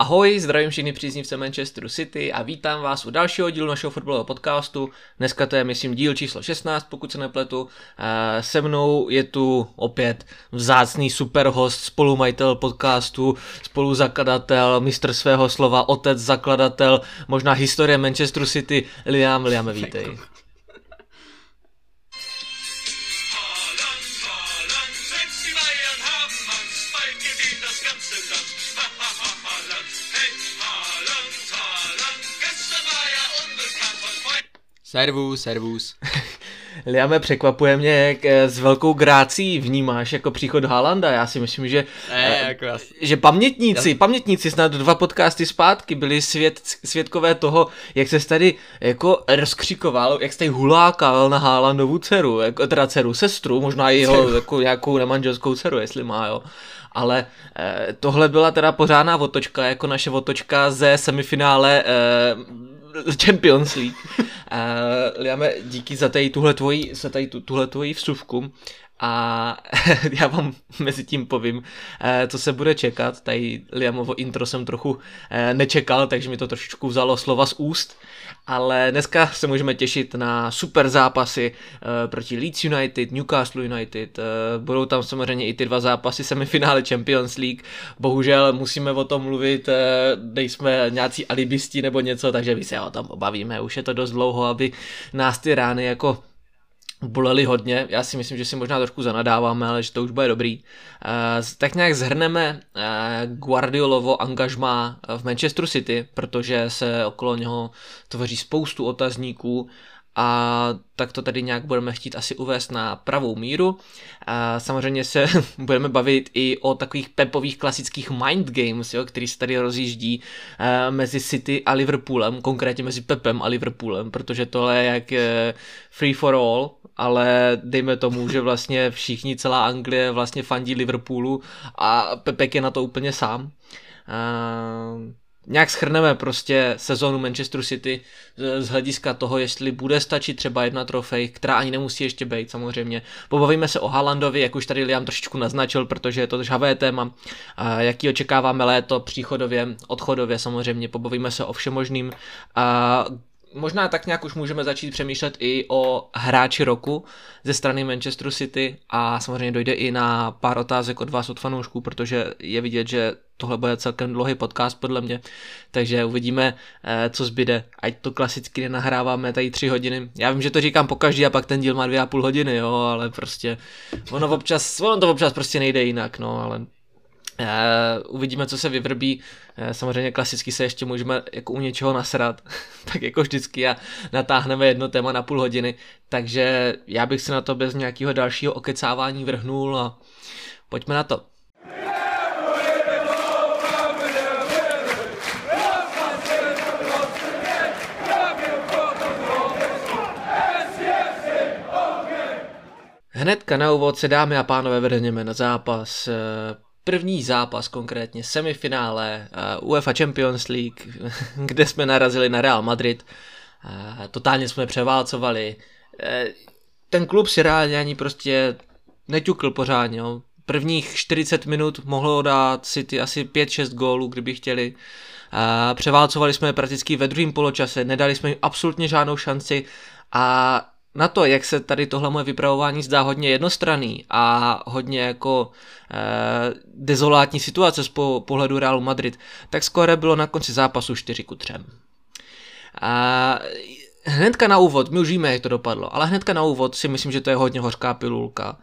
Ahoj, zdravím všechny příznivce Manchesteru City a vítám vás u dalšího dílu našeho fotbalového podcastu. Dneska to je, myslím, díl číslo 16, pokud se nepletu. Se mnou je tu opět vzácný superhost, spolumajitel podcastu, spoluzakladatel, mistr svého slova, otec, zakladatel, možná historie Manchesteru City, Liam. Liam, vítej. Servus, servus. Liame, překvapuje mě, jak eh, s velkou grácí vnímáš jako příchod Haalanda. Já si myslím, že, ne, jako jasný. že pamětníci, pamětníci snad dva podcasty zpátky byli svět, svědkové toho, jak se tady jako rozkřikoval, jak se tady hulákal na Haalandovu dceru, jako, teda dceru, sestru, možná i jeho jako nějakou nemanželskou dceru, jestli má, jo ale eh, tohle byla teda pořádná otočka, jako naše otočka ze semifinále eh, Champions League. Uh, Liame, díky za tady tuhle tvoji, za tady tu, tuhle tvoji vsuvku a já vám mezi tím povím, eh, co se bude čekat. Tady Liamovo intro jsem trochu eh, nečekal, takže mi to trošičku vzalo slova z úst. Ale dneska se můžeme těšit na super zápasy proti Leeds United, Newcastle United. Budou tam samozřejmě i ty dva zápasy semifinále Champions League. Bohužel musíme o tom mluvit, nejsme nějací alibisti nebo něco, takže my se o tom obavíme. Už je to dost dlouho, aby nás ty rány jako boleli hodně, já si myslím, že si možná trošku zanadáváme, ale že to už bude dobrý. Uh, tak nějak zhrneme uh, Guardiolovo angažma v Manchester City, protože se okolo něho tvoří spoustu otazníků a tak to tady nějak budeme chtít asi uvést na pravou míru. A samozřejmě se budeme bavit i o takových pepových klasických mind games, jo, který se tady rozjíždí uh, mezi City a Liverpoolem, konkrétně mezi Pepem a Liverpoolem, protože tohle je jak uh, free for all, ale dejme tomu, že vlastně všichni, celá Anglie vlastně fandí Liverpoolu a Pepek je na to úplně sám. Uh, nějak schrneme prostě sezonu Manchester City z hlediska toho, jestli bude stačit třeba jedna trofej, která ani nemusí ještě být samozřejmě. Pobavíme se o Haalandovi, jak už tady Liam trošičku naznačil, protože je to žhavé téma, jaký očekáváme léto, příchodově, odchodově samozřejmě, pobavíme se o všemožným. Možná tak nějak už můžeme začít přemýšlet i o hráči roku ze strany Manchester City a samozřejmě dojde i na pár otázek od vás od fanoušků, protože je vidět, že tohle bude celkem dlouhý podcast podle mě, takže uvidíme, eh, co zbyde, ať to klasicky nenahráváme tady tři hodiny. Já vím, že to říkám po každý a pak ten díl má dvě a půl hodiny, jo, ale prostě ono občas, ono to občas prostě nejde jinak, no, ale Uh, uvidíme, co se vyvrbí. Uh, samozřejmě klasicky se ještě můžeme jako u něčeho nasrat, tak jako vždycky a natáhneme jedno téma na půl hodiny. Takže já bych se na to bez nějakého dalšího okecávání vrhnul a pojďme na to. Hnedka na úvod se dámy a pánové vrhneme na zápas první zápas konkrétně, semifinále uh, UEFA Champions League, kde jsme narazili na Real Madrid. Uh, totálně jsme převálcovali. Uh, ten klub si reálně ani prostě neťukl pořádně. Jo. Prvních 40 minut mohlo dát City asi 5-6 gólů, kdyby chtěli. Převálcovali jsme prakticky ve druhém poločase, nedali jsme jim absolutně žádnou šanci a na to, jak se tady tohle moje vypravování zdá hodně jednostranný a hodně jako eh, dezolátní situace z po, pohledu Realu Madrid, tak skoro bylo na konci zápasu 4 ku 3. A hnedka na úvod, my už víme, jak to dopadlo, ale hnedka na úvod si myslím, že to je hodně hořká pilulka uh,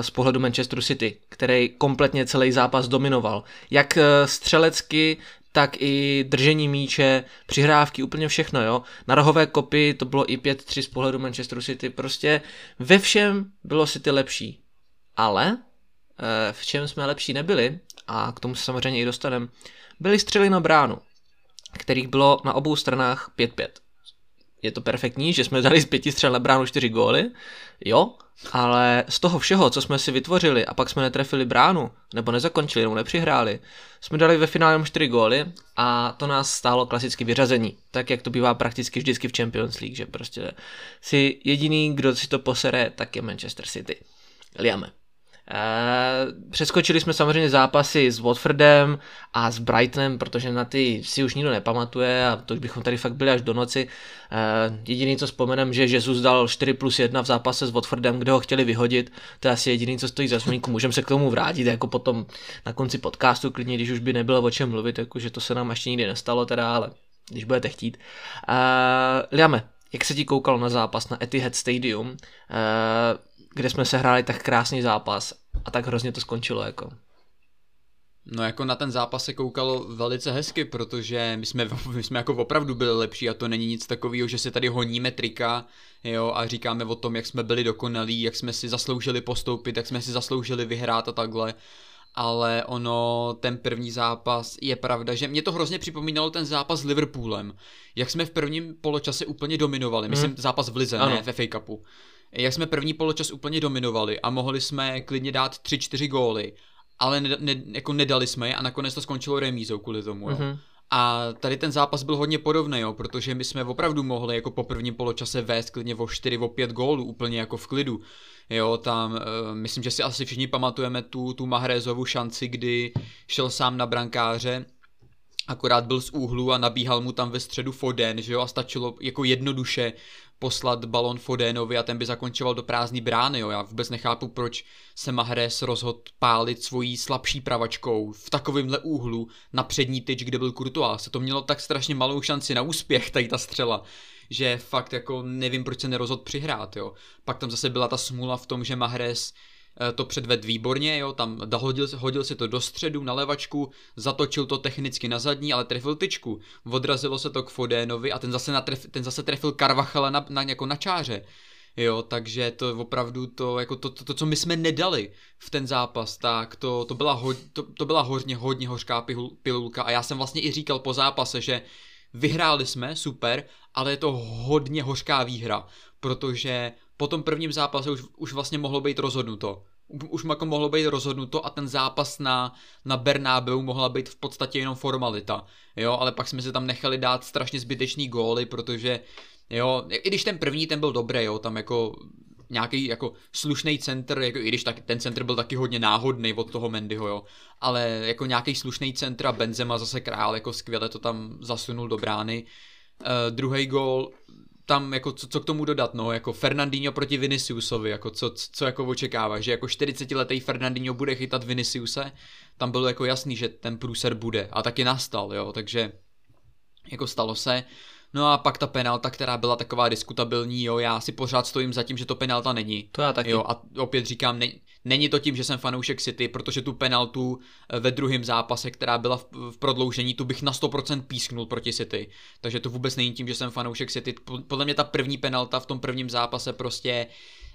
z pohledu Manchester City, který kompletně celý zápas dominoval. Jak uh, střelecky, tak i držení míče, přihrávky, úplně všechno, jo. Na rohové kopy to bylo i 5-3 z pohledu Manchester City, prostě ve všem bylo City lepší. Ale eh, v čem jsme lepší nebyli, a k tomu se samozřejmě i dostaneme, byly střely na bránu, kterých bylo na obou stranách 5-5 je to perfektní, že jsme dali z pěti střel na bránu čtyři góly, jo, ale z toho všeho, co jsme si vytvořili a pak jsme netrefili bránu, nebo nezakončili, nebo nepřihráli, jsme dali ve finále jenom čtyři góly a to nás stálo klasicky vyřazení, tak jak to bývá prakticky vždycky v Champions League, že prostě si jediný, kdo si to posere, tak je Manchester City. Liame. Uh, přeskočili jsme samozřejmě zápasy s Watfordem a s Brightonem, protože na ty si už nikdo nepamatuje a to už bychom tady fakt byli až do noci. Uh, jediný, co vzpomenem, že Jesus dal 4 plus 1 v zápase s Watfordem, kde ho chtěli vyhodit. To je asi jediný, co stojí za zmínku. Můžeme se k tomu vrátit jako potom na konci podcastu, klidně, když už by nebylo o čem mluvit, jakože to se nám ještě nikdy nestalo teda, ale když budete chtít. Uh, Liame, jak se ti koukalo na zápas na Etihad Stadium, uh, kde jsme se hráli tak krásný zápas a tak hrozně to skončilo jako. No jako na ten zápas se koukalo velice hezky, protože my jsme, my jsme jako opravdu byli lepší a to není nic takového, že si tady honíme trika jo, a říkáme o tom, jak jsme byli dokonalí, jak jsme si zasloužili postoupit, jak jsme si zasloužili vyhrát a takhle ale ono, ten první zápas, je pravda, že mě to hrozně připomínalo ten zápas s Liverpoolem, jak jsme v prvním poločase úplně dominovali, hmm. myslím zápas v Lize, ano. ne v FA Cupu, jak jsme první poločas úplně dominovali a mohli jsme klidně dát 3-4 góly, ale ne, ne, jako nedali jsme je a nakonec to skončilo remízou kvůli tomu, jo. Mm-hmm. A tady ten zápas byl hodně podobný, jo, protože my jsme opravdu mohli jako po prvním poločase vést klidně o 4, o 5 gólů, úplně jako v klidu. Jo, tam uh, myslím, že si asi všichni pamatujeme tu, tu Mahrézovu šanci, kdy šel sám na brankáře, akorát byl z úhlu a nabíhal mu tam ve středu Foden, že jo, a stačilo jako jednoduše poslat balon Fodenovi a ten by zakončoval do prázdné brány, jo. Já vůbec nechápu, proč se Mahrez rozhodl pálit svojí slabší pravačkou v takovémhle úhlu na přední tyč, kde byl Courtois. Se to mělo tak strašně malou šanci na úspěch, tady ta střela, že fakt jako nevím, proč se nerozhodl přihrát, jo. Pak tam zase byla ta smůla v tom, že Mahrez to předved výborně, jo, tam hodil, hodil si to do středu na levačku, zatočil to technicky na zadní, ale trefil tyčku. Odrazilo se to k Fodénovi a ten zase, natref, ten zase trefil Karvachala na, na, jako na čáře. Jo, takže to opravdu to, jako to, to, to, co my jsme nedali v ten zápas, tak to, to byla, ho, to, to byla hodně, hodně hořká pilulka a já jsem vlastně i říkal po zápase, že vyhráli jsme, super, ale je to hodně hořká výhra, protože po tom prvním zápase už, už vlastně mohlo být rozhodnuto. Už jako mohlo být rozhodnuto a ten zápas na, na Bernabeu mohla být v podstatě jenom formalita. Jo, ale pak jsme se tam nechali dát strašně zbytečný góly, protože jo, i když ten první ten byl dobrý, jo, tam jako nějaký jako slušný center, jako, i když tak, ten center byl taky hodně náhodný od toho Mendyho, jo, ale jako nějaký slušný center a Benzema zase král, jako skvěle to tam zasunul do brány. Uh, druhý gól tam jako co, co k tomu dodat, no, jako Fernandinho proti Viniciusovi, jako co, co jako očekává, že jako 40 letý Fernandinho bude chytat Viniciuse, tam bylo jako jasný, že ten průser bude a taky nastal, jo, takže jako stalo se. No a pak ta penalta, která byla taková diskutabilní, jo, já si pořád stojím za tím, že to penalta není. To já taky. Jo, a opět říkám, ne, není to tím, že jsem fanoušek City, protože tu penaltu eh, ve druhém zápase, která byla v, v prodloužení, tu bych na 100% písknul proti City. Takže to vůbec není tím, že jsem fanoušek City. Podle mě ta první penalta v tom prvním zápase prostě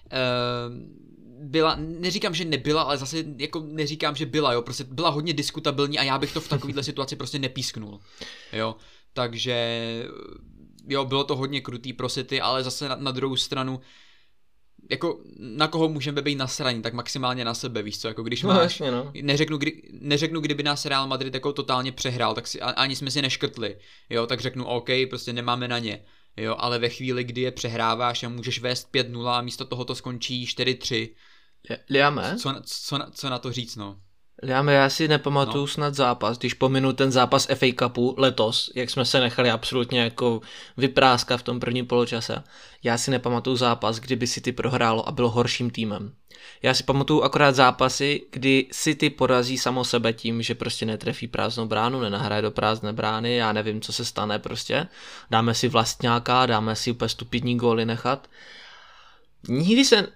uh, byla, neříkám, že nebyla, ale zase jako neříkám, že byla, jo, prostě byla hodně diskutabilní a já bych to v takovéhle situaci prostě nepísknul, jo. Takže jo, bylo to hodně krutý pro City, ale zase na, na druhou stranu jako na koho můžeme být nasraní, tak maximálně na sebe, víš co, jako když no, máš, jasně, no. neřeknu, kdy, neřeknu, kdyby nás Real Madrid jako totálně přehrál, tak si, ani jsme si neškrtli, jo, tak řeknu OK, prostě nemáme na ně, jo, ale ve chvíli, kdy je přehráváš a můžeš vést 5-0 a místo toho to skončí 4-3, Liame? Co, co, co na to říct, no? Já, já si nepamatuju no. snad zápas, když pominu ten zápas FA Cupu letos, jak jsme se nechali absolutně jako vypráskat v tom prvním poločase. Já si nepamatuju zápas, kdyby City prohrálo a bylo horším týmem. Já si pamatuju akorát zápasy, kdy City porazí samo sebe tím, že prostě netrefí prázdnou bránu, nenahraje do prázdné brány, já nevím, co se stane prostě. Dáme si vlastňáka, dáme si úplně stupidní góly nechat. Nikdy, se,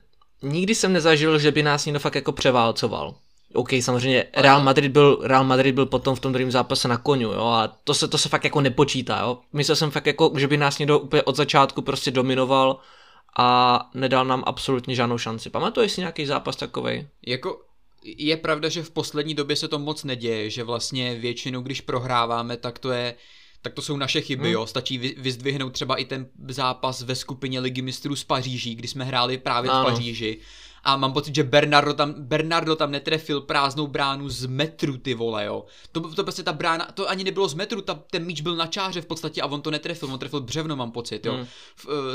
nikdy jsem nezažil, že by nás někdo fakt jako převálcoval. OK, samozřejmě Real Madrid byl, Real Madrid byl potom v tom druhém zápase na koniu, jo, a to se, to se fakt jako nepočítá, jo. Myslel jsem fakt jako, že by nás někdo úplně od začátku prostě dominoval a nedal nám absolutně žádnou šanci. Pamatuješ si nějaký zápas takovej? Jako je pravda, že v poslední době se to moc neděje, že vlastně většinou, když prohráváme, tak to je tak to jsou naše chyby, hmm. jo. Stačí vyzdvihnout třeba i ten zápas ve skupině Ligy mistrů z Paříží, kdy jsme hráli právě ano. v Paříži a mám pocit, že Bernardo tam, Bernardo tam netrefil prázdnou bránu z metru, ty vole, jo. To, to prostě ta brána, to ani nebylo z metru, ta, ten míč byl na čáře v podstatě a on to netrefil, on trefil břevno, mám pocit, jo. Mm. Uh,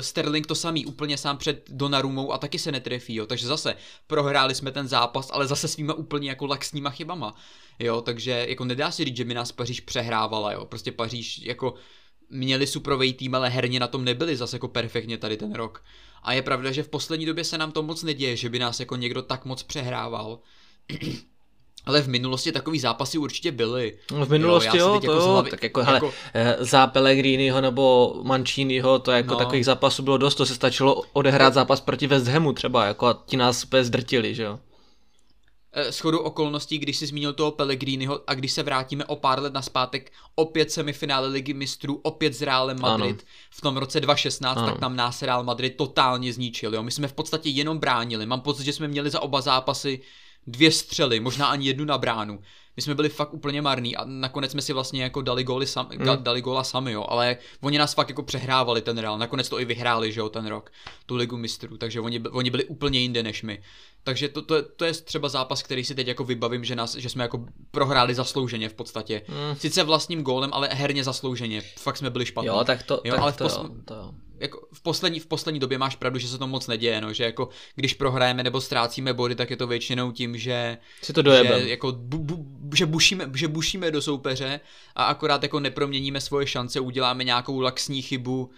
Sterling to samý, úplně sám před Donnarumou a taky se netrefí, jo. Takže zase prohráli jsme ten zápas, ale zase svýma úplně jako laxníma chybama, jo. Takže jako nedá se říct, že mi nás Paříž přehrávala, jo. Prostě Paříž jako měli suprovej tým, ale herně na tom nebyli zase jako perfektně tady ten rok. A je pravda, že v poslední době se nám to moc neděje, že by nás jako někdo tak moc přehrával. Ale v minulosti takový zápasy určitě byly. No v minulosti jo, jo to jako jo, hlavy, tak jako, hele, jako... Eh, za Pellegriniho nebo Manciniho, to jako no. takových zápasů bylo dost, to se stačilo odehrát zápas proti West Hamu třeba, jako a ti nás úplně zdrtili, že jo. Eh, shodou okolností, když si zmínil toho Pellegriniho a když se vrátíme o pár let naspátek, opět semifinále ligy mistrů, opět s Realem Madrid ano. v tom roce 2016, ano. tak tam nás Real Madrid totálně zničil. Jo? My jsme v podstatě jenom bránili. Mám pocit, že jsme měli za oba zápasy dvě střely, možná ani jednu na bránu. My jsme byli fakt úplně marní a nakonec jsme si vlastně jako dali, góly sam, mm. dali góla sami, jo, ale oni nás fakt jako přehrávali ten Real, nakonec to i vyhráli, že jo, ten rok, tu ligu mistrů, takže oni, oni byli úplně jinde než my. Takže to, to, to je třeba zápas, který si teď jako vybavím, že, nás, že jsme jako prohráli zaslouženě v podstatě. Mm. Sice vlastním gólem, ale herně zaslouženě. Fakt jsme byli špatní. Jo, tak to, jo, tak ale v, pos... to, to jako v, poslední, v poslední době máš pravdu, že se to moc neděje, no, že jako když prohrajeme nebo ztrácíme body, tak je to většinou tím, že si to dojebem. že, jako bu, bu, že, bušíme, že bušíme do soupeře a akorát jako neproměníme svoje šance, uděláme nějakou laxní chybu uh,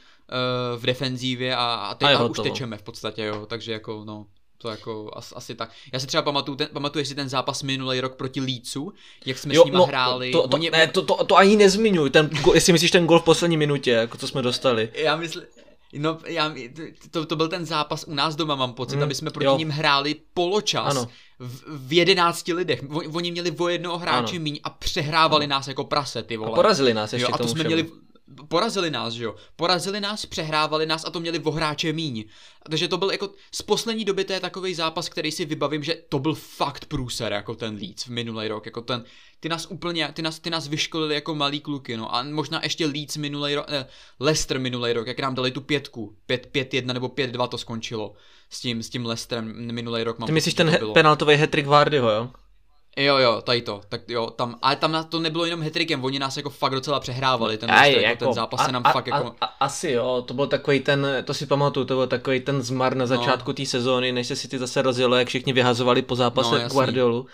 v defenzívě a, a teď a, a už tečeme v podstatě, jo, takže jako no. To jako as, asi tak. Já si třeba pamatuju, ten, pamatuju si ten zápas minulý rok proti Lícu, jak jsme jo, s nimi no, hráli. To, to, Oni... ne, to, to, to, ani nezmiňuj, ten, jestli myslíš ten gol v poslední minutě, jako co jsme dostali. Já myslím, No, já, to, to byl ten zápas u nás doma, mám pocit, hmm, aby jsme proti jo. ním hráli poločas ano. V, v jedenácti lidech. Oni měli o jednoho hráče míň a přehrávali ano. nás jako prase, ty vole. A porazili nás ještě jo, a to jsme všemu. měli porazili nás, že jo. Porazili nás, přehrávali nás a to měli vohráče míň. Takže to byl jako z poslední doby to je takový zápas, který si vybavím, že to byl fakt průser jako ten Leeds v minulý rok, jako ten, ty nás úplně, ty nás, ty nás vyškolili jako malý kluky, no a možná ještě Leeds minulý rok, eh, Leicester minulý rok, jak nám dali tu pětku, 5-1 nebo 5-2 to skončilo s tím, s tím Leicesterem minulý rok. Mám Ty myslíš ten he- penaltový hat-trick Vardyho, jo? Jo, jo, tady to, tak jo, tam, ale tam to nebylo jenom hetrikem, oni nás jako fakt docela přehrávali, ten, Aj, jako, ten zápas a, se nám a, fakt jako... A, a, asi jo, to byl takový ten, to si pamatuju, to byl takový ten zmar na no. začátku no. té sezóny, než se si ty zase rozjelo, jak všichni vyhazovali po zápase no, Guardiolu.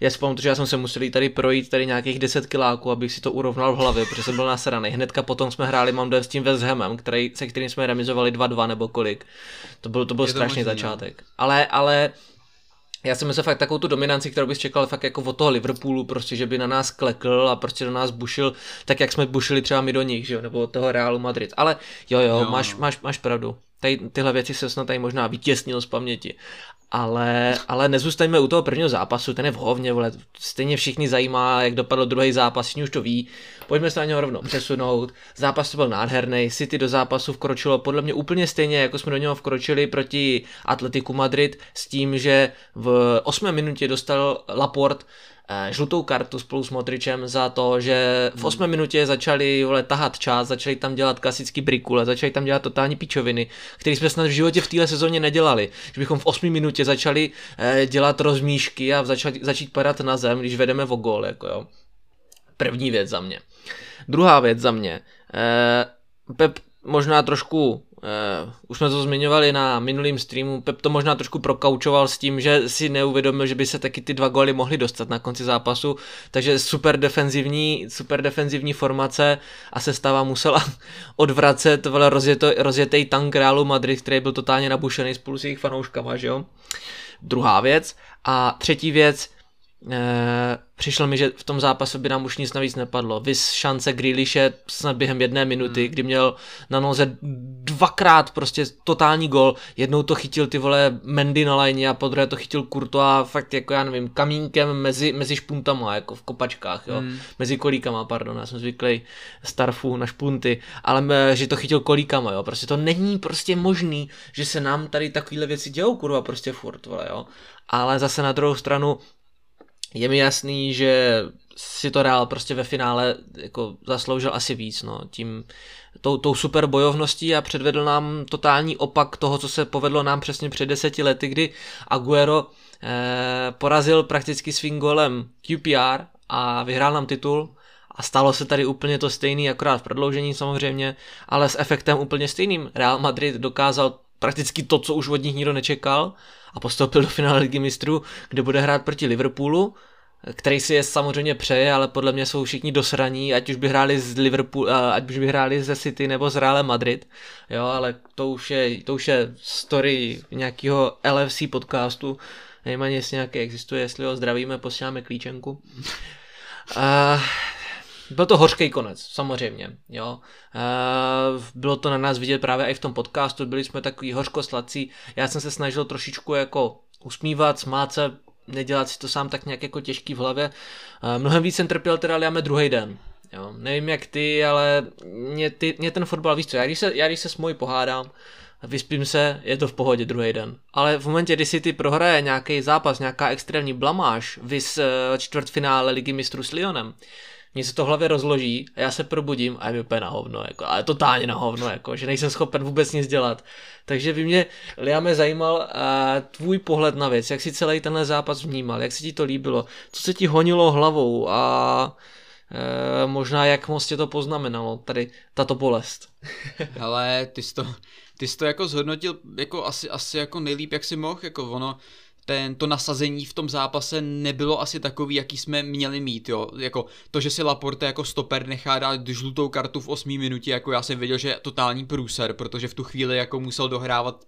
Já si pamatuju, že já jsem se musel tady projít tady nějakých 10 kiláků, abych si to urovnal v hlavě, protože jsem byl nasraný. Hnedka potom jsme hráli, mám s tím West Hamem, který, se kterým jsme remizovali 2-2 nebo kolik. To byl, to byl strašný možný, začátek. No. Ale, ale já jsem myslel fakt takovou tu dominanci, kterou bys čekal fakt jako od toho Liverpoolu, prostě, že by na nás klekl a prostě do nás bušil, tak jak jsme bušili třeba my do nich, že jo, nebo od toho Realu Madrid. Ale jo, jo, jo máš, no. máš, máš pravdu. Tady, tyhle věci se snad tady možná vytěsnil z paměti. Ale, ale nezůstaňme u toho prvního zápasu, ten je v hovně, vole, stejně všichni zajímá, jak dopadl druhý zápas, všichni už to ví, pojďme se na něho rovnou přesunout, zápas to byl nádherný, City do zápasu vkročilo podle mě úplně stejně, jako jsme do něho vkročili proti Atletiku Madrid, s tím, že v 8 minutě dostal Laport Eh, žlutou kartu spolu s Modričem za to, že v 8 hmm. minutě začali vole, tahat čas, začali tam dělat klasický brikule, začali tam dělat totální pičoviny, které jsme snad v životě v téhle sezóně nedělali. Že bychom v 8 minutě začali eh, dělat rozmíšky a začat, začít padat na zem, když vedeme o gol. Jako jo. První věc za mě. Druhá věc za mě. Eh, Pep možná trošku Uh, už jsme to zmiňovali na minulým streamu, Pep to možná trošku prokaučoval s tím, že si neuvědomil, že by se taky ty dva góly mohly dostat na konci zápasu, takže super defenzivní, super defenzivní formace a sestava musela odvracet vole, rozjeto, rozjetej tank Realu Madrid, který byl totálně nabušený spolu s jejich fanouškama, že jo? Druhá věc. A třetí věc, Eh, přišlo mi, že v tom zápase by nám už nic navíc nepadlo. Vys šance Grealishe snad během jedné minuty, hmm. kdy měl na noze dvakrát prostě totální gol. Jednou to chytil ty vole Mendy na lajně a podruhé to chytil Kurto a fakt jako já nevím, kamínkem mezi, mezi špuntama, jako v kopačkách, jo. Hmm. Mezi kolíkama, pardon, já jsem zvyklý starfu na špunty, ale eh, že to chytil kolíkama, jo. Prostě to není prostě možný, že se nám tady takovéhle věci dějou, kurva, prostě furt, vole, jo. Ale zase na druhou stranu je mi jasný, že si to Real prostě ve finále jako zasloužil asi víc, no, tím tou, tou super bojovností a předvedl nám totální opak toho, co se povedlo nám přesně před deseti lety, kdy Aguero eh, porazil prakticky svým golem QPR a vyhrál nám titul a stalo se tady úplně to stejný, akorát v prodloužení samozřejmě, ale s efektem úplně stejným. Real Madrid dokázal prakticky to, co už od nich nikdo nečekal a postoupil do finále ligy mistrů, kde bude hrát proti Liverpoolu, který si je samozřejmě přeje, ale podle mě jsou všichni dosraní, ať už by hráli z Liverpool, ať už by hráli ze City nebo z Real Madrid, jo, ale to už je, to už je story nějakého LFC podcastu, nevím ani jestli nějaký existuje, jestli ho zdravíme, posíláme klíčenku. Uh, byl to hořký konec, samozřejmě, jo. Uh, bylo to na nás vidět právě i v tom podcastu, byli jsme takový hořkosladcí, já jsem se snažil trošičku jako usmívat, smát se, nedělat si to sám tak nějak jako těžký v hlavě. Uh, mnohem víc jsem trpěl teda Liame druhý den. Jo, nevím jak ty, ale mě, ty, mě ten fotbal, víš co, já když se, já když se s mojí pohádám, vyspím se, je to v pohodě druhý den. Ale v momentě, kdy si ty prohraje nějaký zápas, nějaká extrémní blamáž, vys čtvrtfinále ligy mistrů s Lyonem, mně se to hlavě rozloží a já se probudím a je mi úplně na hovno, jako, ale totálně na hovno, jako, že nejsem schopen vůbec nic dělat. Takže by mě, Liame, zajímal uh, tvůj pohled na věc, jak si celý tenhle zápas vnímal, jak se ti to líbilo, co se ti honilo hlavou a uh, možná jak moc tě to poznamenalo, tady tato bolest. Ale ty jsi to, ty jsi to jako zhodnotil jako asi, asi jako nejlíp, jak si mohl, jako ono, ten, to nasazení v tom zápase nebylo asi takový, jaký jsme měli mít, jo. Jako to, že si Laporte jako stoper nechá dát žlutou kartu v 8 minutě, jako já jsem věděl, že je totální průser, protože v tu chvíli jako musel dohrávat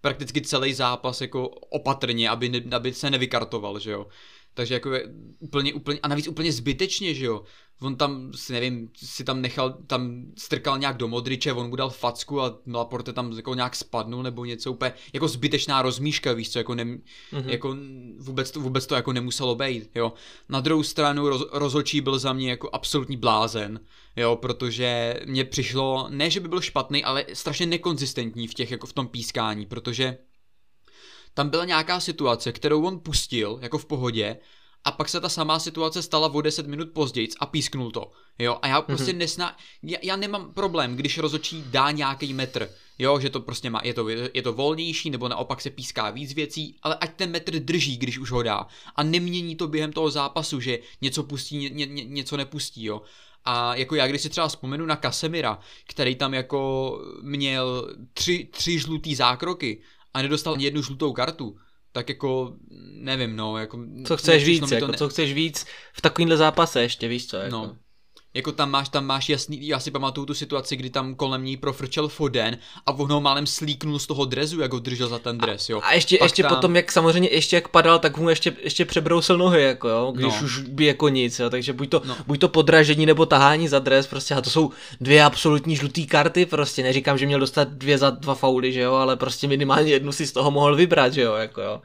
prakticky celý zápas jako opatrně, aby, ne, aby se nevykartoval, že jo. Takže jako je úplně, úplně, a navíc úplně zbytečně, že jo on tam, si nevím, si tam nechal, tam strkal nějak do Modriče, on mu dal facku a Laporte tam jako nějak spadnul nebo něco úplně, jako zbytečná rozmíška, víš co, jako, ne, mm-hmm. jako vůbec, to, vůbec to jako nemuselo být, jo. Na druhou stranu roz, rozhodčí byl za mě jako absolutní blázen, jo, protože mně přišlo, ne, že by byl špatný, ale strašně nekonzistentní v těch, jako v tom pískání, protože tam byla nějaká situace, kterou on pustil, jako v pohodě, a pak se ta samá situace stala o 10 minut později a písknul to. Jo, a já mhm. prostě mm-hmm. nesna, já, já, nemám problém, když rozočí dá nějaký metr, jo, že to prostě má, je to, je to volnější, nebo naopak se píská víc věcí, ale ať ten metr drží, když už ho dá. A nemění to během toho zápasu, že něco pustí, ně, ně, něco nepustí, jo. A jako já, když si třeba vzpomenu na Kasemira, který tam jako měl tři, tři žlutý zákroky a nedostal ani jednu žlutou kartu, tak jako nevím, no, jako... Co chceš víc, jako, ne... co chceš víc v takovýmhle zápase ještě, víš co, jako. No, jako tam máš, tam máš jasný, já si pamatuju tu situaci, kdy tam kolem ní profrčel Foden a on ho málem slíknul z toho drezu, jak ho držel za ten dres, jo. A ještě, ještě tam... potom, jak samozřejmě ještě jak padal, tak mu ještě, ještě přebrousil nohy, jako jo, když no. už by jako nic, jo, takže buď to, no. buď to podražení nebo tahání za dres, prostě a to jsou dvě absolutní žluté karty, prostě neříkám, že měl dostat dvě za dva fauly, že jo, ale prostě minimálně jednu si z toho mohl vybrat, že jo, jako jo.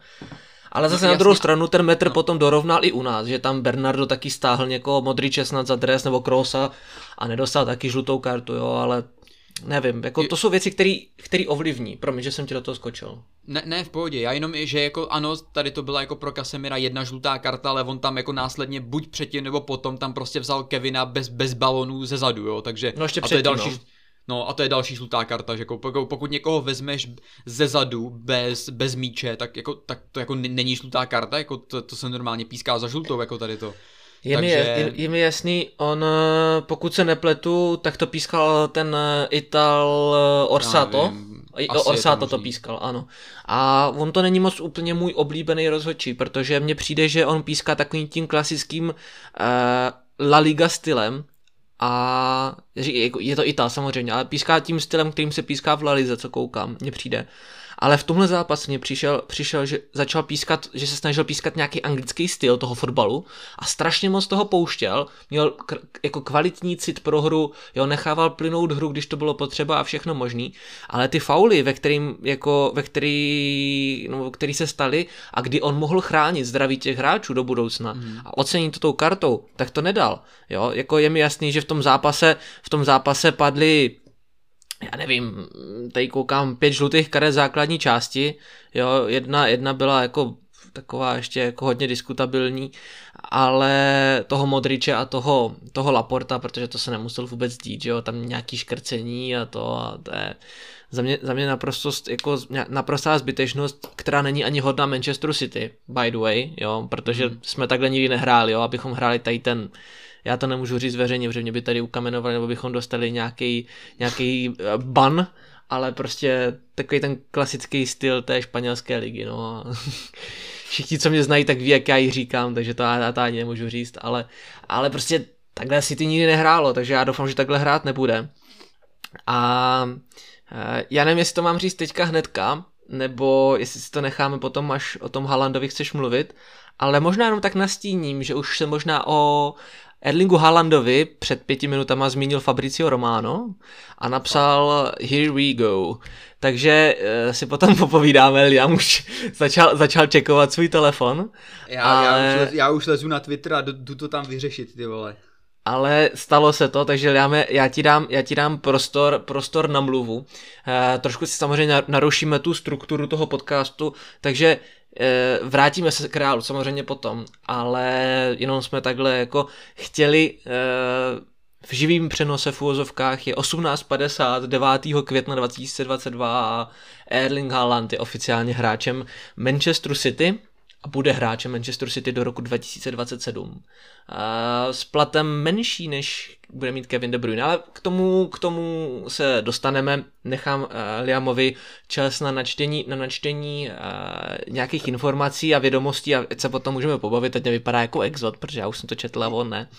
Ale zase no, na jasně. druhou stranu ten metr no. potom dorovnal i u nás, že tam Bernardo taky stáhl někoho Modriče snad za dres nebo Krosa a nedostal taky žlutou kartu, jo, ale nevím, jako to jsou věci, které ovlivní, promiň, že jsem ti do toho skočil. Ne, ne, v pohodě, já jenom, že jako ano, tady to byla jako pro Kasemira jedna žlutá karta, ale on tam jako následně buď předtím nebo potom tam prostě vzal Kevina bez, bez balonů ze zadu, jo, takže no ještě a to předtím, je další, no No a to je další žlutá karta, že jako pokud, pokud někoho vezmeš ze zadu bez, bez míče, tak, jako, tak to jako není žlutá karta, jako to, to se normálně píská za žlutou, jako tady to. Je, Takže... mi, je, je mi jasný, on, pokud se nepletu, tak to pískal ten Ital Orsato. Orsato to pískal, ano. A on to není moc úplně můj oblíbený rozhodčí, protože mně přijde, že on píská takovým tím klasickým uh, La Liga stylem, a jako, je to i ta samozřejmě, ale píská tím stylem, kterým se píská v Lalize, co koukám, mně přijde. Ale v tomhle zápase mě přišel, přišel, že začal pískat, že se snažil pískat nějaký anglický styl toho fotbalu a strašně moc toho pouštěl, měl k, jako kvalitní cit pro hru, jo, nechával plynout hru, když to bylo potřeba a všechno možný, ale ty fauly, ve kterým, jako, ve který, no, který se staly a kdy on mohl chránit zdraví těch hráčů do budoucna mm. a ocenit to tou kartou, tak to nedal, jo, jako je mi jasný, že v tom zápase, v tom zápase padly já nevím, tady koukám pět žlutých karet základní části, jo, jedna, jedna byla jako taková ještě jako hodně diskutabilní, ale toho Modriče a toho, toho Laporta, protože to se nemusel vůbec dít, že jo, tam nějaký škrcení a to a to je za mě, za mě naprosto, jako naprostá zbytečnost, která není ani hodná Manchesteru City, by the way, jo, protože hmm. jsme takhle nikdy nehráli, jo, abychom hráli tady ten já to nemůžu říct veřejně, protože mě by tady ukamenovali, nebo bychom dostali nějaký, nějaký eh, ban, ale prostě takový ten klasický styl té španělské ligy, no. Všichni, co mě znají, tak ví, jak já ji říkám, takže to já, to ani nemůžu říct, ale, ale prostě takhle si ty nikdy nehrálo, takže já doufám, že takhle hrát nebude. A eh, já nevím, jestli to mám říct teďka hnedka, nebo jestli si to necháme potom, až o tom Halandovi chceš mluvit, ale možná jenom tak nastíním, že už se možná o Erlingu Haalandovi před pěti minutama zmínil Fabricio Romano a napsal Here we go. Takže uh, si potom popovídáme, já už začal, začal čekovat svůj telefon. Já, ale... já, už, lez, já už lezu na Twitter a jdu to tam vyřešit, ty vole. Ale stalo se to, takže já, já, ti, dám, já ti dám prostor, prostor na mluvu. Uh, trošku si samozřejmě narušíme tu strukturu toho podcastu, takže Eh, vrátíme se k reálu samozřejmě potom, ale jenom jsme takhle jako chtěli eh, v živým přenose v úvozovkách je 18.50 9. května 2022 a Erling Haaland je oficiálně hráčem Manchester City a bude hráčem Manchester City do roku 2027. A s platem menší, než bude mít Kevin De Bruyne, ale k tomu, k tomu se dostaneme. Nechám uh, Liamovi čas na načtení, na načtení uh, nějakých informací a vědomostí a se potom můžeme pobavit, teď nevypadá jako exot, protože já už jsem to četl a on ne.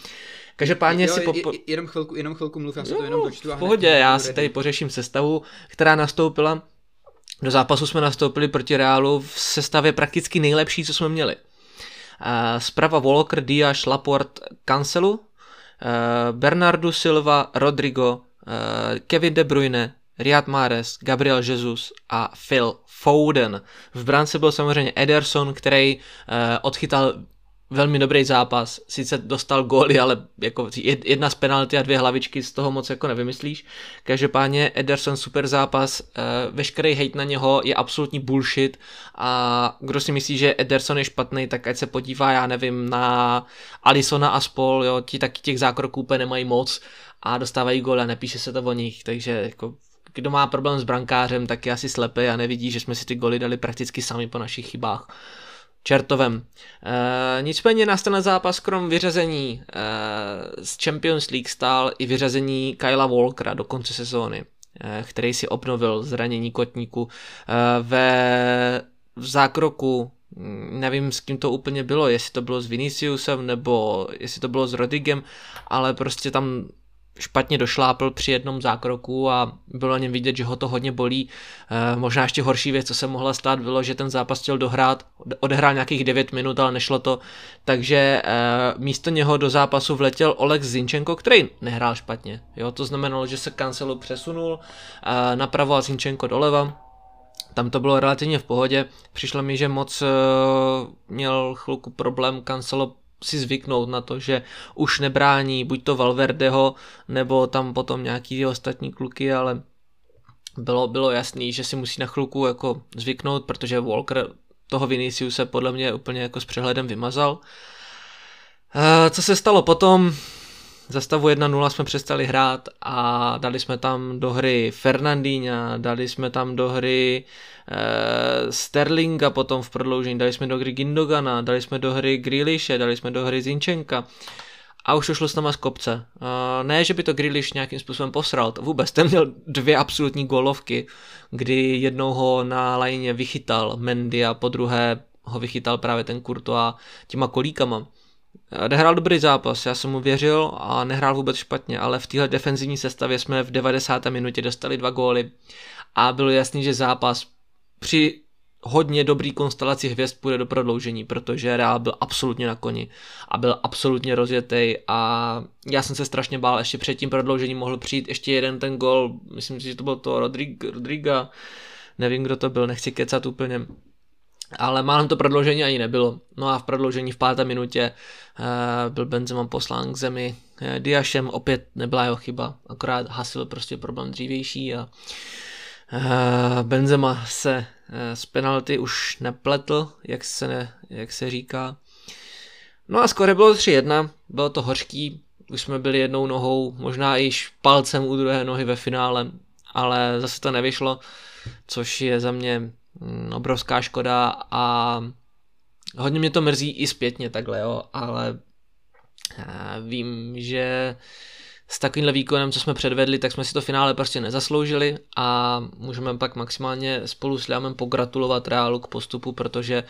Každopádně jo, si po... Jenom chvilku, jenom chvilku mluv, já se to jenom dočtu. V pohodě, já si tady pořeším sestavu, která nastoupila do zápasu jsme nastoupili proti Reálu v sestavě prakticky nejlepší, co jsme měli. Zprava Walker, Diaz, Laporte, Cancelu, Bernardo Silva, Rodrigo, Kevin De Bruyne, Riyad Mahrez, Gabriel Jesus a Phil Foden. V brance byl samozřejmě Ederson, který odchytal velmi dobrý zápas, sice dostal góly, ale jako jedna z penalty a dvě hlavičky z toho moc jako nevymyslíš. Každopádně Ederson super zápas, eh, veškerý hate na něho je absolutní bullshit. A kdo si myslí, že Ederson je špatný, tak ať se podívá, já nevím, na Alisona a spol, jo, ti taky těch zákroků úplně nemají moc a dostávají góly a nepíše se to o nich, takže jako kdo má problém s brankářem, tak je asi slepý a nevidí, že jsme si ty goly dali prakticky sami po našich chybách čertovem. E, nicméně nastal na zápas krom vyřazení e, z Champions League stál i vyřazení Kyla Walkera do konce sezóny, e, který si obnovil zranění kotníku e, ve v zákroku hm, nevím s kým to úplně bylo, jestli to bylo s Viniciusem nebo jestli to bylo s Rodigem, ale prostě tam špatně došlápl při jednom zákroku a bylo na něm vidět, že ho to hodně bolí. E, možná ještě horší věc, co se mohla stát, bylo, že ten zápas chtěl dohrát, odehrál nějakých 9 minut, ale nešlo to, takže e, místo něho do zápasu vletěl Oleg Zinčenko, který nehrál špatně. Jo, to znamenalo, že se Cancelo přesunul e, napravo a Zinčenko doleva. Tam to bylo relativně v pohodě. Přišlo mi, že moc e, měl chvilku problém Cancelo si zvyknout na to, že už nebrání buď to Valverdeho, nebo tam potom nějaký ostatní kluky, ale bylo, bylo jasný, že si musí na chvilku jako zvyknout, protože Walker toho Viniciuse podle mě úplně jako s přehledem vymazal. Co se stalo potom? Za stavu 1-0 jsme přestali hrát a dali jsme tam do hry Fernandína, dali jsme tam do hry e, Sterlinga potom v prodloužení, dali jsme do hry Gindogana, dali jsme do hry Grealishe, dali jsme do hry Zinčenka a už to šlo s náma z kopce. E, ne, že by to Grealish nějakým způsobem posral, to vůbec, ten měl dvě absolutní golovky, kdy jednou ho na lajně vychytal Mendy a po druhé ho vychytal právě ten Courtois těma kolíkama. Nehrál dobrý zápas, já jsem mu věřil a nehrál vůbec špatně, ale v téhle defenzivní sestavě jsme v 90. minutě dostali dva góly a bylo jasný, že zápas při hodně dobrý konstelaci hvězd půjde do prodloužení, protože Real byl absolutně na koni a byl absolutně rozjetý a já jsem se strašně bál, ještě před tím prodloužením mohl přijít ještě jeden ten gol, myslím si, že to byl to Rodrig, Rodriga, nevím, kdo to byl, nechci kecat úplně, ale málem to prodloužení ani nebylo. No a v prodloužení v páté minutě uh, byl Benzema poslán k zemi uh, Diašem, opět nebyla jeho chyba, akorát hasil prostě problém dřívější a uh, Benzema se z penalty už nepletl, jak se, ne, jak se říká. No a skoro bylo 3-1, bylo to hořký, už jsme byli jednou nohou, možná i palcem u druhé nohy ve finále, ale zase to nevyšlo, což je za mě obrovská škoda a hodně mě to mrzí i zpětně takhle, jo, ale vím, že s takovýmhle výkonem, co jsme předvedli, tak jsme si to finále prostě nezasloužili a můžeme pak maximálně spolu s Liamem pogratulovat Reálu k postupu, protože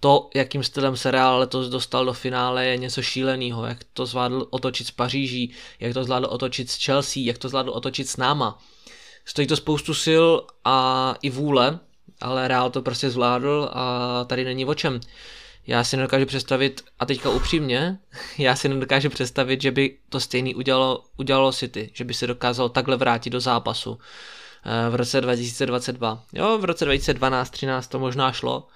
to, jakým stylem se Reál letos dostal do finále, je něco šíleného. Jak to zvládl otočit s Paříží, jak to zvládl otočit s Chelsea, jak to zvládl otočit s náma. Stojí to spoustu sil a i vůle, ale Reál to prostě zvládl a tady není o čem. Já si nedokážu představit, a teďka upřímně, já si nedokážu představit, že by to stejný udělalo, udělalo City, že by se dokázalo takhle vrátit do zápasu eh, v roce 2022. Jo, v roce 2012-13 to možná šlo,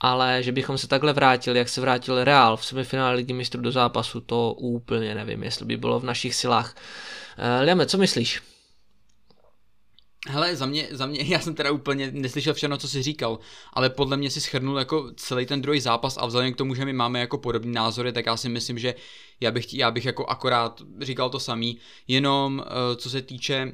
ale že bychom se takhle vrátili, jak se vrátil Real v semifinále ligy mistrů do zápasu, to úplně nevím, jestli by bylo v našich silách. Eh, Liame, co myslíš? Hele, za mě, za mě, já jsem teda úplně neslyšel všechno, co jsi říkal, ale podle mě si schrnul jako celý ten druhý zápas a vzhledem k tomu, že my máme jako podobný názory, tak já si myslím, že já bych, já bych jako akorát říkal to samý, jenom uh, co se týče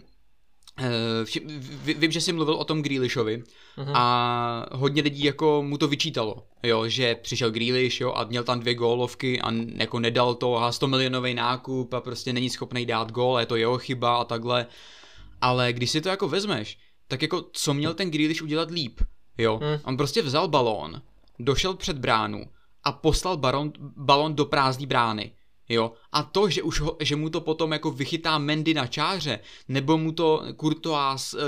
Uh, vím, že jsi mluvil o tom Grealishovi uh-huh. a hodně lidí jako mu to vyčítalo, jo, že přišel Grealish, jo, a měl tam dvě gólovky a jako nedal to a 100 milionový nákup a prostě není schopný dát gól, je to jeho chyba a takhle. Ale když si to jako vezmeš, tak jako co měl ten Grealish udělat líp, jo? Hmm. On prostě vzal balón, došel před bránu a poslal baron, balón do prázdné brány. Jo, a to, že už ho, že mu to potom jako vychytá Mendy na čáře, nebo mu to Courtois uh,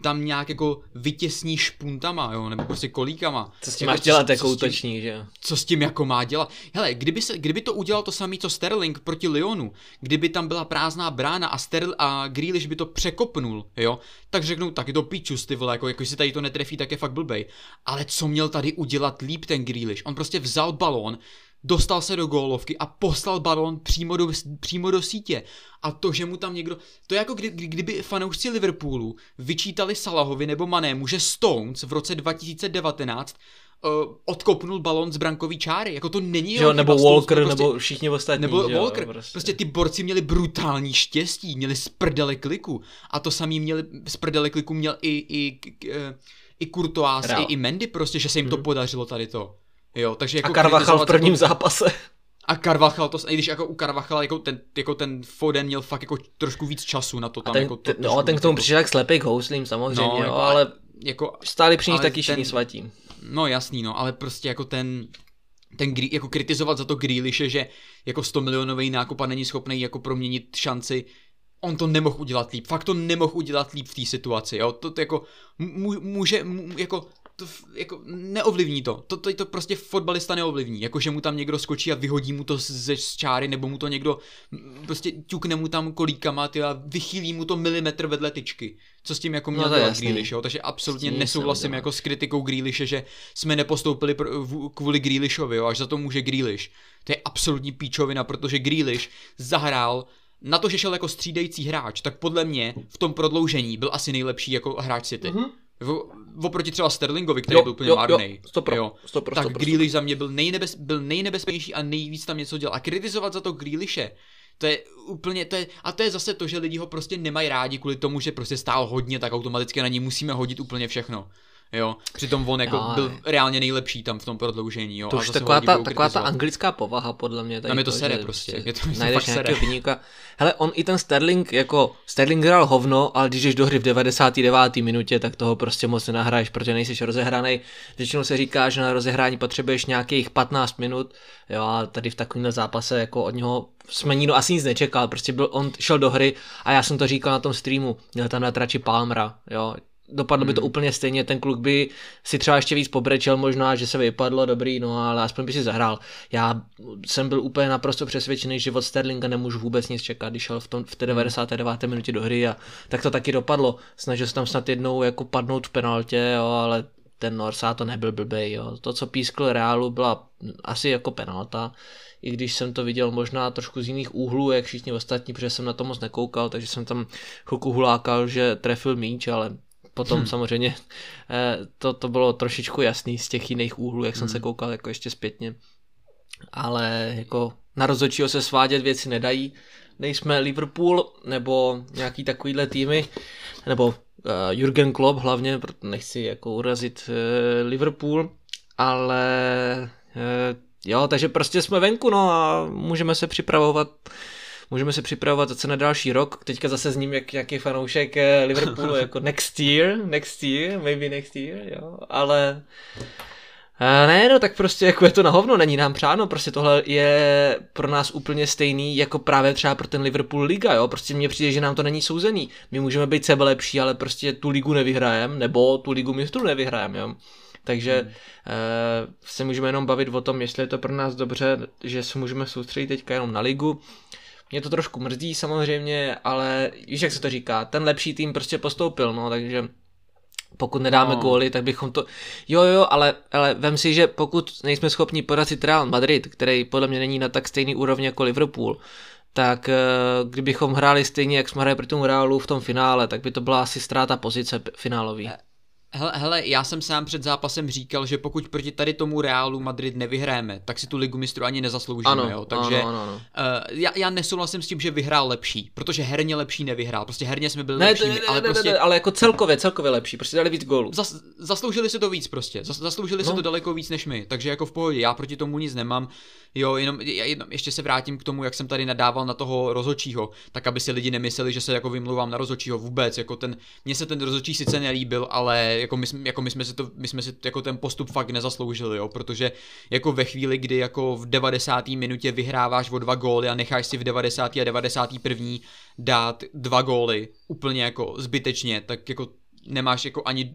tam nějak jako vytěsní špuntama, jo, nebo prostě kolíkama. Co s tím jako, máš dělat jako útočník, že jo? Co s tím jako má dělat? Hele, kdyby, se, kdyby to udělal to samý, co Sterling proti Lyonu, kdyby tam byla prázdná brána a Sterl a Grealish by to překopnul, jo, tak řeknu, tak je to pičus, ty vole, jako, jako si tady to netrefí, tak je fakt blbej. Ale co měl tady udělat líp ten Grealish? On prostě vzal balón, dostal se do gólovky a poslal balon přímo do, přímo do sítě. A to, že mu tam někdo... To je jako kdy, kdyby fanoušci Liverpoolu vyčítali Salahovi nebo Manému, že Stones v roce 2019 uh, eh, odkopnul balon z brankový čáry. Jako to není jo, nebo Walker, prostě, nebo všichni ostatní. Nebo jo, Walker. Prostě. prostě ty borci měli brutální štěstí, měli sprdele kliku. A to samý měli, sprdele kliku měl i, i, i, eh, i Courtois, i, i Mendy prostě, že se jim to hmm. podařilo tady to. Jo, takže jako a Carvachal v prvním jako... zápase. A Carvachal to, i když jako u Carvachala jako ten, jako ten Foden měl fakt jako trošku víc času na to tam. ten, jako to, ten, no, ten k tomu přišel jak slepý k houslím samozřejmě, no, jako, ale jako, stáli při nich taky všichni svatí. No jasný, no, ale prostě jako ten, ten jako kritizovat za to Grealishe, že jako 100 milionový nákup a není schopný jako proměnit šanci on to nemohl udělat líp, fakt to nemohl udělat líp v té situaci, jo, to, to jako může, jako to jako neovlivní to. To, to, to prostě fotbalista neovlivní. Jako, že mu tam někdo skočí a vyhodí mu to ze z čáry, nebo mu to někdo prostě ťukne mu tam kolíkama ty a vychýlí mu to milimetr vedle tyčky. Co s tím jako měl no, dělat Grealish, jo? Takže absolutně nesouhlasím jako s kritikou Grealishe, že jsme nepostoupili pr- kvůli Grealishovi, jo? Až za to může Grealish. To je absolutní píčovina, protože Grealish zahrál na to, že šel jako střídající hráč, tak podle mě v tom prodloužení byl asi nejlepší jako hráč City. Mm-hmm. V, oproti třeba Sterlingovi, který jo, byl úplně jo, marný. Jo, stopro, jo. Stopro, tak stopro, Grealish za mě byl, nejnebez, byl nejnebezpečnější a nejvíc tam něco dělal. A kritizovat za to Grealishe, to je úplně, to je, a to je zase to, že lidi ho prostě nemají rádi kvůli tomu, že prostě stál hodně, tak automaticky na něj musíme hodit úplně všechno jo. Přitom on jako jo, byl reálně nejlepší tam v tom prodloužení, jo. To už taková ta, taková ta anglická povaha, podle mě. Tady Tam je to, to sere prostě. Je to, najdeš nějakého vyníka. Hele, on i ten Sterling, jako, Sterling hrál hovno, ale když jdeš do hry v 99. minutě, tak toho prostě moc nenahraješ, protože nejsi rozehraný. Většinou se říká, že na rozehrání potřebuješ nějakých 15 minut, jo, a tady v takovémhle zápase jako od něho jsme nikdo asi nic nečekal, prostě byl, on šel do hry a já jsem to říkal na tom streamu, měl tam na trači Palmera, jo, dopadlo by to hmm. úplně stejně, ten kluk by si třeba ještě víc pobrečel možná, že se vypadlo dobrý, no ale aspoň by si zahrál. Já jsem byl úplně naprosto přesvědčený, že od Sterlinga nemůžu vůbec nic čekat, když šel v, tom, v té 99. Hmm. minutě do hry a tak to taky dopadlo. Snažil se tam snad jednou jako padnout v penaltě, jo, ale ten Norsa to nebyl blbej, jo. To, co pískl Reálu, byla asi jako penalta, i když jsem to viděl možná trošku z jiných úhlů, jak všichni ostatní, protože jsem na to moc nekoukal, takže jsem tam chvilku hulákal, že trefil míč, ale potom Hmm. samozřejmě eh, to, to bylo trošičku jasný z těch jiných úhlů, jak jsem se Hmm. koukal jako ještě zpětně. Ale jako na rozhodčího se svádět věci nedají. Nejsme Liverpool nebo nějaký takovýhle týmy, nebo uh, Jurgen Klopp hlavně, proto nechci jako urazit uh, Liverpool, ale uh, jo, takže prostě jsme venku, no a můžeme se připravovat můžeme se připravovat zase na další rok. Teďka zase s ním jak nějaký fanoušek eh, Liverpoolu jako next year, next year, maybe next year, jo, ale eh, ne, no tak prostě jako je to na hovno, není nám přáno, prostě tohle je pro nás úplně stejný jako právě třeba pro ten Liverpool Liga, jo, prostě mně přijde, že nám to není souzený. My můžeme být sebe lepší, ale prostě tu ligu nevyhrajem, nebo tu ligu mistrů nevyhrajem, jo. Takže hmm. uh, se můžeme jenom bavit o tom, jestli je to pro nás dobře, že se můžeme soustředit teďka jenom na ligu. Mě to trošku mrzí samozřejmě, ale víš, jak se to říká, ten lepší tým prostě postoupil, no, takže pokud nedáme No. góly, tak bychom to... Jo, jo, ale, ale vem si, že pokud nejsme schopni porazit Real Madrid, který podle mě není na tak stejný úrovni jako Liverpool, tak eh, kdybychom hráli stejně, jak jsme hráli proti tomu Realu v tom finále, tak by to byla asi ztráta pozice finálový. Hele, hele, já jsem sám před zápasem říkal, že pokud proti tady tomu Realu Madrid nevyhráme, tak si tu ligu mistrů ani nezasloužíme, Ano, jo. Takže ano, ano, ano. Uh, já, já nesouhlasím s tím, že vyhrál lepší, protože herně lepší nevyhrál. Prostě herně jsme byli Ne, lepší, ale ne, prostě ne, ne, ale jako celkově, celkově lepší, prostě dali víc gólů. zas, zasloužili si to víc prostě. Zas, zasloužili no. si to daleko víc než my, takže jako v pohodě, já proti tomu nic nemám. Jo, jenom, já jenom ještě se vrátím k tomu, jak jsem tady nadával na toho rozhodčího, tak aby si lidi nemysleli, že se jako vymlouvám na rozhodčího vůbec, jako ten, mně se ten rozhodčí sice nelíbil, ale jako my, jsme- jako my jsme si to, my jsme si jako ten postup fakt nezasloužili, jo, protože jako ve chvíli, kdy jako v 90. minutě vyhráváš o dva góly a necháš si v 90. a 91. dát dva góly úplně jako zbytečně, tak jako nemáš jako ani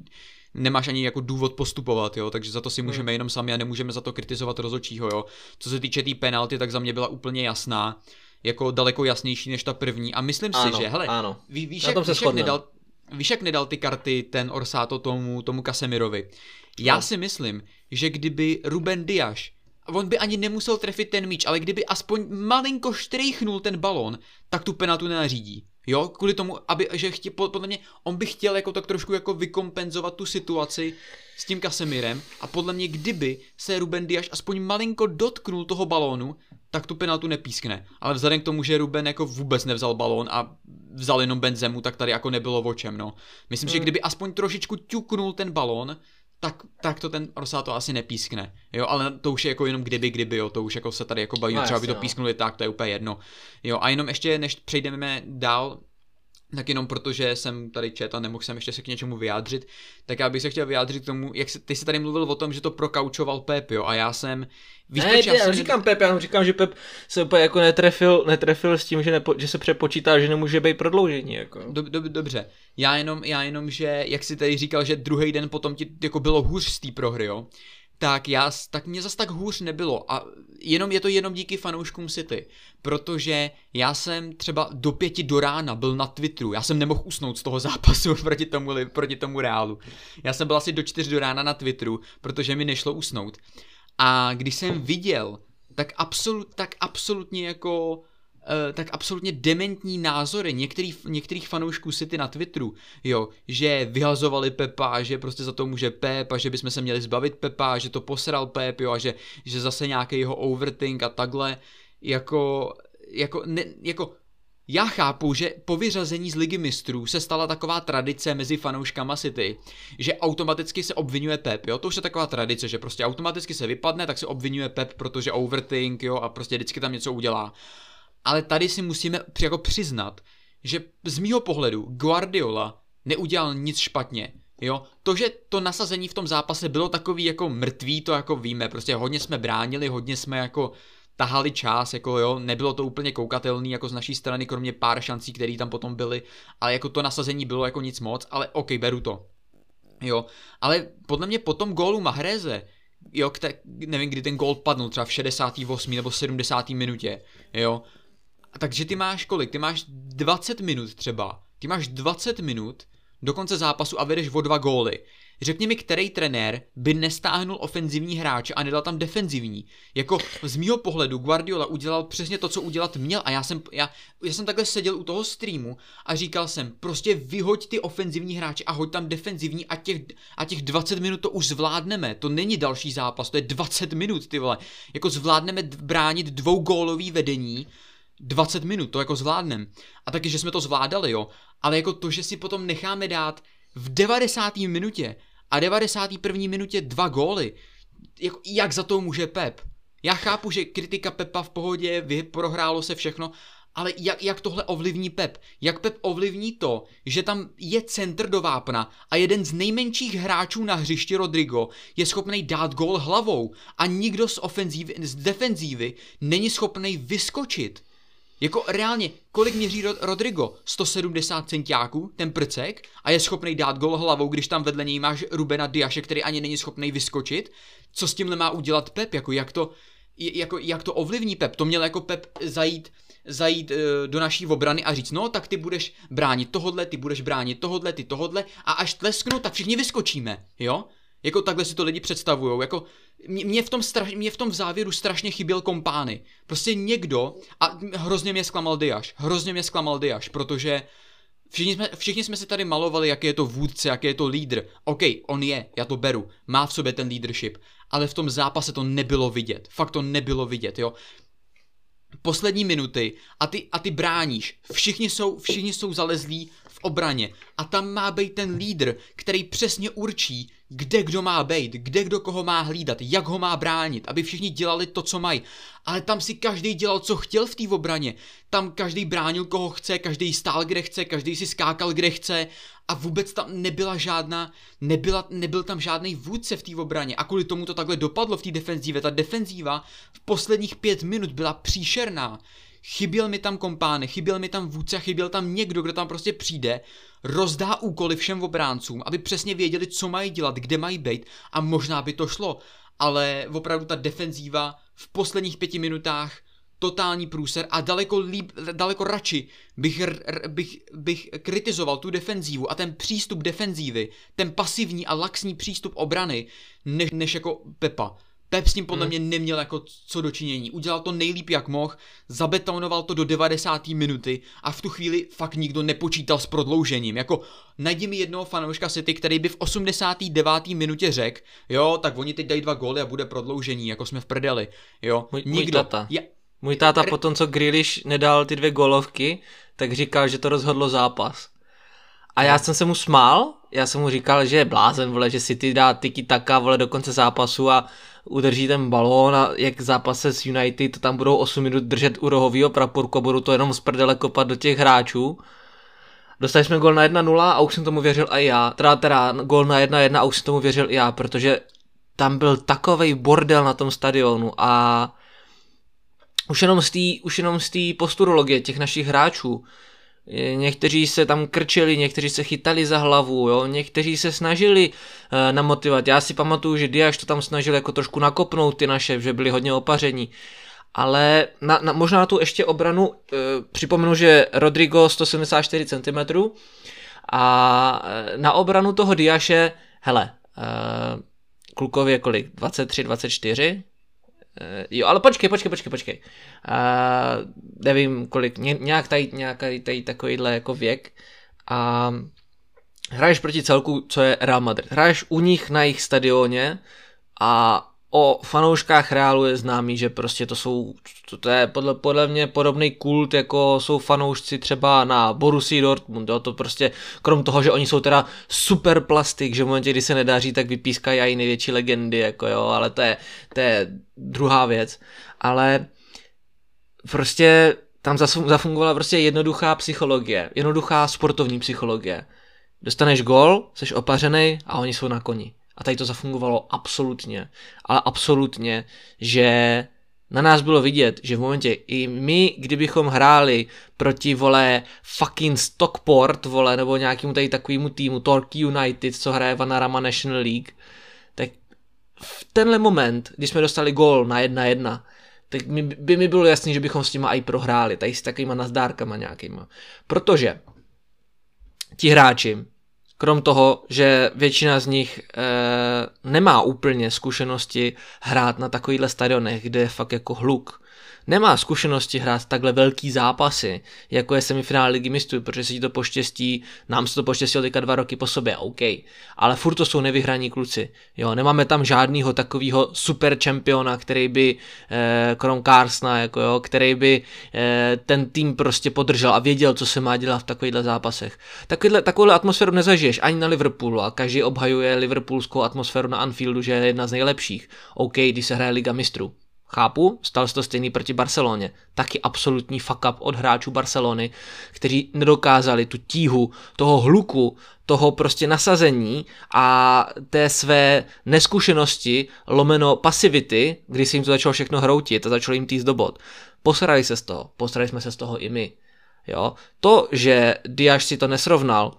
nemáš ani jako důvod postupovat, jo, takže za to si můžeme jenom sami a nemůžeme za to kritizovat rozhodčího, jo. Co se týče té tý penalty, tak za mě byla úplně jasná, jako daleko jasnější než ta první a myslím si, Ano, že, hele, ano. ví, víš, Na jak, víš, jak nedal, víš, jak nedal ty karty ten Orsato tomu, tomu Casemirovi. Já No. si myslím, že kdyby Ruben Dias on by ani nemusel trefit ten míč, ale kdyby aspoň malinko štrejchnul ten balon, tak tu penaltu nenařídí. Jo, kvůli tomu, aby, že chtě, podle mě, on by chtěl jako tak trošku jako vykompenzovat tu situaci s tím Kasemirem a podle mě, kdyby se Ruben Dias aspoň malinko dotknul toho balónu, tak tu penaltu nepískne. Ale vzhledem k tomu, že Ruben jako vůbec nevzal balón a vzal jenom Benzemu, tak tady jako nebylo o čem, no. Myslím, že Hmm. kdyby aspoň trošičku ťuknul ten balón, tak, tak to ten Rosato asi nepískne. Jo, ale to už je jako jenom kdyby, kdyby, jo, to už jako se tady jako bavíme, No, třeba by to no. písknuli tak, to je úplně jedno. Jo, a jenom ještě, než přejdeme dál, tak jenom protože jsem tady čet a nemohl jsem ještě se k něčemu vyjádřit, tak já bych se chtěl vyjádřit k tomu, jak se, ty jsi tady mluvil o tom, že to prokaučoval Pep, jo, a já jsem, víš, ne, proč já, já jsem říkám Pep, já říkám, že Pep se úplně jako netrefil, netrefil s tím, že, nepo, že se přepočítá, že nemůže být prodloužení. Jako. Dob, dob, dobře, já jenom, já jenom, že jak jsi tady říkal, že druhý den potom ti jako bylo hůř z té prohry, jo, tak já, tak mě zas tak hůř nebylo a jenom je to jenom díky fanouškům City, protože já jsem třeba do pěti do rána byl na Twitteru, já jsem nemohl usnout z toho zápasu proti tomu, proti tomu Reálu. Já jsem byl asi do čtyř do rána na Twitteru, protože mi nešlo usnout. A když jsem viděl, tak, absolut, tak absolutně jako tak absolutně dementní názory některých, některých fanoušků City na Twitteru, jo, že vyhazovali Pepa, že prostě za to může Pep a že bychom se měli zbavit Pepa, že to posral Pep, jo, a že, že zase nějaký jeho overthink a takhle, jako, jako, ne, jako já chápu, že po vyřazení z ligy mistrů se stala taková tradice mezi fanouškama City, že automaticky se obvinuje Pep, jo, to už je taková tradice, že prostě automaticky se vypadne, tak se obvinuje Pep, protože overthink, jo, a prostě vždycky tam něco udělá. Ale tady si musíme jako přiznat, že z mýho pohledu Guardiola neudělal nic špatně. Jo, to, že to nasazení v tom zápase bylo takový jako mrtvý, to jako víme, prostě hodně jsme bránili, hodně jsme jako tahali čas, jako jo, nebylo to úplně koukatelný jako z naší strany, kromě pár šancí, které tam potom byly, ale jako to nasazení bylo jako nic moc, ale ok, beru to. Jo, ale podle mě po tom gólu Mahreze, jo, kte, nevím, kdy ten gól padnul, třeba v 68. nebo 70. minutě, jo, takže ty máš kolik? Ty máš 20 minut třeba. Ty máš 20 minut do konce zápasu a vedeš o dva góly. Řekni mi, který trenér by nestáhnul ofenzivní hráče a nedal tam defenzivní. Jako z mýho pohledu Guardiola udělal přesně to, co udělat měl a já jsem, já, já jsem takhle seděl u toho streamu a říkal jsem, prostě vyhoď ty ofenzivní hráče a hoď tam defenzivní a těch, a těch 20 minut to už zvládneme. To není další zápas, to je 20 minut, ty vole. Jako zvládneme bránit dvou gólový vedení 20 minut, to jako zvládnem. A taky, že jsme to zvládali, jo. Ale jako to, že si potom necháme dát v 90. minutě a 91. minutě dva góly, jako, jak za to může Pep? Já chápu, že kritika Pepa v pohodě, vy, prohrálo se všechno, ale jak, jak tohle ovlivní Pep? Jak Pep ovlivní to, že tam je centr do vápna a jeden z nejmenších hráčů na hřišti Rodrigo je schopný dát gól hlavou a nikdo z, ofenzívy, z defenzívy není schopný vyskočit? Jako reálně, kolik měří Rod- Rodrigo? 170 centiáků, ten prcek, a je schopný dát gol hlavou, když tam vedle něj máš Rubena Diaše, který ani není schopný vyskočit? Co s tímhle má udělat Pep? Jako jak to, jako, jak to ovlivní Pep? To měl jako Pep zajít, zajít uh, do naší obrany a říct, no tak ty budeš bránit tohodle, ty budeš bránit tohodle, ty tohodle a až tlesknu, tak všichni vyskočíme, jo? Jako takhle si to lidi představují. Jako mě v, tom straš, mě v tom v závěru strašně chyběl kompány. Prostě někdo, a hrozně mě zklamal Diaš, hrozně mě zklamal Diaš, protože všichni jsme, všichni jsme si tady malovali, jaký je to vůdce, jaký je to lídr. OK, on je, já to beru, má v sobě ten leadership, ale v tom zápase to nebylo vidět. Fakt to nebylo vidět, jo poslední minuty a ty, a ty bráníš. Všichni jsou, všichni jsou zalezlí v obraně a tam má být ten lídr, který přesně určí, kde kdo má být, kde kdo koho má hlídat, jak ho má bránit, aby všichni dělali to, co mají. Ale tam si každý dělal, co chtěl v té obraně. Tam každý bránil, koho chce, každý stál, kde chce, každý si skákal, kde chce a vůbec tam nebyla žádná, nebyla, nebyl tam žádný vůdce v té obraně a kvůli tomu to takhle dopadlo v té defenzívě. Ta defenzíva v posledních pět minut byla příšerná. Chyběl mi tam kompány, chyběl mi tam vůdce, chyběl tam někdo, kdo tam prostě přijde, rozdá úkoly všem obráncům, aby přesně věděli, co mají dělat, kde mají být a možná by to šlo. Ale opravdu ta defenzíva v posledních pěti minutách totální průser a daleko, líp, daleko radši bych, bych, bych kritizoval tu defenzívu a ten přístup defenzívy, ten pasivní a laxní přístup obrany, než, než jako Pepa. Pep s tím podle hmm. mě neměl jako co dočinění. Udělal to nejlíp jak mohl, zabetonoval to do 90. minuty a v tu chvíli fakt nikdo nepočítal s prodloužením. Jako najdi mi jednoho fanouška City, který by v 89. minutě řekl, jo, tak oni teď dají dva góly a bude prodloužení, jako jsme v prdeli. Jo, můj, nikdo. Můj tata. Ja, můj táta R- potom, co Grealish nedal ty dvě golovky, tak říkal, že to rozhodlo zápas. A já jsem se mu smál, já jsem mu říkal, že je blázen, vole, že City dá tiki taka, vole, do konce zápasu a udrží ten balón a jak zápase s United tam budou 8 minut držet u rohového praporku a budou to jenom z prdele kopat do těch hráčů. Dostali jsme gol na 1-0 a už jsem tomu věřil i já. Teda, teda gol na 1-1 a už jsem tomu věřil i já, protože tam byl takový bordel na tom stadionu a už jenom z té posturologie těch našich hráčů, Někteří se tam krčili, někteří se chytali za hlavu, jo? někteří se snažili uh, namotivovat. Já si pamatuju, že Diaš to tam snažil jako trošku nakopnout ty naše, že byli hodně opaření. Ale na, na, možná na tu ještě obranu uh, připomenu, že Rodrigo 174 cm a uh, na obranu toho Diaše, hele, uh, klukově kolik? 23, 24? Uh, jo, ale počkej, počkej, počkej, počkej. Uh, nevím kolik, ně, nějak tady, nějaký tady takovýhle jako věk. A hraješ proti celku, co je Real Madrid. Hraješ u nich na jejich stadioně a o fanouškách Realu je známý, že prostě to jsou, to, to je podle, podle mě podobný kult, jako jsou fanoušci třeba na Borussia Dortmund, jo, to prostě, krom toho, že oni jsou teda super plastik, že v momentě, kdy se nedaří, tak vypískají i největší legendy, jako jo, ale to je, to je druhá věc, ale prostě tam zafungovala prostě jednoduchá psychologie, jednoduchá sportovní psychologie. Dostaneš gol, jsi opařený a oni jsou na koni. A tady to zafungovalo absolutně, ale absolutně, že na nás bylo vidět, že v momentě i my, kdybychom hráli proti, vole, fucking Stockport, vole, nebo nějakému tady takovému týmu, Torquay United, co hraje Vanarama National League, tak v tenhle moment, kdy jsme dostali gól na jedna jedna, tak by mi bylo jasný, že bychom s těma i prohráli, tady s takovýma nazdárkama nějakýma. Protože ti hráči krom toho, že většina z nich e, nemá úplně zkušenosti hrát na takovýchhle stadionech, kde je fakt jako hluk, nemá zkušenosti hrát takhle velký zápasy, jako je semifinále ligy mistrů, protože se ti to poštěstí, nám se to poštěstilo teďka dva roky po sobě, OK, ale furt to jsou nevyhraní kluci, jo, nemáme tam žádného takového super čempiona, který by, eh, krom Carsna, jako jo, který by eh, ten tým prostě podržel a věděl, co se má dělat v takovýchhle zápasech. Takovýhle, takovouhle atmosféru nezažiješ ani na Liverpoolu a každý obhajuje liverpoolskou atmosféru na Anfieldu, že je jedna z nejlepších. OK, když se hraje Liga mistrů. Chápu, stal se to stejný proti Barceloně. Taky absolutní fuck up od hráčů Barcelony, kteří nedokázali tu tíhu toho hluku, toho prostě nasazení a té své neskušenosti, lomeno pasivity, kdy se jim to začalo všechno hroutit a začalo jim týst do bod. Posrali se z toho, posrali jsme se z toho i my. Jo? To, že Diaz si to nesrovnal,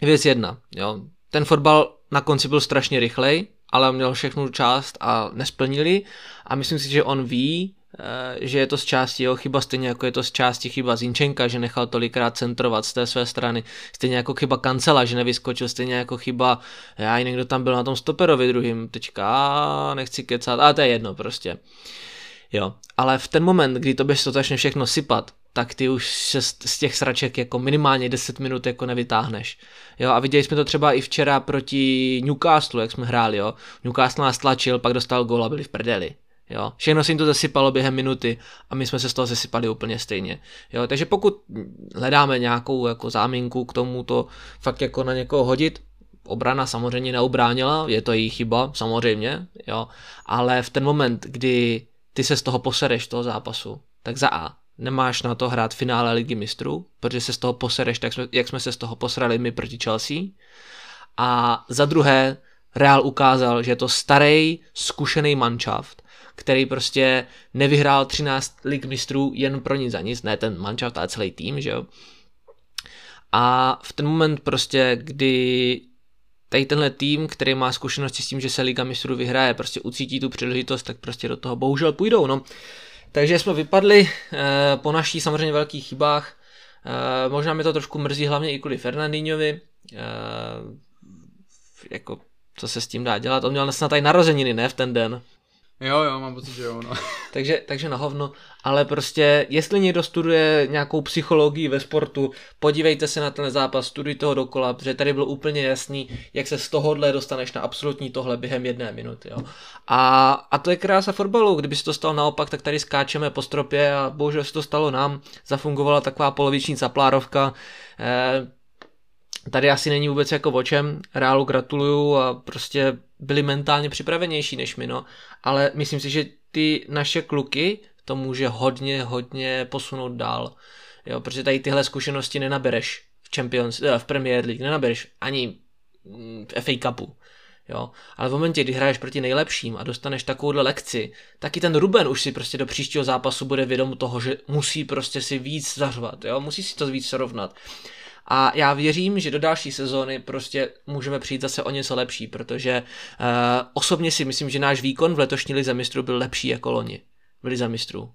je věc jedna. Jo? Ten fotbal na konci byl strašně rychlej, ale měl všechnu část a nesplnili. A myslím si, že on ví, eh, že je to z části jeho chyba, stejně jako je to z části chyba Zinčenka, že nechal tolikrát centrovat z té své strany, stejně jako chyba Kancela, že nevyskočil, stejně jako chyba, já i někdo tam byl na tom stoperovi druhým, teďka nechci kecat, ale to je jedno prostě. Jo, ale v ten moment, kdy to bys to začne všechno sypat, tak ty už se z těch sraček jako minimálně 10 minut jako nevytáhneš. Jo, a viděli jsme to třeba i včera proti Newcastle, jak jsme hráli, jo. Newcastle nás tlačil, pak dostal gól a byli v prdeli. Jo, všechno se jim to zasypalo během minuty a my jsme se z toho zasypali úplně stejně. Jo, takže pokud hledáme nějakou jako záminku k tomu to fakt jako na někoho hodit, obrana samozřejmě neubránila, je to její chyba, samozřejmě, jo, ale v ten moment, kdy ty se z toho posereš, toho zápasu, tak za A, nemáš na to hrát finále ligy mistrů, protože se z toho posereš, tak jsme, jak jsme se z toho posrali my proti Chelsea. A za druhé, Real ukázal, že je to starý, zkušený manšaft, který prostě nevyhrál 13 lig mistrů jen pro nic za nic, ne ten manšaft, ale celý tým, že jo. A v ten moment prostě, kdy tady tenhle tým, který má zkušenosti s tím, že se Liga mistrů vyhraje, prostě ucítí tu příležitost, tak prostě do toho bohužel půjdou, no. Takže jsme vypadli eh, po naší samozřejmě velkých chybách. Eh, možná mi to trošku mrzí, hlavně i kvůli Fernandíňovi. Eh, jako, co se s tím dá dělat? On měl snad tady narozeniny, ne v ten den. Jo, jo, mám pocit, že jo, no. takže, takže na hovno, ale prostě, jestli někdo studuje nějakou psychologii ve sportu, podívejte se na ten zápas, studujte ho dokola, protože tady bylo úplně jasný, jak se z tohohle dostaneš na absolutní tohle během jedné minuty, jo. A, a to je krása fotbalu, kdyby se to stalo naopak, tak tady skáčeme po stropě a bohužel se to stalo nám, zafungovala taková poloviční zaplárovka, eh, tady asi není vůbec jako o čem, Reálu gratuluju a prostě byli mentálně připravenější než my, no. Ale myslím si, že ty naše kluky to může hodně, hodně posunout dál. Jo, protože tady tyhle zkušenosti nenabereš v Champions, eh, v Premier League, nenabereš ani mm, v FA Cupu. Jo? Ale v momentě, kdy hraješ proti nejlepším a dostaneš takovouhle lekci, tak i ten Ruben už si prostě do příštího zápasu bude vědom toho, že musí prostě si víc zařvat, jo? musí si to víc srovnat. A já věřím, že do další sezóny prostě můžeme přijít zase o něco lepší, protože uh, osobně si myslím, že náš výkon v letošní lize mistrů byl lepší jako loni v lize mistrů.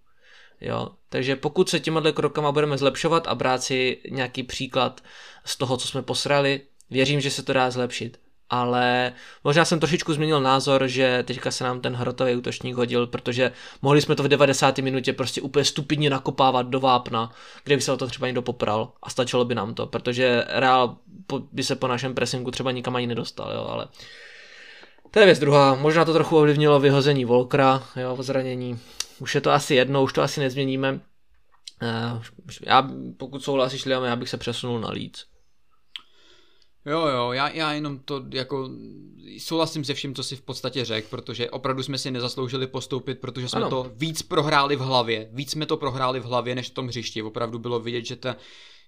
Jo, takže pokud se těmihle krokama budeme zlepšovat a brát si nějaký příklad z toho, co jsme posrali, věřím, že se to dá zlepšit ale možná jsem trošičku změnil názor, že teďka se nám ten hrotový útočník hodil, protože mohli jsme to v 90. minutě prostě úplně stupidně nakopávat do vápna, kde by se o to třeba někdo popral a stačilo by nám to, protože Real by se po našem pressingu třeba nikam ani nedostal, jo, ale to je věc druhá, možná to trochu ovlivnilo vyhození Volkra, jo, zranění, už je to asi jedno, už to asi nezměníme, eh, já, pokud souhlasíš, Liam, já bych se přesunul na Leeds. Jo, jo, já, já jenom to jako souhlasím se vším, co si v podstatě řekl, protože opravdu jsme si nezasloužili postoupit, protože jsme ano. to víc prohráli v hlavě. Víc jsme to prohráli v hlavě, než v tom hřišti. Opravdu bylo vidět, že, ta,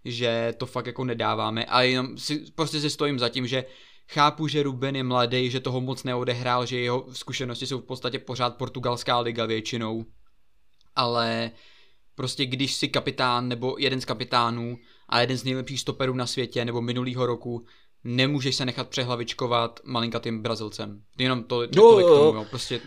že to fakt jako nedáváme. A jenom si, prostě si stojím za tím, že chápu, že Ruben je mladý, že toho moc neodehrál, že jeho zkušenosti jsou v podstatě pořád portugalská liga většinou. Ale prostě když si kapitán nebo jeden z kapitánů a jeden z nejlepších stoperů na světě nebo minulýho roku nemůžeš se nechat přehlavičkovat malinkatým Brazilcem. Jenom to, to jo, k tomu, jo. Prostě,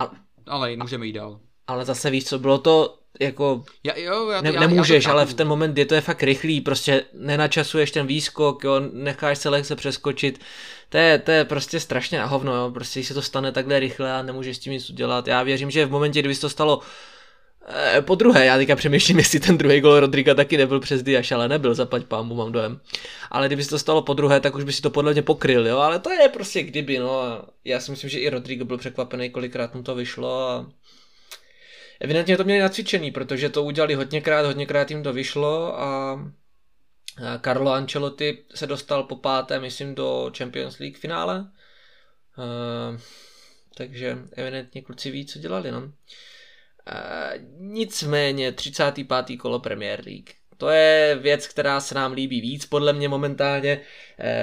a, ale můžeme jít dál. Ale zase víš co, bylo to, jako já, jo, já to, ne, já, nemůžeš, já to ale v ten moment je to je fakt rychlý, prostě nenačasuješ ten výskok, jo, necháš se lehce přeskočit, to je, to je prostě strašně na hovno, jo, prostě se to stane takhle rychle a nemůžeš s tím nic udělat. Já věřím, že v momentě, kdyby se to stalo eh, po druhé, já teďka přemýšlím, jestli ten druhý gol Rodriga taky nebyl přes Diaš, ale nebyl, zaplať pámu, mám dojem. Ale kdyby se to stalo po druhé, tak už by si to podle mě pokryl, jo, ale to je prostě kdyby, no. Já si myslím, že i Rodrigo byl překvapený, kolikrát mu to vyšlo a evidentně to měli nacvičený, protože to udělali hodněkrát, hodněkrát jim to vyšlo a Carlo Ancelotti se dostal po páté, myslím, do Champions League finále. Uh, takže evidentně kluci ví, co dělali, no. Uh, nicméně 35. kolo Premier League. To je věc, která se nám líbí víc, podle mě momentálně.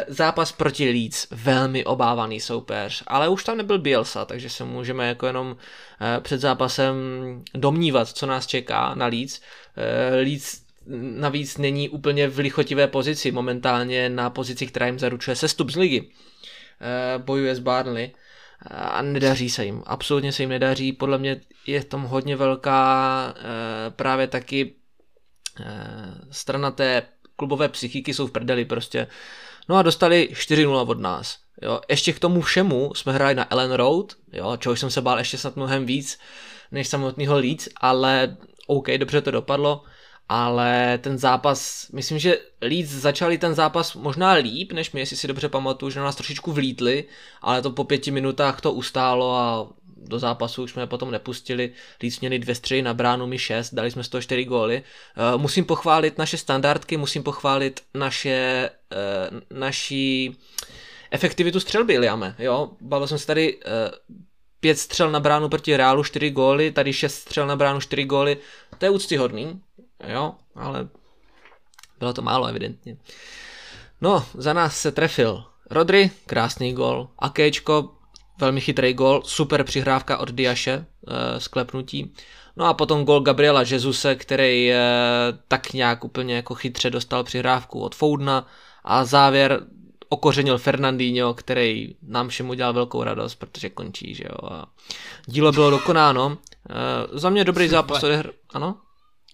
Zápas proti Leeds, velmi obávaný soupeř, ale už tam nebyl Bielsa, takže se můžeme jako jenom před zápasem domnívat, co nás čeká na Leeds. Leeds navíc není úplně v lichotivé pozici, momentálně na pozici, která jim zaručuje sestup z ligy. Bojuje s Barnley a nedaří se jim, absolutně se jim nedaří, podle mě je v tom hodně velká právě taky strana té klubové psychiky jsou v prdeli prostě. No a dostali 4-0 od nás. Jo. Ještě k tomu všemu jsme hráli na Ellen Road, jo, čeho jsem se bál ještě snad mnohem víc než samotného Leeds, ale OK, dobře to dopadlo, ale ten zápas, myslím, že Leeds začali ten zápas možná líp, než my, jestli si dobře pamatuju, že nás trošičku vlítli, ale to po pěti minutách to ustálo a do zápasu už jsme je potom nepustili. Leeds měli dvě střely na bránu, my šest, dali jsme z toho čtyři góly. Uh, musím pochválit naše standardky, musím pochválit naše, uh, naší efektivitu střelby, Liame. Jo, bavil jsem se tady uh, pět střel na bránu proti Reálu, čtyři góly, tady šest střel na bránu, čtyři góly. To je úctyhodný, jo, ale bylo to málo evidentně. No, za nás se trefil Rodry, krásný gol, Akečko, velmi chytrý gol, super přihrávka od Diaše, e, sklepnutí. No a potom gol Gabriela Jezuse, který e, tak nějak úplně jako chytře dostal přihrávku od Foudna a závěr okořenil Fernandinho, který nám všem udělal velkou radost, protože končí, že jo. A dílo bylo dokonáno. E, za mě dobrý zápas odehr... Ano?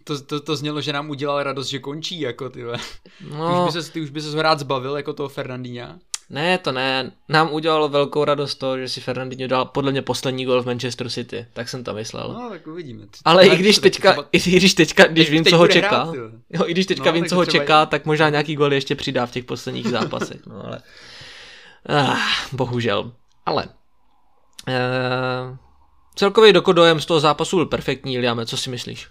To, to, to znělo, že nám udělal radost, že končí, jako ty. No. Ty už by se, ty už by se rád zbavil, jako toho Fernandinha. Ne, to ne. Nám udělalo velkou radost to, že si Fernandinho dal podle mě poslední gol v Manchester City. Tak jsem to myslel. No, tak uvidíme. Ale i když teďka, třeba... i když teďka, když vím, co ho čeká, hrát, jo, i když teďka no, vím, co ho čeká, tak možná nějaký gol ještě přidá v těch posledních zápasech. No, ale... Ah, bohužel. Ale... Uh, celkový dokodojem z toho zápasu byl perfektní, Liame, co si myslíš?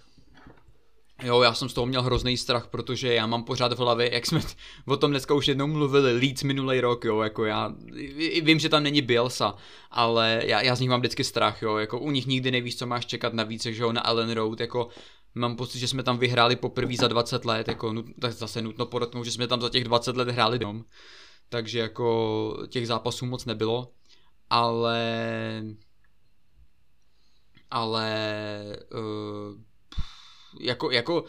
Jo, já jsem z toho měl hrozný strach, protože já mám pořád v hlavě, jak jsme o tom dneska už jednou mluvili, Leeds minulý rok, jo, jako já vím, že tam není Bielsa, ale já, já z nich mám vždycky strach, jo, jako u nich nikdy nevíš, co máš čekat navíc, že jo, na Ellen Road, jako mám pocit, že jsme tam vyhráli poprvé za 20 let, jako nut, tak zase nutno podotknout, že jsme tam za těch 20 let hráli dom, takže jako těch zápasů moc nebylo, ale ale uh, jako, jako,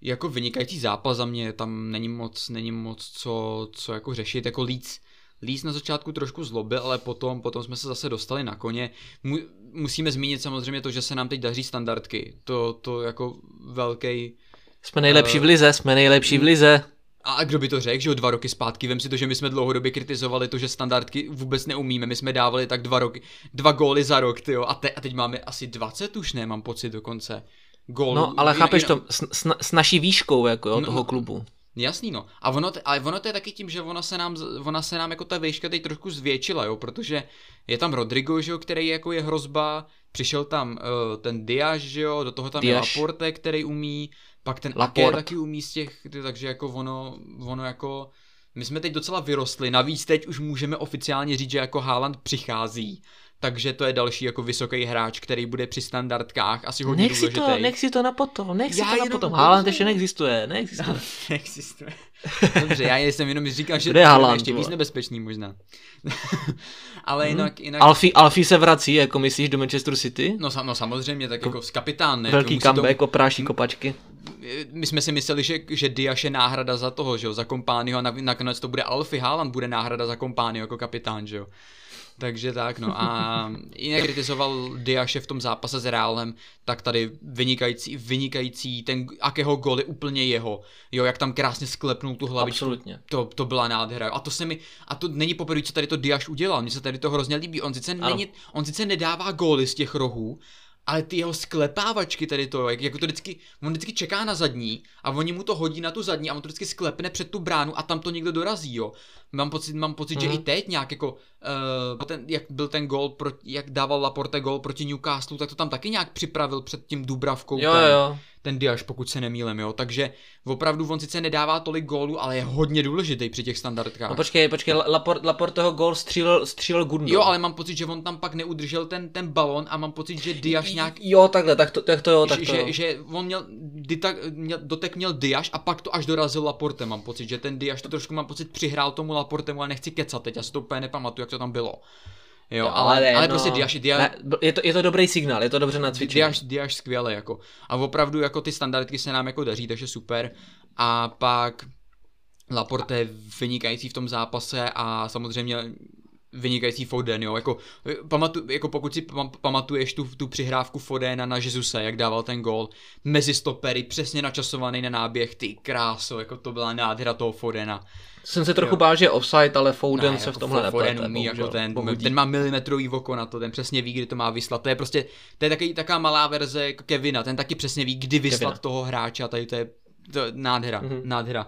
jako vynikající zápas za mě, tam není moc, není moc co, co jako řešit, jako Leeds, Leeds na začátku trošku zlobil, ale potom, potom jsme se zase dostali na koně. Mu, musíme zmínit samozřejmě to, že se nám teď daří standardky. To, to jako velký. Jsme nejlepší uh, v lize, jsme nejlepší v lize. A kdo by to řekl, že o dva roky zpátky, vem si to, že my jsme dlouhodobě kritizovali to, že standardky vůbec neumíme, my jsme dávali tak dva roky, dva góly za rok, tyjo, a, te, a teď máme asi 20 už, ne, mám pocit dokonce gól. No, ale chápeš jinak... to, s, s, s naší výškou jako jo, no, toho klubu. Jasný, no. A ono, ale ono to je taky tím, že ona se nám, ona se nám jako ta výška teď trošku zvětšila, jo, protože je tam Rodrigo, že jo, který jako je hrozba, přišel tam uh, ten Diaz, že jo, do toho tam Diaz. je Laporte, který umí, pak ten Laporte. Ake taky umí z těch, takže jako ono, ono jako, my jsme teď docela vyrostli, navíc teď už můžeme oficiálně říct, že jako Haaland přichází takže to je další jako vysoký hráč, který bude při standardkách asi hodně nech si důležitý. To, nech si to na potom, nech si já to na potom. Haaland ještě neexistuje, neexistuje. neexistuje. Dobře, já jsem jenom říkal, že to je Haaland, ještě víc nebezpečný možná. Ale hmm. jinak... jinak... Alfie, Alfie se vrací, jako myslíš, do Manchester City? No, no samozřejmě, tak jako, jako kapitán, ne? Velký comeback, to... opráší kopačky. My jsme si mysleli, že, že Diaz je náhrada za toho, že jo, za kompányho a nakonec to bude Alfie Haaland bude náhrada za kompányho jako kapitán, že jo. Takže tak, no a jinak kritizoval Diaše v tom zápase s Reálem, tak tady vynikající, vynikající, ten, akého gol je úplně jeho, jo, jak tam krásně sklepnul tu hlavičku. Absolutně. To, to byla nádhera. A to se mi, a to není poprvé, co tady to Diaš udělal, mně se tady to hrozně líbí. On sice, není, on sice nedává góly z těch rohů, ale ty jeho sklepávačky tady to, jak, jako to vždycky, on vždycky čeká na zadní a oni mu to hodí na tu zadní a on to vždycky sklepne před tu bránu a tam to někdo dorazí, jo. Mám pocit, mám pocit, mm-hmm. že Mhm. i teď nějak jako, uh, ten, jak byl ten gol, pro, jak dával Laporte gol proti Newcastle, tak to tam taky nějak připravil před tím Dubravkou Jo, ten, jo. ten Diaš, pokud se nemýlem, jo. Takže opravdu on sice nedává tolik gólů, ale je hodně důležitý při těch standardkách. No počkej, počkej, Laport, Laporteho gol střílel, střílel Gundo. Jo, ale mám pocit, že on tam pak neudržel ten, ten balon a mám pocit, že Diaš nějak Jo, takhle, tak to, tak to jo, tak to že, jo. že, že on měl, Dita, měl, dotek měl Diaš a pak to až dorazil Laporte, mám pocit, že ten Diaš to trošku mám pocit přihrál tomu Laportemu, ale nechci kecat teď, já si to úplně nepamatuju, jak to tam bylo. Jo, ale, ale, ale prostě Diaš, Diaš, ne, je, to, je to dobrý signál, je to dobře nacvičené. Diaš, Diaš skvěle, jako. A opravdu jako ty standardky se nám jako daří, takže super. A pak Laporte je vynikající v tom zápase a samozřejmě vynikající Foden, jo, jako, pamatu, jako pokud si pam- pamatuješ tu, tu přihrávku Fodena na Jesuse, jak dával ten gol mezi stopery, přesně načasovaný na náběh, ty kráso, jako to byla nádhera toho Fodena. Jsem se trochu Jo. bál, že je offside, ale Fouden Ne, se jako v tomhle Foden umí, jako ten, ten má milimetrový oko na to, ten přesně ví, kdy to má vyslat. To je prostě, to je taky, taká malá verze Kevina, ten taky přesně ví, kdy vyslat Kevina. toho hráče a tady to je, to nádhera, Mhm. nádhera.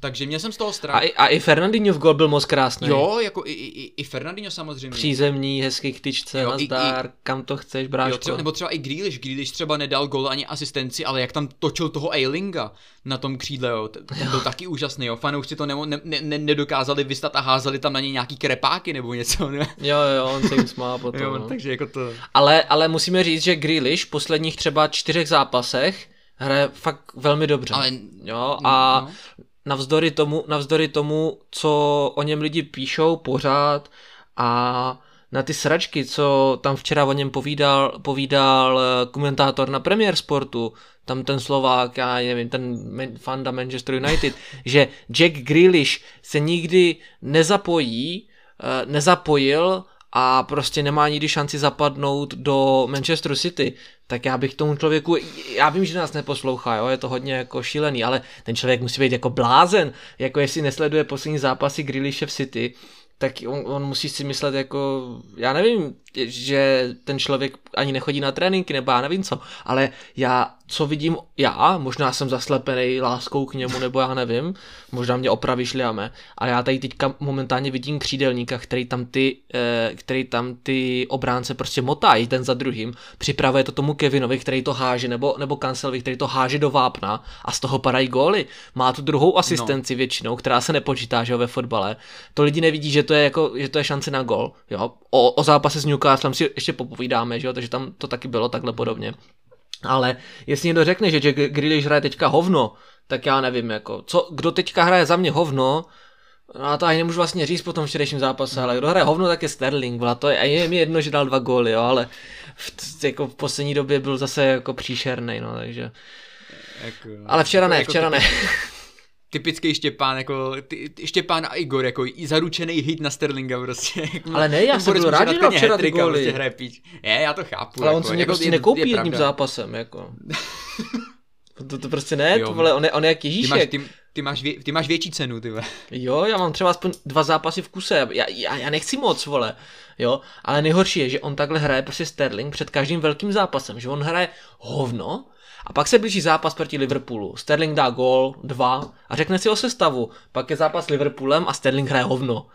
Takže měl jsem z toho strach. A, i- a i Fernandinho v gol byl moc krásný. jo, jako i, i, i Fernandinho samozřejmě. Přízemní, hezký k tyčce, Jo, i- nazdár, kam to chceš, bráško. Jo, třeba, nebo třeba i Grealish, Grealish třeba nedal gol ani asistenci, ale jak tam točil toho Eilinga na tom křídle, jo, ten ten byl taky úžasný, jo, fanoušci to ne, ne, ne, nedokázali vystat a házeli tam na něj nějaký krepáky nebo něco, ne? Jo, jo, on se jim smál potom. Jo, no. takže jako to... Ale, ale musíme říct, že Grealish v posledních třeba čtyřech zápasech hraje fakt velmi dobře. Ale Jo, a no. Navzdory tomu, navzdory tomu, co o něm lidi píšou pořád a na ty sračky, co tam včera o něm povídal, povídal eh, komentátor na Premier Sportu, tam ten Slovák, já nevím, ten fanda Manchester United, že Jack Grealish se nikdy nezapojí, eh, nezapojil a prostě nemá nikdy šanci zapadnout do Manchester City, tak já bych tomu člověku, já vím, že nás neposlouchá, jo, je to hodně jako šílený, ale ten člověk musí být jako blázen, jako jestli nesleduje poslední zápasy Grealishe v City, tak on, on musí si myslet jako, já nevím, že ten člověk ani nechodí na tréninky, nebo já nevím co, ale já, co vidím já, možná jsem zaslepený láskou k němu, nebo já nevím, možná mě opravíš, Liame, a já tady teďka momentálně vidím křídelníka, který tam ty, eh, který tam ty obránce prostě motají ten za druhým, připravuje to tomu Kevinovi, který to háže, nebo, nebo Kancelovi, který to háže do vápna a z toho padají góly. Má tu druhou asistenci no. většinou, která se nepočítá, že jo, ve fotbale. To lidi nevidí, že to je jako, že to je šance na gól, jo. O, o zápase s Newcastlem si ještě popovídáme, že jo, takže tam to taky bylo takhle podobně. Ale jestli někdo řekne, že Jack Grealish hraje teďka hovno, tak já nevím, jako, co, kdo teďka hraje za mě hovno, No a to ani nemůžu vlastně říct po tom včerejším zápase, ale kdo hraje hovno, tak je Sterling, vla, to je, a je mi jedno, že dal dva góly, jo, ale v, jako v poslední době byl zase jako příšerný, no, takže. Jako, Ale včera ne, jako včera ne. Typický Štěpán, jako ty, ty, Štěpán a Igor, jako i zaručený hit na Sterlinga prostě. Ale ne, já jsem byl rád, že včera ty góly. Prostě hraje píč. Já to chápu. Ale jako, on se mě jako, prostě je- nekoupí je jedním zápasem, jako. To, to prostě ne, Jo. to vole, on je, on je jak Ty máš, Ježíšek. ty, ty, máš vě, ty máš větší cenu, ty vole. Jo, já mám třeba aspoň dva zápasy v kuse, já, já, já nechci moc, vole, jo, ale nejhorší je, že on takhle hraje prostě Sterling před každým velkým zápasem, že on hraje hovno a pak se blíží zápas proti Liverpoolu. Sterling dá gól, dva a řekne si o sestavu. Pak je zápas s Liverpoolem a Sterling hraje hovno.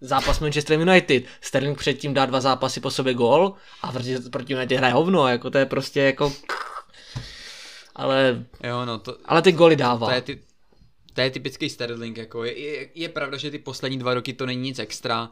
Zápas Manchester United. Sterling předtím dá dva zápasy po sobě gól a proti, proti United hraje hovno, jako to je prostě jako... Ale, Jo, no, to, ale ty góly dává. to je, ty, to je typický Sterling, jako je, je, je, pravda, že ty poslední dva roky to není nic extra,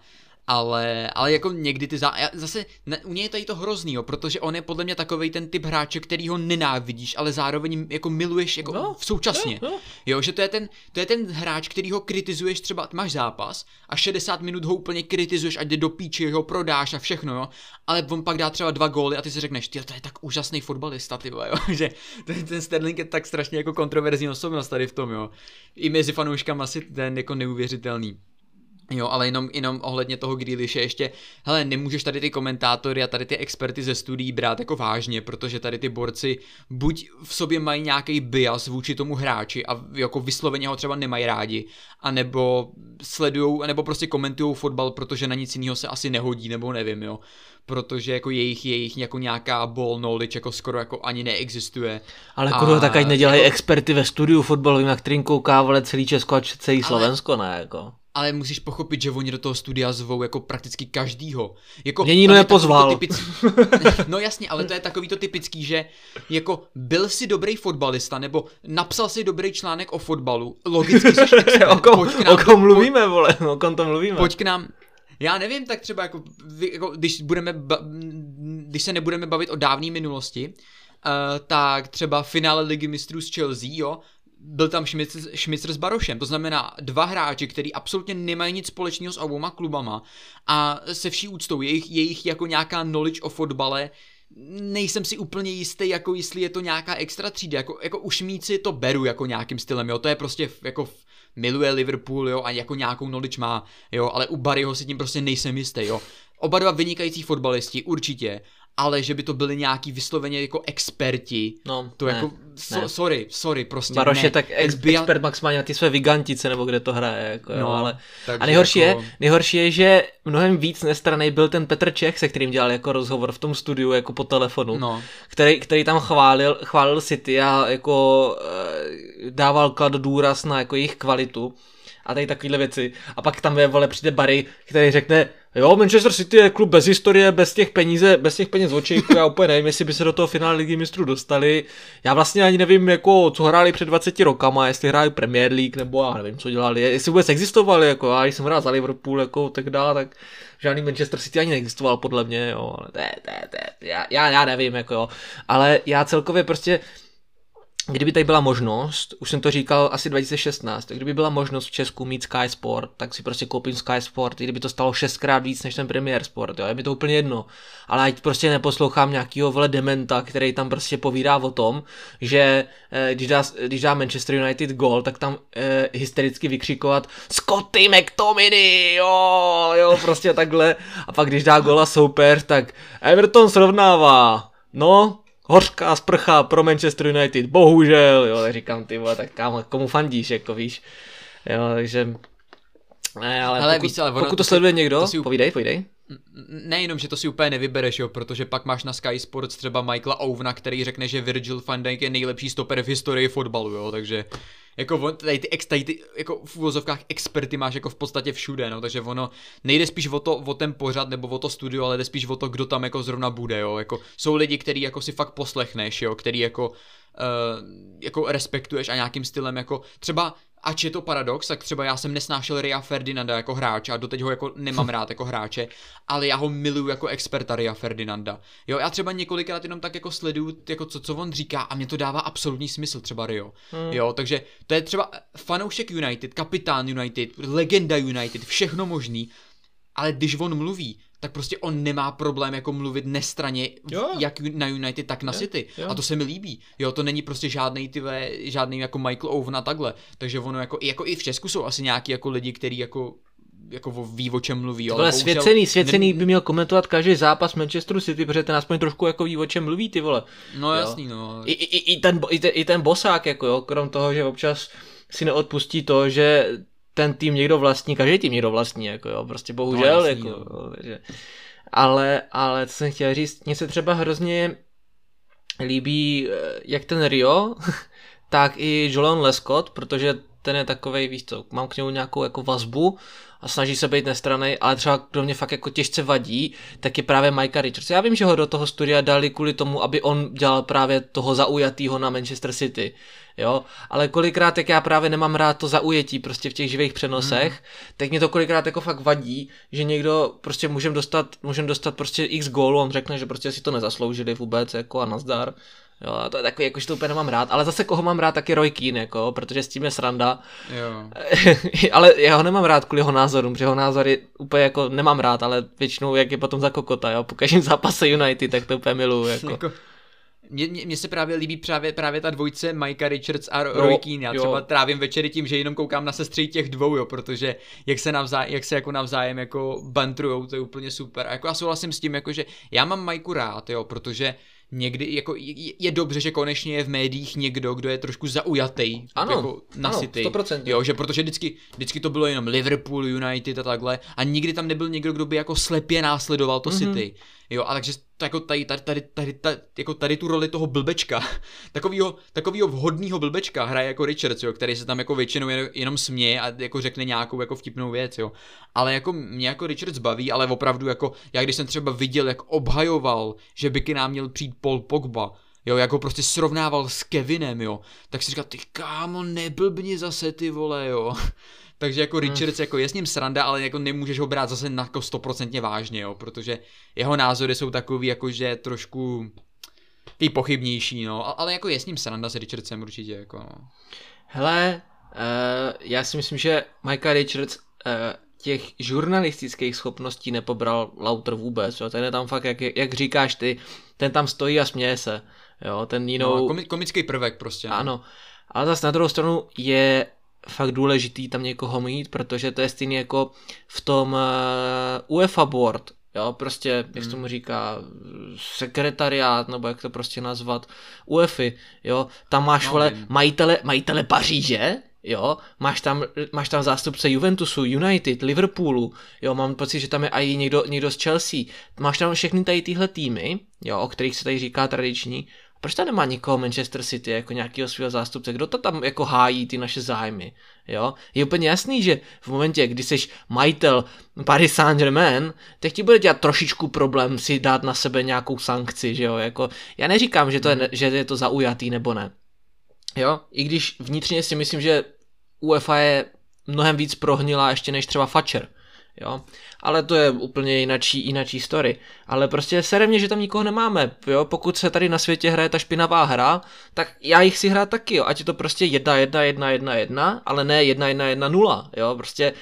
ale, ale jako někdy ty zá... Zase ne, u něj je tady to hrozný, jo, protože on je podle mě takový ten typ hráče, který ho nenávidíš, ale zároveň jako miluješ jako No, v současně. jo, jo. Jo, že to je, ten, to je ten hráč, který ho kritizuješ, třeba máš zápas a 60 minut ho úplně kritizuješ, ať jde do píči, ho prodáš a všechno, jo. Ale on pak dá třeba dva góly a ty si řekneš, ty to je tak úžasný fotbalista, ty jo. že ten, ten Sterling je tak strašně jako kontroverzní osobnost tady v tom, jo. I mezi fanouškama asi ten jako neuvěřitelný. Jo, ale jenom, jenom ohledně toho Grealishe ještě, hele, nemůžeš tady ty komentátory a tady ty experty ze studií brát jako vážně, protože tady ty borci buď v sobě mají nějaký bias vůči tomu hráči a jako vysloveně ho třeba nemají rádi, anebo sledujou, nebo prostě komentují fotbal, protože na nic jiného se asi nehodí, nebo nevím, jo. Protože jako jejich, jejich jako nějaká ball knowledge jako skoro jako ani neexistuje. Ale kurva, tak ať nedělají jako... experty ve studiu fotbalovým, na kterým kouká vole celý Česko a celý Slovensko, ale... ne, jako ale musíš pochopit, že oni do toho studia zvou jako prakticky každýho. Jako, Mě nepozval. Typický, no jasně, ale to je takový to typický, že jako byl si dobrý fotbalista, nebo napsal si dobrý článek o fotbalu, logicky jsi expert, o kom, o kom mluvíme, vole, o kom to mluvíme. Pojď k nám, já nevím, tak třeba jako, jako když, budeme ba, když se nebudeme bavit o dávné minulosti, uh, tak třeba finále ligy mistrů s Chelsea, jo, byl tam Šmicr s Barošem, to znamená dva hráči, kteří absolutně nemají nic společného s obouma klubama a se vší úctou jejich, jejich jako nějaká knowledge o fotbale nejsem si úplně jistý, jako jestli je to nějaká extra třída, jako, jako u Šmíci to beru jako nějakým stylem, jo, to je prostě jako miluje Liverpool, jo, a jako nějakou knowledge má, jo, ale u Barryho si tím prostě nejsem jistý, jo. Oba dva vynikající fotbalisti, určitě, ale že by to byli nějaký vysloveně jako experti. No, to ne, jako, so, ne. sorry, sorry, prostě Baroš ne. je tak ex, Bia... expert maximálně na ty své vigantice, nebo kde to hraje, jako, no, jo, ale... A nejhorší, jako... je, nejhorší je, že mnohem víc nestraný byl ten Petr Čech, se kterým dělal jako rozhovor v tom studiu, jako po telefonu, no. který, který tam chválil, chválil City a jako e, dával klad důraz na jako jejich kvalitu a tady takovéhle věci. A pak tam je, vole, přijde Barry, který řekne, jo, Manchester City je klub bez historie, bez těch peníze, bez těch peněz očích, já úplně nevím, jestli by se do toho finále ligy mistrů dostali. Já vlastně ani nevím, jako, co hráli před 20 rokama, jestli hráli Premier League, nebo já nevím, co dělali, jestli vůbec existovali, jako, já jsem hrál za Liverpool, jako, tak dá, tak žádný Manchester City ani neexistoval podle mě, jo, ale to to to já, já, já nevím, jako jo, ale já celkově prostě, kdyby tady byla možnost, už jsem to říkal asi 2016, tak kdyby byla možnost v Česku mít Sky Sport, tak si prostě koupím Sky Sport, i kdyby to stalo šestkrát víc než ten Premier Sport, jo, je mi to úplně jedno. Ale ať prostě neposlouchám nějakýho vole dementa, který tam prostě povídá o tom, že eh, když, dá, když dá Manchester United gol, tak tam eh, hystericky vykřikovat Scotty McTominay, jo, jo, prostě takhle. A pak když dá gola soupeř, tak Everton srovnává. No, hořká sprcha pro Manchester United, bohužel, jo, tak říkám, ty vole, tak kámo, komu fandíš, jako víš, jo, takže, ne, ale, ale pokud, víš, ale pokud to, sleduje někdo, to si, povídej, povídej. Nejenom, že to si úplně nevybereš, jo, protože pak máš na Sky Sports třeba Michaela Ouvna, který řekne, že Virgil van Dijk je nejlepší stoper v historii fotbalu, jo, takže jako tady ty, ex, tady ty jako v úvozovkách experty máš jako v podstatě všude, no, takže ono nejde spíš o, to, o ten pořad nebo o to studio, ale jde spíš o to, kdo tam jako zrovna bude, jo, jako jsou lidi, který jako si fakt poslechneš, jo, který jako Uh, jako respektuješ a nějakým stylem jako třeba ač je to paradox, tak třeba já jsem nesnášel Ria Ferdinanda jako hráče a doteď ho jako nemám rád jako hráče, ale já ho miluju jako experta Ria Ferdinanda. Jo, já třeba několikrát jenom tak jako sleduju, jako co, co on říká a mě to dává absolutní smysl, třeba Rio. Hmm. Jo, takže to je třeba fanoušek United, kapitán United, legenda United, všechno možný, ale když on mluví, tak prostě on nemá problém jako mluvit nestraně jo. jak na United, tak na jo. City. Jo. A to se mi líbí. Jo, to není prostě žádný ty žádný jako Michael Owen a takhle. Takže ono jako, jako i v Česku jsou asi nějaký jako lidi, kteří jako jako ví, o čem mluví. Ale svěcený, svěcený by měl komentovat každý zápas Manchesteru City, protože ten aspoň trošku jako ví, o čem mluví, ty vole. No jo. jasný, no. I, i, i, ten, i, ten, I ten bosák, jako jo, krom toho, že občas si neodpustí to, že ten tým někdo vlastní, každý tým někdo vlastní, jako jo, prostě bohužel, no, jasný, jako, no. takže, ale, ale co jsem chtěl říct, mně se třeba hrozně líbí eh, jak ten Rio, tak i Julian Lescott, protože ten je takovej, víš co, mám k němu nějakou jako vazbu a snaží se být nestranej, ale třeba kdo mě fakt jako těžce vadí, tak je právě Mike Richards. Já vím, že ho do toho studia dali kvůli tomu, aby on dělal právě toho zaujatýho na Manchester City, jo, ale kolikrát, jak já právě nemám rád to zaujetí prostě v těch živých přenosech, mm. tak mě to kolikrát jako fakt vadí, že někdo prostě můžem dostat, můžem dostat prostě x gólů, on řekne, že prostě si to nezasloužili vůbec, jako a nazdar, Jo, to je takový, jakože to úplně nemám rád, ale zase koho mám rád, tak je Roy Keane, jako, protože s tím je sranda. Jo. ale já ho nemám rád kvůli jeho názorům, protože jeho názory úplně jako nemám rád, ale většinou jak je potom za kokota, jo, po každém zápase United, tak to úplně miluju, jako. jako mně se právě líbí právě, právě ta dvojce Mikea Richards a Roy Keane. Já třeba jo. trávím večery tím, že jenom koukám na sestry těch dvou, jo, protože jak se, navzájem, jak se jako navzájem jako bantrujou, to je úplně super. A jako já souhlasím s tím, jako že já mám Majku rád, jo, protože někdy jako je, je dobře, že konečně je v médiích někdo, kdo je trošku zaujatý ano, jako na ano, City. 100%. Jo, že protože vždycky, vždycky to bylo jenom Liverpool, United a takhle a nikdy tam nebyl někdo, kdo by jako slepě následoval to mm-hmm. City. Jo, a takže jako tady, tady, tady, tady, tady, jako tady tu roli toho blbečka, takovýho, takovýho vhodného blbečka hraje jako Richards, jo, který se tam jako většinou jen, jenom směje a jako řekne nějakou jako vtipnou věc, jo. Ale jako mě jako Richards baví, ale opravdu jako, já když jsem třeba viděl, jak obhajoval, že by k nám měl přijít Paul Pogba, jo, jak ho prostě srovnával s Kevinem, jo, tak si říkal, ty kámo, neblbni zase ty vole, jo. Takže jako hmm. Richards, jako je s ním sranda, ale jako nemůžeš ho brát zase na jako stoprocentně vážně, jo, protože jeho názory jsou takový jako, že trošku ty pochybnější, no, ale jako je s ním sranda s Richardsem určitě, jako no. Hele, uh, já si myslím, že Michael Richards uh, těch žurnalistických schopností nepobral Lauter vůbec, jo, ten je tam fakt, jak, jak říkáš ty, ten tam stojí a směje se, jo, ten jinou... No, komický prvek prostě. No. Ano, ale zase na druhou stranu je fakt důležitý tam někoho mít, protože to je stejný jako v tom uh, UEFA board, jo, prostě, jak hmm. se tomu říká, sekretariát, nebo jak to prostě nazvat, UEFI, jo, tam máš, no, vole, majitele, majitele Paříže, jo, máš tam, máš tam zástupce Juventusu, United, Liverpoolu, jo, mám pocit, že tam je i někdo, někdo z Chelsea, máš tam všechny tady tyhle týmy, jo, o kterých se tady říká tradiční, proč tam nemá nikoho Manchester City jako nějakého svého zástupce? Kdo to tam jako hájí ty naše zájmy? Jo? Je úplně jasný, že v momentě, kdy jsi majitel Paris Saint-Germain, tak ti bude dělat trošičku problém si dát na sebe nějakou sankci, že jo? Jako, já neříkám, že to, je, mhm. že je to zaujatý nebo ne. Jo? I když vnitřně si myslím, že UEFA je mnohem víc prohnila ještě než třeba Fatcher jo. Ale to je úplně jinačí, jinačí story. Ale prostě sere mě, že tam nikoho nemáme, jo. Pokud se tady na světě hraje ta špinavá hra, tak já jich si hrát taky, jo. Ať je to prostě 1, 1, 1, 1, 1, ale ne 1, 1, 1, 0, jo. Prostě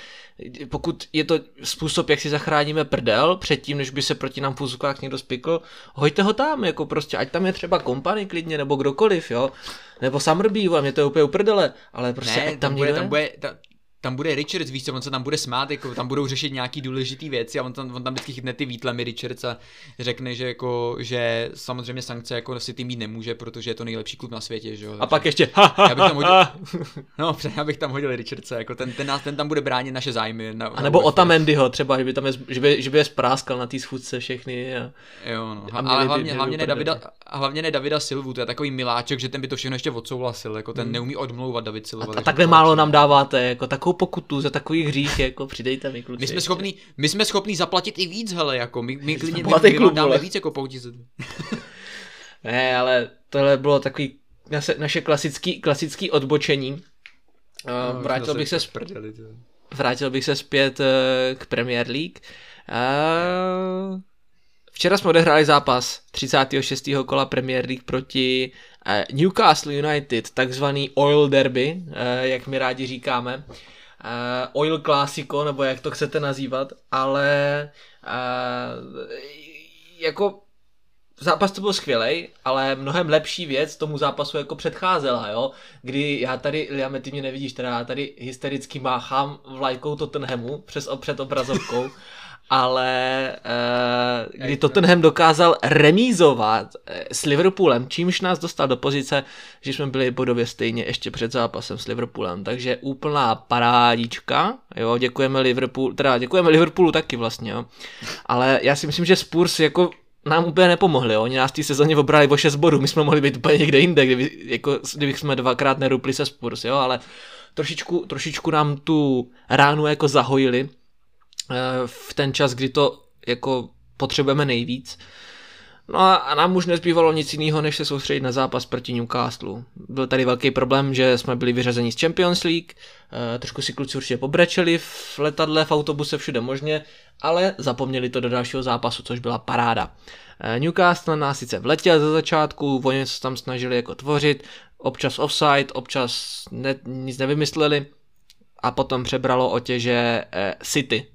pokud je to způsob, jak si zachráníme prdel předtím, než by se proti nám fuzukách někdo spikl, hojte ho tam, jako prostě, ať tam je třeba kompany klidně, nebo kdokoliv, jo, nebo Summerbee, mě to je úplně uprdele, ale prostě ne, tam, tam bude, tam bude, ta, tam bude Richards, víš co, on se tam bude smát, jako tam budou řešit nějaký důležitý věci a on tam, on tam vždycky chytne ty výtlemy Richards a řekne, že jako, že samozřejmě sankce jako si tým mít nemůže, protože je to nejlepší klub na světě, že jo. A pak ještě já bych tam hodil, no, já bych tam hodil Richardsa, jako ten, ten, nás, ten tam bude bránit naše zájmy. Na, a nebo Otamendiho třeba, že by tam je, že by, že by je spráskal na té schůdce všechny. A, jo, no. A ale hlavně, hlavně, ne Davida, hlavně ne Davida Silvu, to je takový miláček, že ten by to všechno ještě odsouhlasil, jako ten hmm. neumí odmlouvat David Silva. A, a takhle málo nám dáváte, jako takovou pokutu za takový hřích, jako přidejte mi kluci. My jsme schopní, my jsme schopní zaplatit i víc, hele, jako my, my klidně my, my, my dáme víc jako pouti. ne, ale tohle bylo takový naše, naše klasický, klasický odbočení. No, vrátil bych se sprdeli, vrátil bych se zpět uh, k Premier League. Uh, včera jsme odehráli zápas 36. kola Premier League proti uh, Newcastle United, takzvaný Oil Derby, jak my rádi říkáme uh, Oil Classico, nebo jak to chcete nazývat, ale uh, jako zápas to byl skvělý, ale mnohem lepší věc tomu zápasu jako předcházela, jo, kdy já tady, Liame, ty mě nevidíš, teda já tady hystericky máchám vlajkou Tottenhamu přes, před obrazovkou ale uh, kdy Tottenham dokázal remízovat eh, s Liverpoolem, čímž nás dostal do pozice, že jsme byli bodově stejně ještě před zápasem s Liverpoolem, takže úplná parádička, jo, děkujeme Liverpool, teda děkujeme Liverpoolu taky vlastně, jo, ale já si myslím, že Spurs jako nám úplně nepomohli, jo. oni nás v té sezóně obrali o 6 bodů, my jsme mohli být úplně někde jinde, kdyby, jako, kdyby jsme dvakrát nerupli se Spurs, jo, ale trošičku, trošičku nám tu ránu jako zahojili, v ten čas, kdy to jako potřebujeme nejvíc. No a nám už nezbývalo nic jiného, než se soustředit na zápas proti Newcastle. Byl tady velký problém, že jsme byli vyřazeni z Champions League, eh, trošku si kluci určitě pobrečeli v letadle, v autobuse, všude možně, ale zapomněli to do dalšího zápasu, což byla paráda. Eh, Newcastle nás sice vletěl ze začátku, oni se tam snažili jako tvořit, občas offside, občas ne, nic nevymysleli a potom přebralo otěže City,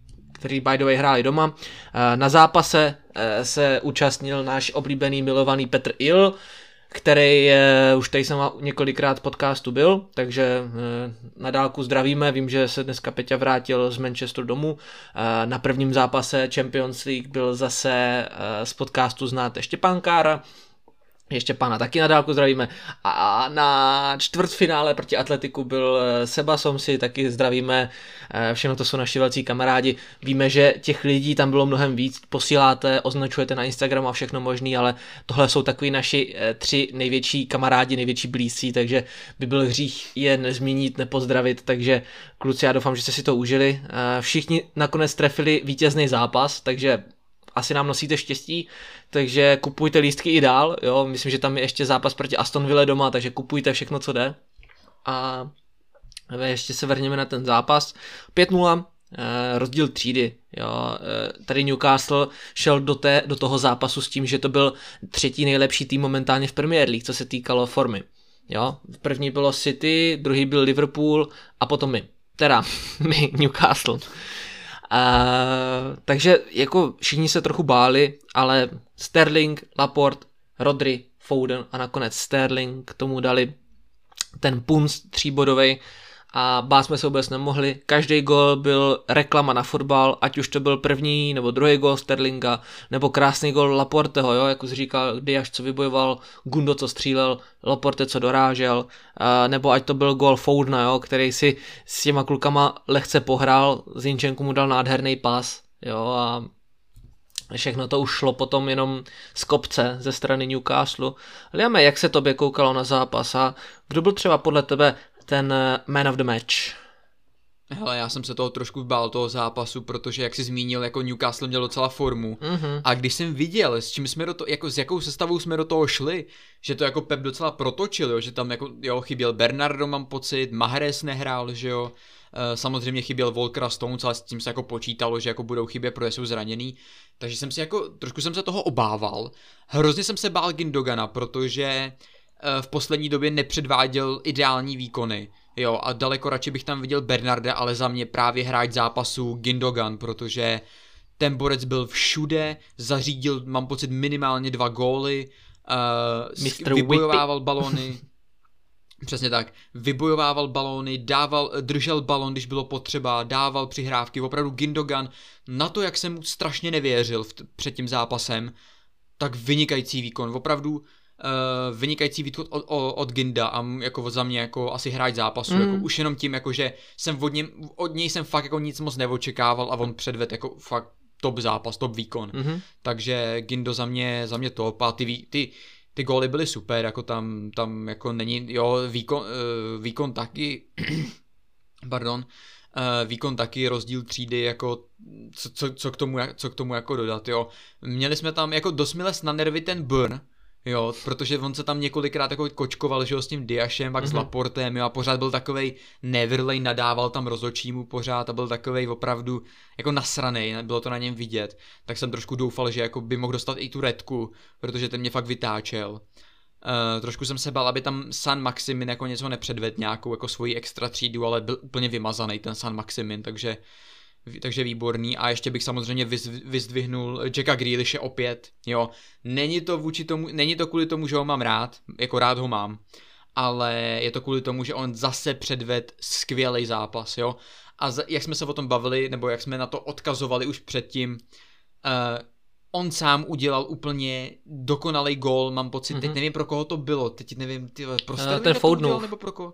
který by the way hráli doma. Eh, na zápase eh, se účastnil náš oblíbený milovaný Petr Il, který je, už tady jsem několikrát podcastu byl, takže na dálku zdravíme, vím, že se dneska Peťa vrátil z Manchesteru domů, na prvním zápase Champions League byl zase z podcastu znát Štěpán Kára, ještě pana taky na dálku zdravíme. A na čtvrtfinále proti Atletiku byl eh, Seba Somsi, taky zdravíme. Eh, všechno to jsou naši velcí kamarádi. Víme, že těch lidí tam bylo mnohem víc. Posíláte, označujete na Instagramu a všechno možný, ale tohle jsou takový naši eh, tři největší kamarádi, největší blízcí, takže by byl hřích je nezmínit, nepozdravit. Takže kluci, já doufám, že jste si to užili. Všichni nakonec trefili vítězný zápas, takže asi nám nosíte štěstí, takže kupujte lístky i dál, jo, myslím, že tam je ještě zápas proti Aston Ville doma, takže kupujte všechno, co jde. A ještě se vrněme na ten zápas. 5-0, eh, rozdíl třídy. Jo. Eh, tady Newcastle šel do, té, do toho zápasu s tím, že to byl třetí nejlepší tým momentálně v Premier League, co se týkalo formy. Jo. První bylo City, druhý byl Liverpool a potom my. Teda my, Newcastle. Uh, takže jako všichni se trochu báli, ale Sterling, Laporte, Rodri, Foden a nakonec Sterling k tomu dali ten punc tříbodový a bát jsme se vůbec nemohli. Každý gol byl reklama na fotbal, ať už to byl první nebo druhý gol Sterlinga, nebo krásný gol Laporteho, jo, jako jsi říkal, Diaz, co vybojoval, Gundo, co střílel, Laporte, co dorážel, nebo ať to byl gol Foudna, jo, který si s těma klukama lehce pohrál, Zinčenku mu dal nádherný pas, jo, a Všechno to už šlo potom jenom z kopce ze strany Newcastle. Liame, jak se tobě koukalo na zápas a kdo byl třeba podle tebe ten eh, man of the match? Hele, já jsem se toho trošku bál, toho zápasu, protože jak jsi zmínil, jako Newcastle měl docela formu. Mm-hmm. A když jsem viděl, s čím jsme do toho, jako s jakou sestavou jsme do toho šli, že to jako Pep docela protočil, jo, že tam jako, jo, chyběl Bernardo, mám pocit, Mahrez nehrál, že jo, e, samozřejmě chyběl Volkra Stones, ale s tím se jako počítalo, že jako budou chybět, protože jsou zraněný. Takže jsem si jako, trošku jsem se toho obával. Hrozně jsem se bál Gindogana, protože v poslední době nepředváděl ideální výkony. Jo, a daleko radši bych tam viděl Bernarda, ale za mě právě hráč zápasu Gindogan, protože ten borec byl všude, zařídil, mám pocit, minimálně dva góly, uh, vybojovával Whippy. balony, Přesně tak. Vybojovával balóny, dával, držel balon, když bylo potřeba, dával přihrávky. Opravdu Gindogan, na to, jak jsem mu strašně nevěřil v, před tím zápasem, tak vynikající výkon. Opravdu uh, vynikající východ od, od, od Ginda a jako za mě jako asi hráč zápasu, mm. jako už jenom tím, jako že jsem od, něm, od něj jsem fakt jako nic moc neočekával a on předved jako fakt top zápas, top výkon. Mm-hmm. Takže Gindo za mě, za mě top a ty, ty, ty góly byly super, jako tam, tam jako není, jo, výkon, uh, výkon taky, pardon, uh, výkon taky, rozdíl třídy, jako co, co, co, k tomu, co k tomu jako dodat, jo. Měli jsme tam jako dosmilec na nervy ten Burn, Jo, protože on se tam několikrát jako kočkoval, že jo, s tím Diašem, pak mm-hmm. s mhm. Laportem, jo, a pořád byl takovej nevrlej, nadával tam rozočímu pořád a byl takovej opravdu jako nasranej, bylo to na něm vidět. Tak jsem trošku doufal, že jako by mohl dostat i tu redku, protože ten mě fakt vytáčel. Uh, trošku jsem se bál, aby tam San Maximin jako něco nepředvedl, nějakou jako svoji extra třídu, ale byl úplně vymazaný ten San Maximin, takže takže výborný a ještě bych samozřejmě vyzdvihnul Jacka Grealishe opět, jo, není to vůči tomu, není to kvůli tomu, že ho mám rád, jako rád ho mám, ale je to kvůli tomu, že on zase předved skvělý zápas, jo, a z, jak jsme se o tom bavili, nebo jak jsme na to odkazovali už předtím, uh, on sám udělal úplně dokonalý gól, mám pocit, mm-hmm. teď mhm. nevím pro koho to bylo, teď nevím, ty, pro uh, ten Foudnův. nebo pro koho?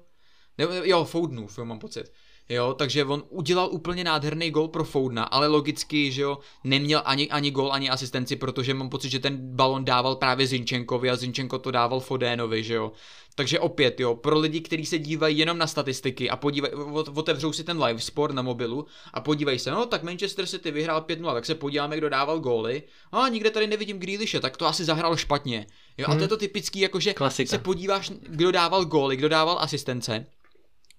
Ne, jo, Foudnův, jo, mám pocit. Jo, takže on udělal úplně nádherný gol pro Foudna, ale logicky, že jo, neměl ani, ani gol, ani asistenci, protože mám pocit, že ten balon dával právě Zinčenkovi a Zinčenko to dával Fodénovi, že jo. Takže opět, jo, pro lidi, kteří se dívají jenom na statistiky a podívaj, otevřou si ten live sport na mobilu a podívají se, no tak Manchester City vyhrál 5-0, tak se podíváme, kdo dával góly. A nikde tady nevidím Grealishe, tak to asi zahrál špatně. Jo, hmm. a to je to typický, jakože Klasika. se podíváš, kdo dával góly, kdo dával asistence.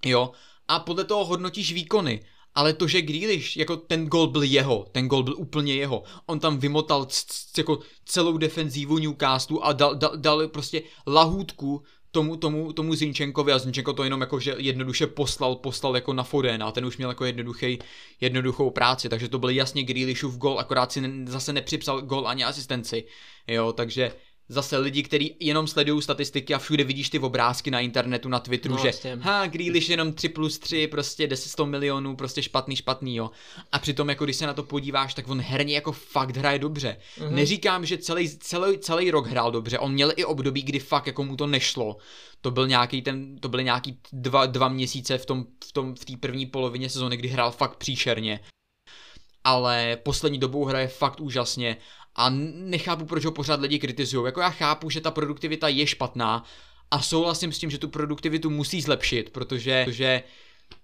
Jo, a podle toho hodnotíš výkony. Ale to, že Grealish, jako ten gol byl jeho, ten gol byl úplně jeho. On tam vymotal c- c- jako celou defenzívu Newcastle a dal, dal, dal prostě lahůdku tomu, tomu, tomu Zinčenkovi a Zinčenko to jenom jako, že jednoduše poslal, poslal jako na Foden a ten už měl jako jednoduchý, jednoduchou práci, takže to byl jasně Grealishův gol, akorát si ne, zase nepřipsal gol ani asistenci, jo, takže zase lidi, kteří jenom sledují statistiky a všude vidíš ty obrázky na internetu, na Twitteru, No, že vlastně. ha, Grealish jenom 3 plus 3, prostě 10 100 milionů, prostě špatný, špatný, jo. A přitom, jako když se na to podíváš, tak on herně jako fakt hraje dobře. Mm-hmm. Neříkám, že celý, celý, celý rok hrál dobře, on měl i období, kdy fakt jako mu to nešlo. To byl nějaký ten, to byly nějaký dva, dva měsíce v tom, v tom, v té první polovině sezóny, kdy hrál fakt příšerně. Ale poslední dobou hraje fakt úžasně a nechápu, proč ho pořád lidi kritizují. Jako já chápu, že ta produktivita je špatná a souhlasím s tím, že tu produktivitu musí zlepšit, protože, protože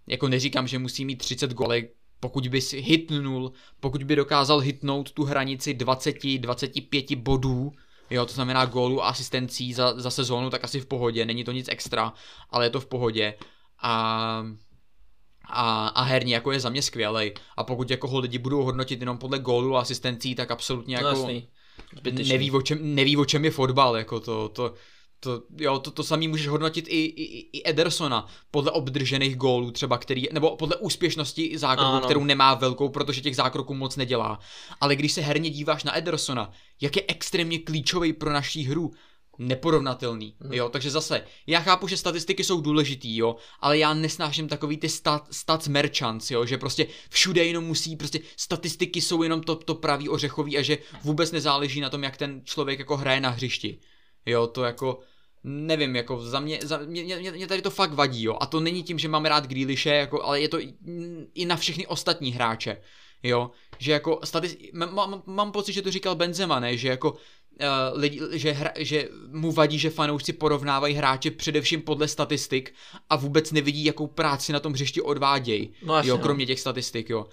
jako neříkám, že musí mít 30 golek, pokud by si hitnul, pokud by dokázal hitnout tu hranici 20-25 bodů, jo, to znamená gólů a asistencí za, za sezónu, tak asi v pohodě, není to nic extra, ale je to v pohodě. A a, a herně jako je za mě skvělej. A pokud jako ho lidi budou hodnotit jenom podle gólů a asistencí, tak absolutně No jako jasný. Zbytečný. neví o, čem, neví, o čem je fotbal, jako to, to, to, jo, to, to samý můžeš hodnotit i, i, i Edersona podle obdržených gólů třeba, který, nebo podle úspěšnosti zákroku, Ano. kterou nemá velkou, protože těch zákroků moc nedělá. Ale když se herně díváš na Edersona, jak je extrémně klíčový pro naší hru, neporovnatelný, Mhm. jo, takže zase, já chápu, že statistiky jsou důležitý, jo, ale já nesnáším takový ty stat, stats merchants, jo, že prostě všude jenom musí, prostě statistiky jsou jenom to, to pravý ořechový a že vůbec nezáleží na tom, jak ten člověk jako hraje na hřišti, jo, to jako, nevím, jako za mě, za mě, mě, mě tady to fakt vadí, jo, a to není tím, že mám rád Grealishe, jako, ale je to i, i na všechny ostatní hráče, jo, že jako statis, mám, mám, mám pocit, že to říkal Benzema, ne, že jako Uh, lidi, že, hra, že mu vadí, že fanoušci porovnávají hráče především podle statistik a vůbec nevidí, jakou práci na tom hřišti odvádějí. No jo, no. kromě těch statistik, jo.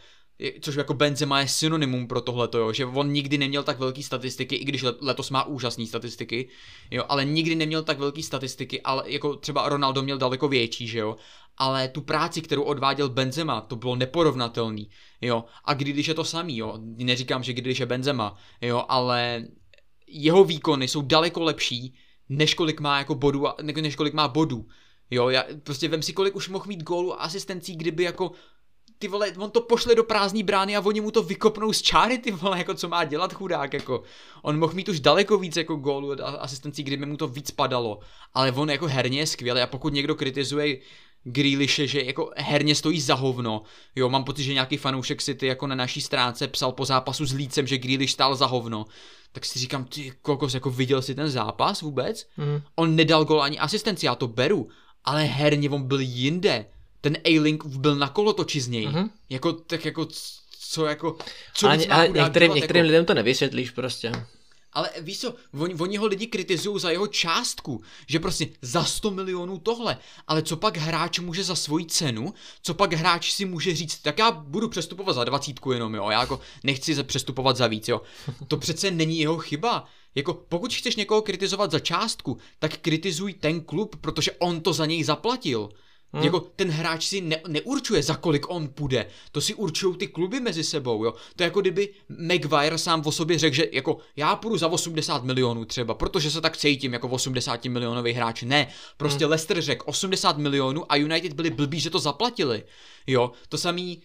Což jako Benzema je synonymum pro tohleto, jo, že on nikdy neměl tak velký statistiky, i když le- letos má úžasné statistiky, jo, ale nikdy neměl tak velký statistiky, ale jako třeba Ronaldo měl daleko větší, že jo, ale tu práci, kterou odváděl Benzema, to bylo neporovnatelný, jo, a když je to samý, jo, neříkám, že když je Benzema, jo, ale jeho výkony jsou daleko lepší, než kolik má jako bodů, než kolik má bodů. Jo, já, prostě vem si, kolik už mohl mít gólů a asistencí, kdyby jako ty vole, on to pošle do prázdné brány a oni mu to vykopnou z čáry, ty vole, jako co má dělat chudák, jako. On mohl mít už daleko víc jako gólů a asistencí, kdyby mu to víc padalo. Ale on jako herně je skvělý a pokud někdo kritizuje Grealishe, že jako herně stojí za hovno. Jo, mám pocit, že nějaký fanoušek City jako na naší stránce psal po zápasu s Lícem, že Grealish stál za hovno. Tak si říkám, ty kokos, jako viděl si ten zápas vůbec? Mhm. On nedal gol ani asistenci, já to beru, ale herně on byl jinde. Ten A-Link byl na kolotoči z něj. Mhm. Jako, tak jako, co jako, co Ale, ale některým, dělat, některým jako? lidem to nevysvětlíš prostě. Ale víš co, oni, oni ho lidi kritizují za jeho částku, že prostě za 100 milionů tohle, ale co pak hráč může za svoji cenu, co pak hráč si může říct, tak já budu přestupovat za dvacítku jenom, jo, já jako nechci se přestupovat za víc, jo. To přece není jeho chyba. Jako pokud chceš někoho kritizovat za částku, tak kritizuj ten klub, protože on to za něj zaplatil. Hmm. Jako ten hráč si ne, neurčuje, za kolik on půjde. To si určují ty kluby mezi sebou, jo. To je jako kdyby Maguire sám o sobě řekl, že jako já půjdu za 80 milionů třeba, protože se tak cítím jako 80 milionový hráč. Ne, prostě hmm. Leicester řekl 80 milionů a United byli blbí, že to zaplatili. Jo, to samý,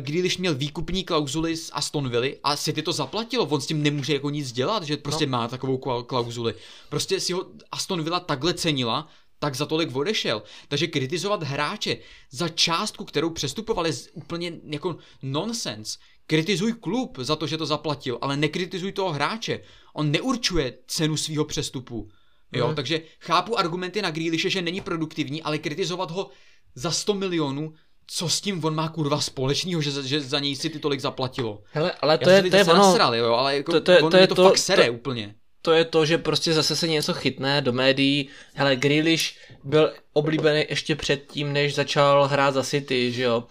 když měl výkupní klauzuly z Aston Villa a City to zaplatilo, on s tím nemůže jako nic dělat, že prostě no. má takovou klau- klauzuli. Prostě si ho Aston Villa takhle cenila, tak za tolik odešel. Takže kritizovat hráče za částku, kterou přestupovali, je úplně jako nonsense. Kritizuj klub za to, že to zaplatil, ale nekritizuj toho hráče. On neurčuje cenu svého přestupu. Jo, Mhm. mm. takže chápu argumenty na Grealishe, že není produktivní, ale kritizovat ho za 100 milionů, co s tím on má kurva společného, že, za- že za něj si ty tolik zaplatilo. Hele, ale to Já je, to je ono, nasral, jo, ale jako to- to to je to, to- fakt sere to- úplně. To je to, že prostě zase se něco chytne do médií. Hele, Grealish byl oblíbený ještě předtím, než začal hrát za City, že jo.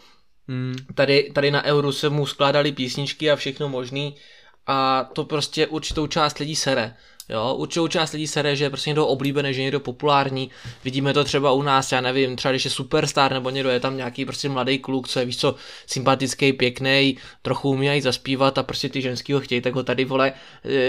Hmm. Tady, tady na Euru se mu skládali písničky a všechno možný a to prostě určitou část lidí sere. Jo, určitou část lidí sere, že je prostě někdo oblíbený, že je někdo populární. Vidíme to třeba u nás, já nevím, třeba když je superstar nebo někdo je tam nějaký prostě mladý kluk, co je víš co, sympatický, pěkný, trochu umí zaspívat a prostě ty ženský ho chtějí, tak ho tady vole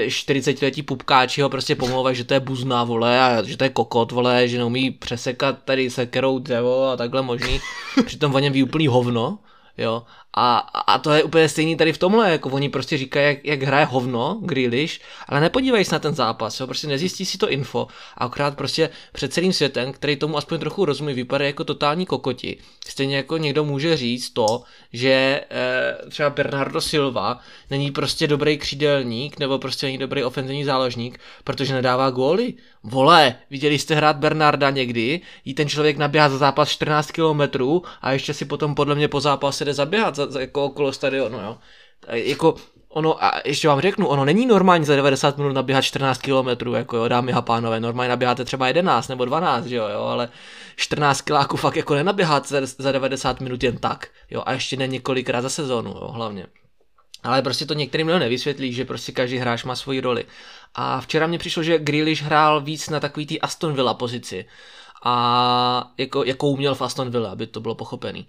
40 letí pupkáči ho prostě pomlouvají, že to je buzná vole a že to je kokot vole, že neumí přesekat tady sekerou dřevo a takhle možný. Přitom o něm ví úplný hovno. Jo, A, a to je úplně stejný tady v tomhle, jako oni prostě říkají, jak, jak hraje hovno, Grealish, ale nepodívají se na ten zápas, jo, prostě nezjistí si to info a akorát prostě před celým světem, který tomu aspoň trochu rozumí, vypadá jako totální kokoti. Stejně jako někdo může říct to, že e, třeba Bernardo Silva není prostě dobrý křídelník nebo prostě není dobrý ofenzivní záložník, protože nedává góly. Vole, viděli jste hrát Bernarda někdy, jí ten člověk naběhá za zápas 14 kilometrů a ještě si potom podle mě po zápase jde zaběhat za, za, jako okolo stadionu, jo. A jako ono, a ještě vám řeknu, ono není normální za 90 minut naběhat 14 km, jako jo, dámy a pánové, normálně naběháte třeba 11 nebo 12, že jo, jo ale 14 kiláků fakt jako nenaběhat za, za 90 minut jen tak, jo, a ještě ne několikrát za sezónu, jo, hlavně. Ale prostě to některým lidem nevysvětlí, že prostě každý hráč má svoji roli. A včera mi přišlo, že Grealish hrál víc na takový tý Aston Villa pozici. A jako, jakou měl v Aston Villa, aby to bylo pochopený.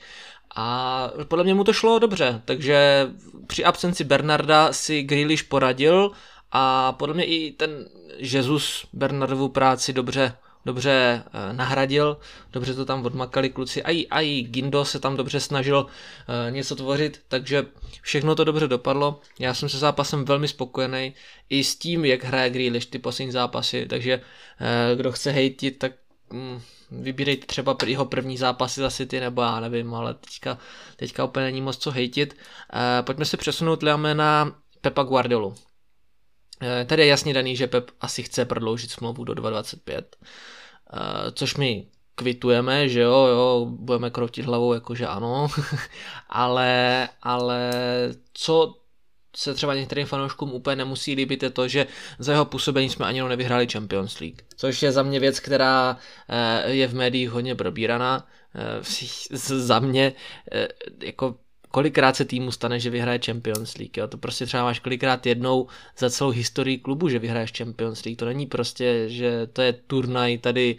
A podle mě mu to šlo dobře, takže při absenci Bernarda si Grealish poradil a podle mě i ten Jesus Bernardovu práci dobře dobře eh, nahradil, dobře to tam odmakali kluci, a i, a i Gindo se tam dobře snažil eh, něco tvořit, takže všechno to dobře dopadlo. Já jsem se zápasem velmi spokojený i s tím, jak hraje Grealish ty poslední zápasy, takže eh, kdo chce hejtit, tak mm, vybírejte třeba jeho první zápasy za City, nebo já nevím, ale teďka, teďka úplně není moc co hejtit. Pojďme se přesunout, Liame, na Pepa Guardiolu. Eh, tady je jasně daný, že Pep asi chce prodloužit smlouvu do 2025, eh, což my kvitujeme, že jo, jo, budeme kroutit hlavou, jakože ano, ale, ale co se třeba některým fanouškům úplně nemusí líbit, je to, že za jeho působení jsme ani nevyhráli Champions League. Což je za mě věc, která eh, je v médiích hodně probíraná. Za mě jako kolikrát se týmu stane, že vyhraje Champions League. Jo? To prostě třeba máš kolikrát jednou za celou historii klubu, že vyhraješ Champions League. To není prostě, že to je turnaj tady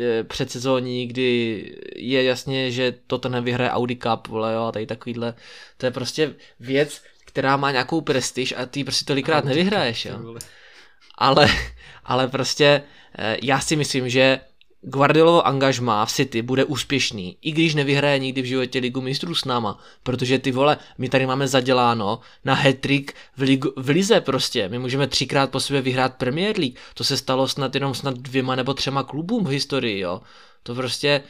e, předsezóní, kdy je jasně, že toto nevyhraje Audi Cup, vole, jo, a tady takovýhle. To je prostě věc, která má nějakou prestiž a ty prostě tolikrát nevyhraješ, jo. Ale, ale prostě e, já si myslím, že Guardiolovo angažmá v City bude úspěšný, i když nevyhraje nikdy v životě ligu mistrů s náma, protože ty vole, my tady máme zaděláno na hetrik v, ligu, v lize prostě, my můžeme třikrát po sobě vyhrát Premier League, to se stalo snad jenom snad dvěma nebo třema klubům v historii, jo. To prostě,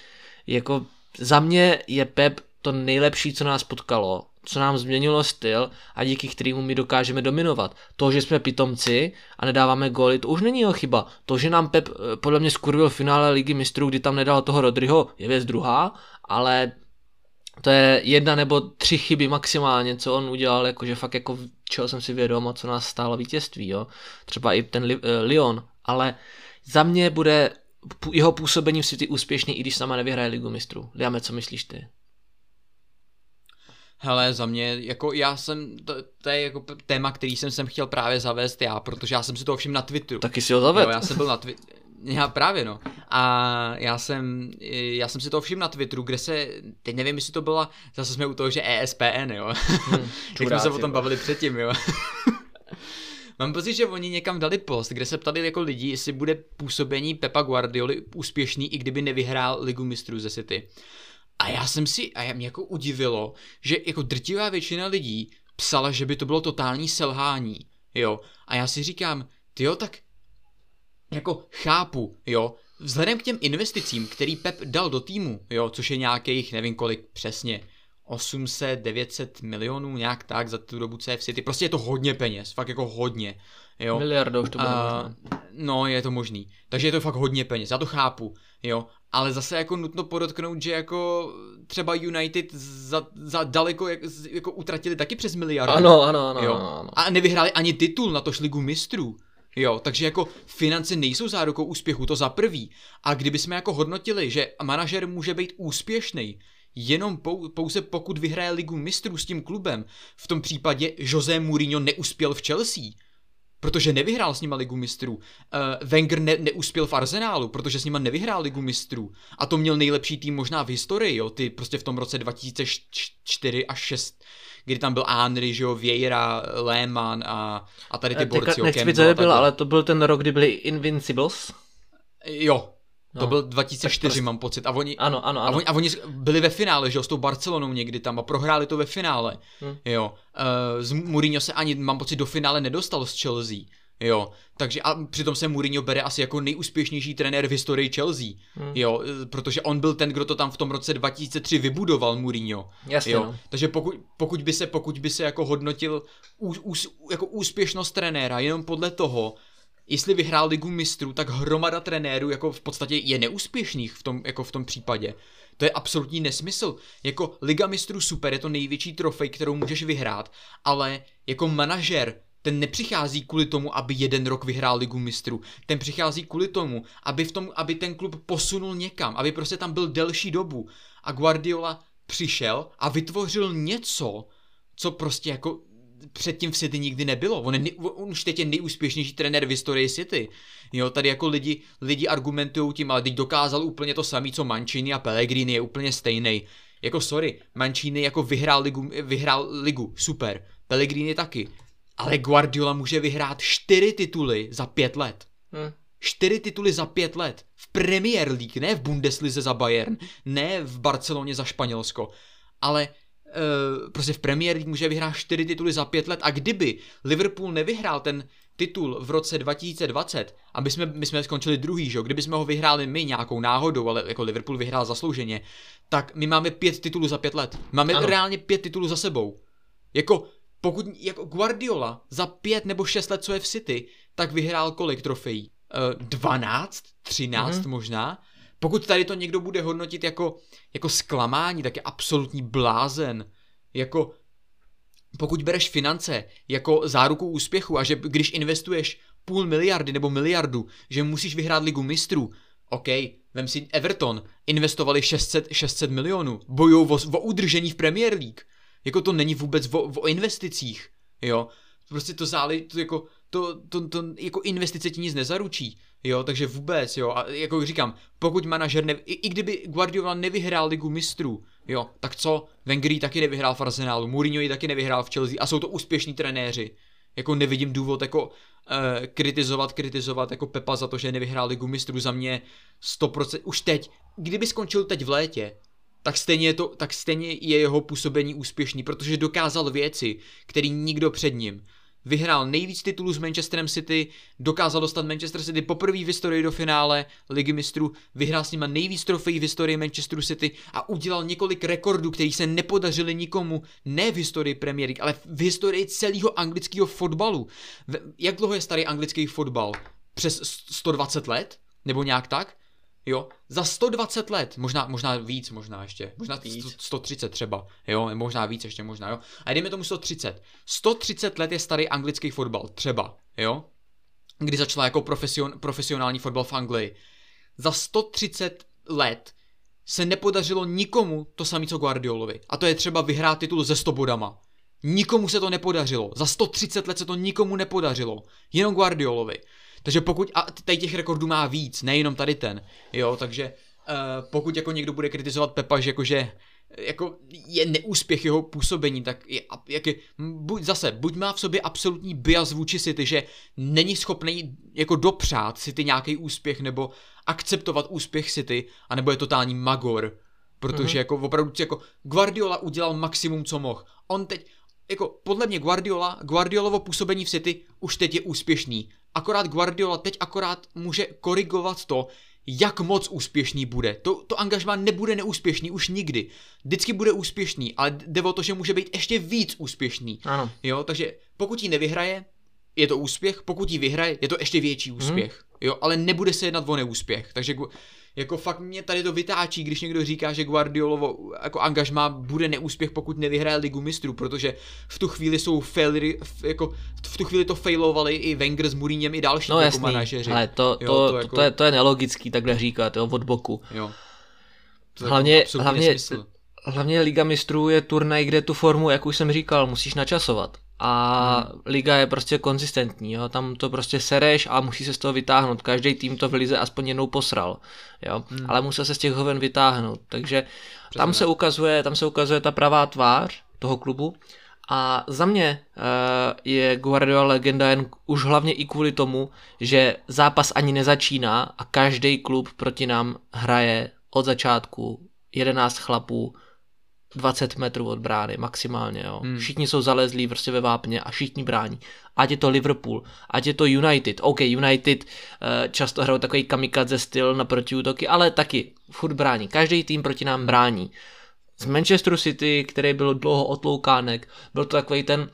jako za mě je Pep to nejlepší, co nás potkalo co nám změnilo styl a díky kterému my dokážeme dominovat. To, že jsme pitomci a nedáváme góly, to už není jeho chyba. To, že nám Pep eh, podle mě skurvil finále ligy mistrů, kdy tam nedal toho Rodryho, je věc druhá, ale to je jedna nebo tři chyby maximálně, co on udělal, jakože fakt jako čeho jsem si vědom a co nás stálo vítězství, jo. Třeba i ten uh, Lyon, ale za mě bude jeho působení v City úspěšný, i když sama nevyhraje ligu mistrů. Dáme, co myslíš ty? Hele, za mě, jako já jsem, to, to je jako téma, který jsem sem chtěl právě zavést já, protože já jsem si to všim na Twitteru. Taky si ho zaved. já jsem byl na Twitteru. Já právě no. A já jsem, já jsem si to všiml na Twitteru, kde se, teď nevím, jestli to byla, zase jsme u toho, že ESPN, jo. Hmm, Jak jsme se o tom bavili předtím, jo. Mám pocit, že oni někam dali post, kde se ptali jako lidi, jestli bude působení Pepa Guardioli úspěšný, i kdyby nevyhrál Ligu mistrů ze City. A já jsem si, a mě jako udivilo, že jako drtivá většina lidí psala, že by to bylo totální selhání, jo. A já si říkám, ty jo, tak jako chápu, jo, vzhledem k těm investicím, který Pep dal do týmu, jo, což je nějakých, nevím kolik přesně, 800, 900 milionů, nějak tak za tu dobu CF City. Prostě je to hodně peněz, fakt jako hodně. Jo. Miliarda už to bude uh, No, je to možný. Takže je to fakt hodně peněz, já to chápu, jo. Ale zase jako nutno podotknout, že jako třeba United za, za daleko jak, jako utratili taky přes miliardu. Ano, ano, ano, jo? ano, ano. A nevyhráli ani titul na to ligu mistrů. Jo, takže jako finance nejsou zárukou úspěchu, to za prvý. A kdyby jsme jako hodnotili, že manažer může být úspěšný, jenom pouze pokud vyhraje ligu mistrů s tím klubem, v tom případě José Mourinho neuspěl v Chelsea, protože nevyhrál s nima ligu mistrů. Uh, Wenger ne, neuspěl v Arsenálu, protože s nima nevyhrál ligu mistrů. A to měl nejlepší tým možná v historii, jo, ty prostě v tom roce 2004 až 6 kdy tam byl Henry, že jo, Vieira, Lehmann a, a tady ty borci. Nechci být, ale to byl ten rok, kdy byli Invincibles. Jo, No, to byl 2004, prostě... mám pocit. A oni, ano, ano, ano. A oni, a oni byli ve finále, že jo, s tou Barcelonou někdy tam a prohráli to ve finále. Hmm. Jo. Uh, z Mourinho se ani, mám pocit, do finále nedostal z Chelsea. Jo, takže a přitom se Mourinho bere asi jako nejúspěšnější trenér v historii Chelsea, hmm. jo, protože on byl ten, kdo to tam v tom roce 2003 vybudoval Mourinho. Jasně, jo. No. Takže pokud, pokud, by se, pokud by se jako hodnotil ús, ús, jako úspěšnost trenéra jenom podle toho, jestli vyhrál ligu mistrů, tak hromada trenérů jako v podstatě je neúspěšných v tom, jako v tom případě. To je absolutní nesmysl. Jako Liga mistrů super, je to největší trofej, kterou můžeš vyhrát, ale jako manažer ten nepřichází kvůli tomu, aby jeden rok vyhrál ligu mistrů. Ten přichází kvůli tomu, aby, v tom, aby ten klub posunul někam, aby prostě tam byl delší dobu. A Guardiola přišel a vytvořil něco, co prostě jako předtím v City nikdy nebylo. On, je, on už teď je nejúspěšnější trenér v historii City. Jo, tady jako lidi, lidi argumentují tím, ale teď dokázal úplně to samé, co Mancini a Pellegrini je úplně stejný. Jako sorry, Mancini jako vyhrál ligu, vyhrál ligu, super. Pellegrini taky. Ale Guardiola může vyhrát čtyři tituly za pět let. Hmm. Čtyři tituly za pět let. V Premier League, ne v Bundeslize za Bayern, ne v Barceloně za Španělsko, ale uh, prostě v Premier League může vyhrát čtyři tituly za pět let a kdyby Liverpool nevyhrál ten titul v roce 2020 a my jsme, my jsme skončili druhý, že? kdyby jsme ho vyhráli my nějakou náhodou, ale jako Liverpool vyhrál zaslouženě, tak my máme pět titulů za pět let. Máme ano. reálně pět titulů za sebou. Jako pokud jako Guardiola za pět nebo šest let, co je v City, tak vyhrál kolik trofejí? Uh, 12? 13 mm-hmm. možná? Pokud tady to někdo bude hodnotit jako, jako zklamání, tak je absolutní blázen. Jako pokud bereš finance jako záruku úspěchu a že když investuješ půl miliardy nebo miliardu, že musíš vyhrát ligu mistrů, OK, vem si Everton, investovali 600, 600 milionů, bojují o, o udržení v Premier League. Jako to není vůbec o, o investicích, jo. Prostě to záleží, to jako, to, to, to, jako investice ti nic nezaručí, jo, takže vůbec, jo, a jako říkám, pokud manažer, ne, i, i kdyby Guardiola nevyhrál ligu mistrů, jo, tak co, Wenger taky nevyhrál v Arsenalu, Mourinho ji taky nevyhrál v Chelsea a jsou to úspěšní trenéři, jako nevidím důvod jako uh, kritizovat, kritizovat jako Pepa za to, že nevyhrál ligu mistrů za mě 100%, už teď, kdyby skončil teď v létě, tak stejně, je to, tak stejně je jeho působení úspěšný, protože dokázal věci, které nikdo před ním. Vyhrál nejvíc titulů s Manchesterem City, dokázal dostat Manchester City poprvé v historii do finále Ligy mistrů, vyhrál s nima nejvíc trofejí v historii Manchesteru City a udělal několik rekordů, který se nepodařili nikomu, ne v historii Premier League, ale v historii celého anglického fotbalu. Jak dlouho je starý anglický fotbal? Přes 120 let? Nebo nějak tak? Jo, za 120 let, možná, možná víc, možná ještě, možná víc. 130 třeba, jo, možná víc ještě, možná, jo. A jdeme tomu 130. 130 let je starý anglický fotbal, třeba, jo, kdy začala jako profesion, profesionální fotbal v Anglii. Za 130 let se nepodařilo nikomu to samé, co Guardiolovi. A to je třeba vyhrát titul ze 100 bodama. Nikomu se to nepodařilo. Za 130 let se to nikomu nepodařilo. Jenom Guardiolovi. Takže pokud, a tady těch rekordů má víc, nejenom tady ten, jo, takže uh, pokud jako někdo bude kritizovat Pepa, že jakože jako je neúspěch jeho působení, tak je, jak je, buď zase, buď má v sobě absolutní bias vůči City, že není schopný jako dopřát City nějaký úspěch nebo akceptovat úspěch City, anebo je totální magor, protože mm-hmm. jako opravdu jako Guardiola udělal maximum, co mohl. On teď, jako podle mě Guardiola, Guardiolovo působení v City už teď je úspěšný akorát Guardiola teď akorát může korigovat to, jak moc úspěšný bude. To, to angažmá nebude neúspěšný už nikdy. Vždycky bude úspěšný, ale jde o to, že může být ještě víc úspěšný. Ano. Jo, takže pokud ji nevyhraje, je to úspěch, pokud ji vyhraje, je to ještě větší mhm. úspěch. Hmm. Jo, ale nebude se jednat o neúspěch. Takže jako fakt mě tady to vytáčí, když někdo říká, že Guardiolovo jako angažma bude neúspěch, pokud nevyhraje ligu mistrů, protože v tu chvíli jsou failery, jako v tu chvíli to failovali i Wenger s Mourinhem i další no, jako manažeři. Ale to, to, jo, to, to, jako... to, je, to je nelogický takhle říkat, jo, od boku. Jo. To hlavně, hlavně, hlavně Liga mistrů je turnaj, kde tu formu, jak už jsem říkal, musíš načasovat a hmm. liga je prostě konzistentní, jo? tam to prostě sereš a musí se z toho vytáhnout, každý tým to v lize aspoň jednou posral, jo? Hmm. ale musel se z těch hoven vytáhnout, takže Přesně. tam se ukazuje, tam se ukazuje ta pravá tvář toho klubu A za mě uh, je Guardiola legenda jen už hlavně i kvůli tomu, že zápas ani nezačíná a každý klub proti nám hraje od začátku 11 chlapů 20 metrů od brány maximálně. Jo. Hmm. Všichni jsou zalezlí prostě ve vápně a všichni brání. Ať je to Liverpool, ať je to United. OK, United uh, často hrajou takový kamikadze styl na protiútoky, ale taky furt brání. Každý tým proti nám brání z Manchesteru City, který byl dlouho otloukánek, byl to takový ten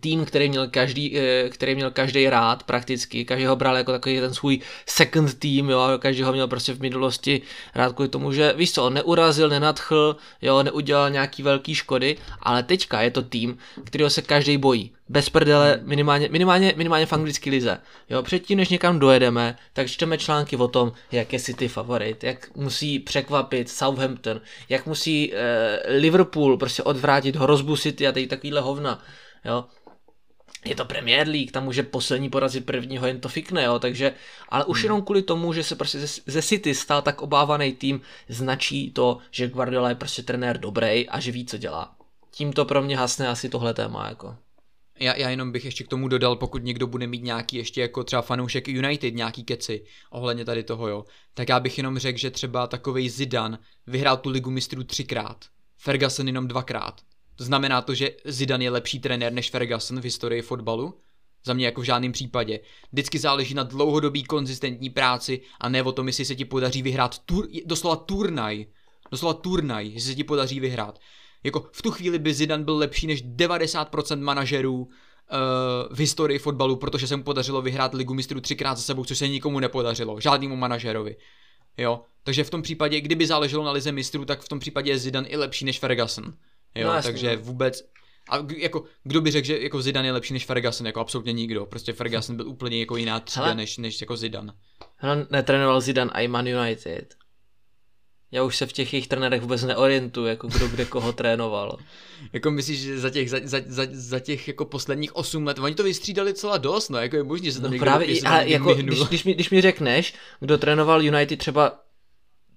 tým, který měl každý, eh, který měl každý rád prakticky, každý ho bral jako takový ten svůj second team, jo, každý ho měl prostě v minulosti rád kvůli tomu, že víš co, on neurazil, nenadchl, jo, neudělal nějaký velký škody, ale teďka je to tým, kterého se každý bojí. Bez prdele, minimálně, minimálně, minimálně v anglické lize. Jo, předtím, než někam dojedeme, tak čteme články o tom, jak je City favorit, jak musí překvapit Southampton, jak musí eh, Liverpool prostě odvrátit hrozbu City a tady takovýhle hovna. Jo, je to Premier League, tam může poslední porazit prvního, jen to fikne, jo, takže, ale už hmm. jenom kvůli tomu, že se prostě ze, ze City stal tak obávaný tým, značí to, že Guardiola je prostě trenér dobrý a že ví, co dělá. Tím to pro mě hasne asi tohle téma, jako. Já, já jenom bych ještě k tomu dodal, pokud někdo bude mít nějaký ještě jako třeba fanoušek United, nějaký keci ohledně tady toho, jo, tak já bych jenom řekl, že třeba takovej Zidan vyhrál tu ligu mistrů třikrát, Ferguson jenom dvakrát. Znamená to, že Zidane je lepší trenér než Ferguson v historii fotbalu? Za mě jako v žádném případě. Vždycky záleží na dlouhodobý konzistentní práci a ne o tom, jestli se ti podaří vyhrát tur, doslova turnaj. Doslova turnaj, jestli se ti podaří vyhrát. Jako v tu chvíli by Zidane byl lepší než 90% manažerů uh, v historii fotbalu, protože se mu podařilo vyhrát ligu mistrů třikrát za sebou, což se nikomu nepodařilo, žádnému manažerovi. Jo, takže v tom případě, kdyby záleželo na lize mistrů, tak v tom případě je Zidane i lepší než Ferguson. Jo, no, jasný, takže no. vůbec, a jako, kdo by řekl, že jako Zidane je lepší než Ferguson, jako absolutně nikdo. Prostě Ferguson byl úplně jako jiná třída než, než jako Zidane. Hele, netrénoval Zidane i Man United. Já už se v těch jejich trenérech vůbec neorientuju, jako kdo kde koho trénoval. jako myslíš, že za těch, za, za, za, za těch jako posledních 8 let, oni to vystřídali celá dost, no, jako je možné, že se tam no někdo právě, ale jako, když, když, mi, když mi řekneš, kdo trénoval United třeba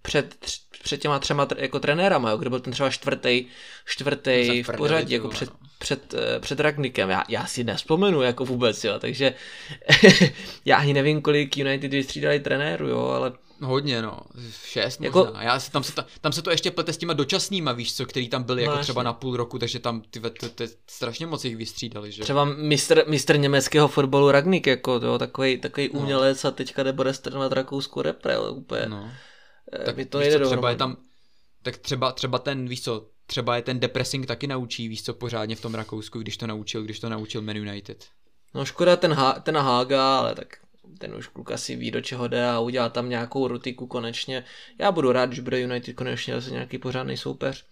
před, před těma třema jako trenérama, jo, kde byl ten třeba čtvrtý, čtvrtý v pořadí, jako před, před, eh, před Ragnikem. Já, já si nespomenu jako vůbec, jo, takže já ani nevím, kolik United vystřídali trenéru, jo, ale Hodně, no. Šest jako... možná. Já, tam, se, tam se to ještě plete s těma dočasnýma, víš co, který tam byli no, jako třeba na půl roku, takže tam ty, ty, ty, strašně moc jich vystřídali, že? Třeba mistr, mistr německého fotbalu Ragnik, jako jo, takový, takový no. umělec a teďka nebude strnovat rakouskou repre, úplně. No. Eh, tak mi to jde co, třeba je tam, tak třeba, třeba ten, víš co, třeba je ten depressing taky naučí, víš co, pořádně v tom Rakousku, když to naučil, když to naučil Man United. No škoda ten, ha, ten Haga, ale tak ten už kluk asi ví, do čeho jde a udělá tam nějakou rutiku konečně. Já budu rád, že bude United konečně zase nějaký pořádný soupeř.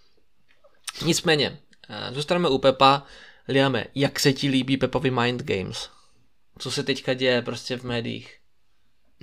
Nicméně, eh, zůstaneme u Pepa. Liame, jak se ti líbí Pepovi Mind Games? Co se teďka děje prostě v médiích?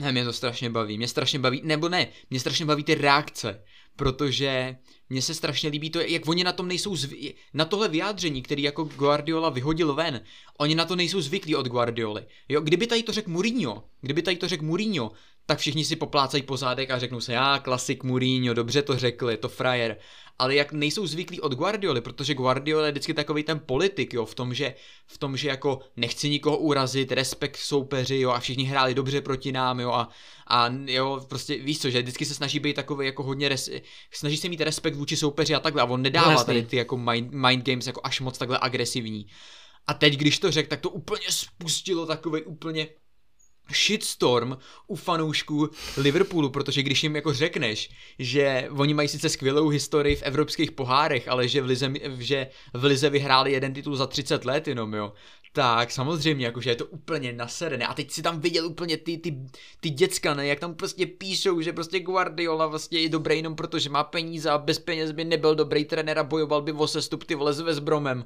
Ne, mě to strašně baví. Mě strašně baví, nebo ne, mě strašně baví ty reakce, protože mně se strašně líbí to, jak oni na tom nejsou zvyklí, na tohle vyjádření, který jako Guardiola vyhodil ven, oni na to nejsou zvyklí od Guardioli. Jo, kdyby tady to řekl Mourinho, kdyby tady to řekl Mourinho, tak všichni si poplácají po zádech a řeknou se, já, klasik Mourinho, dobře to řekl, je to frajer ale jak nejsou zvyklí od Guardioli, protože Guardiola je vždycky takový ten politik, jo, v tom, že, v tom, že jako nechci nikoho urazit, respekt soupeři, jo, a všichni hráli dobře proti nám, jo, a, a jo, prostě víš co, že vždycky se snaží být takový jako hodně, res, snaží se mít respekt vůči soupeři a takhle, a on nedává no, tady ty jako mind, mind games jako až moc takhle agresivní. A teď, když to řekl, tak to úplně spustilo takový úplně shitstorm u fanoušků Liverpoolu, protože když jim jako řekneš, že oni mají sice skvělou historii v evropských pohárech, ale že v Lize, že v Lize vyhráli jeden titul za 30 let jenom, jo, tak samozřejmě, jakože je to úplně naserené. A teď si tam viděl úplně ty, ty, ty děcka, ne, jak tam prostě píšou, že prostě Guardiola vlastně je dobrý jenom protože má peníze a bez peněz by nebyl dobrý trenér a bojoval by o sestup ty vole s Bromem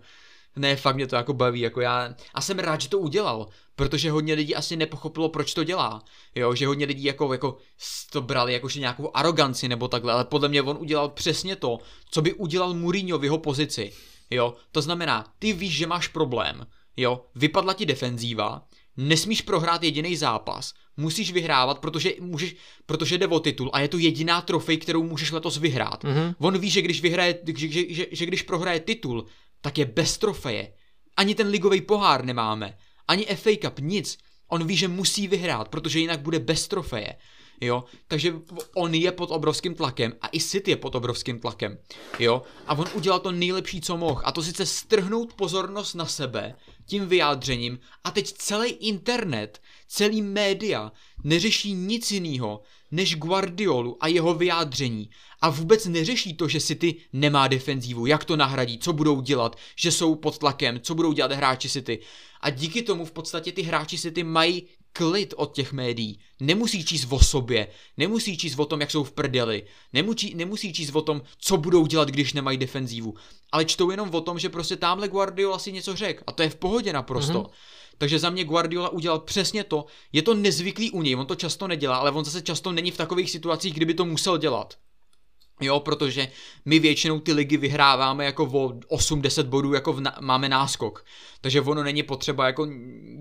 ne, fakt mě to jako baví, jako já, a jsem rád, že to udělal, protože hodně lidí asi nepochopilo, proč to dělá, jo, že hodně lidí jako, jako to brali jakože nějakou aroganci nebo takhle, ale podle mě on udělal přesně to, co by udělal Mourinho v jeho pozici, jo, to znamená, ty víš, že máš problém, jo, vypadla ti defenzíva, nesmíš prohrát jediný zápas, musíš vyhrávat, protože, můžeš, protože jde o titul a je to jediná trofej, kterou můžeš letos vyhrát. Mm-hmm. On ví, že když vyhraje, že, že, že, že když prohraje titul, tak je bez trofeje. Ani ten ligový pohár nemáme, ani FA Cup, nic. On ví, že musí vyhrát, protože jinak bude bez trofeje. Jo, takže on je pod obrovským tlakem a i City je pod obrovským tlakem. Jo, a on udělal to nejlepší, co mohl. A to sice strhnout pozornost na sebe tím vyjádřením a teď celý internet, celý média neřeší nic jiného než Guardiolu a jeho vyjádření. A vůbec neřeší to, že City nemá defenzívu, jak to nahradí, co budou dělat, že jsou pod tlakem, co budou dělat hráči City. A díky tomu v podstatě ty hráči City mají klid od těch médií. Nemusí číst o sobě, nemusí číst o tom, jak jsou v prdeli, nemusí, nemusí číst o tom, co budou dělat, když nemají defenzívu, ale čtou jenom o tom, že prostě tamhle Guardiola si něco řekl a to je v pohodě naprosto. Mm-hmm. Takže za mě Guardiola udělal přesně to. Je to nezvyklý u něj, on to často nedělá, ale on zase často není v takových situacích, kdyby to musel dělat. Jo, protože my většinou ty ligy vyhráváme jako o 8-10 bodů, jako na, máme náskok. Takže ono není potřeba jako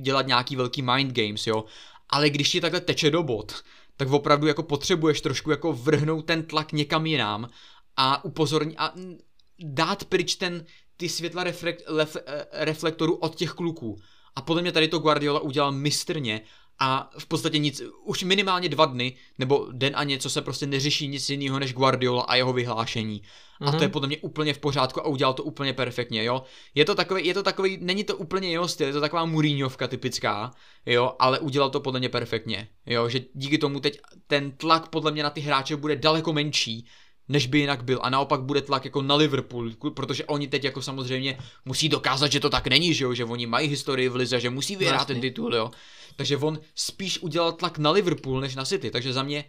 dělat nějaký velký mind games, jo. Ale když ti takhle teče do bod, tak opravdu jako potřebuješ trošku jako vrhnout ten tlak někam jinam a upozornit a dát pryč ten, ty světla reflekt, lef, eh, reflektoru od těch kluků. A podle mě tady to Guardiola udělal mistrně a v podstatě nic, už minimálně dva dny, nebo den a něco se prostě neřeší nic jiného než Guardiola a jeho vyhlášení. Mm-hmm. A to je mhm. podle mě úplně v pořádku a udělal to úplně perfektně, jo. Je to takový, je to takový, není to úplně jeho styl, je to taková Mourinhovka typická, jo, ale udělal to podle mě perfektně, jo, že díky tomu teď ten tlak podle mě na ty hráče bude daleko menší, než by jinak byl. A naopak bude tlak jako na Liverpool, protože oni teď jako samozřejmě musí dokázat, že to tak není, že jo, že oni mají historii v lize, že musí vyhrát ten titul, jo. Takže on spíš udělal tlak na Liverpool než na City, takže za mě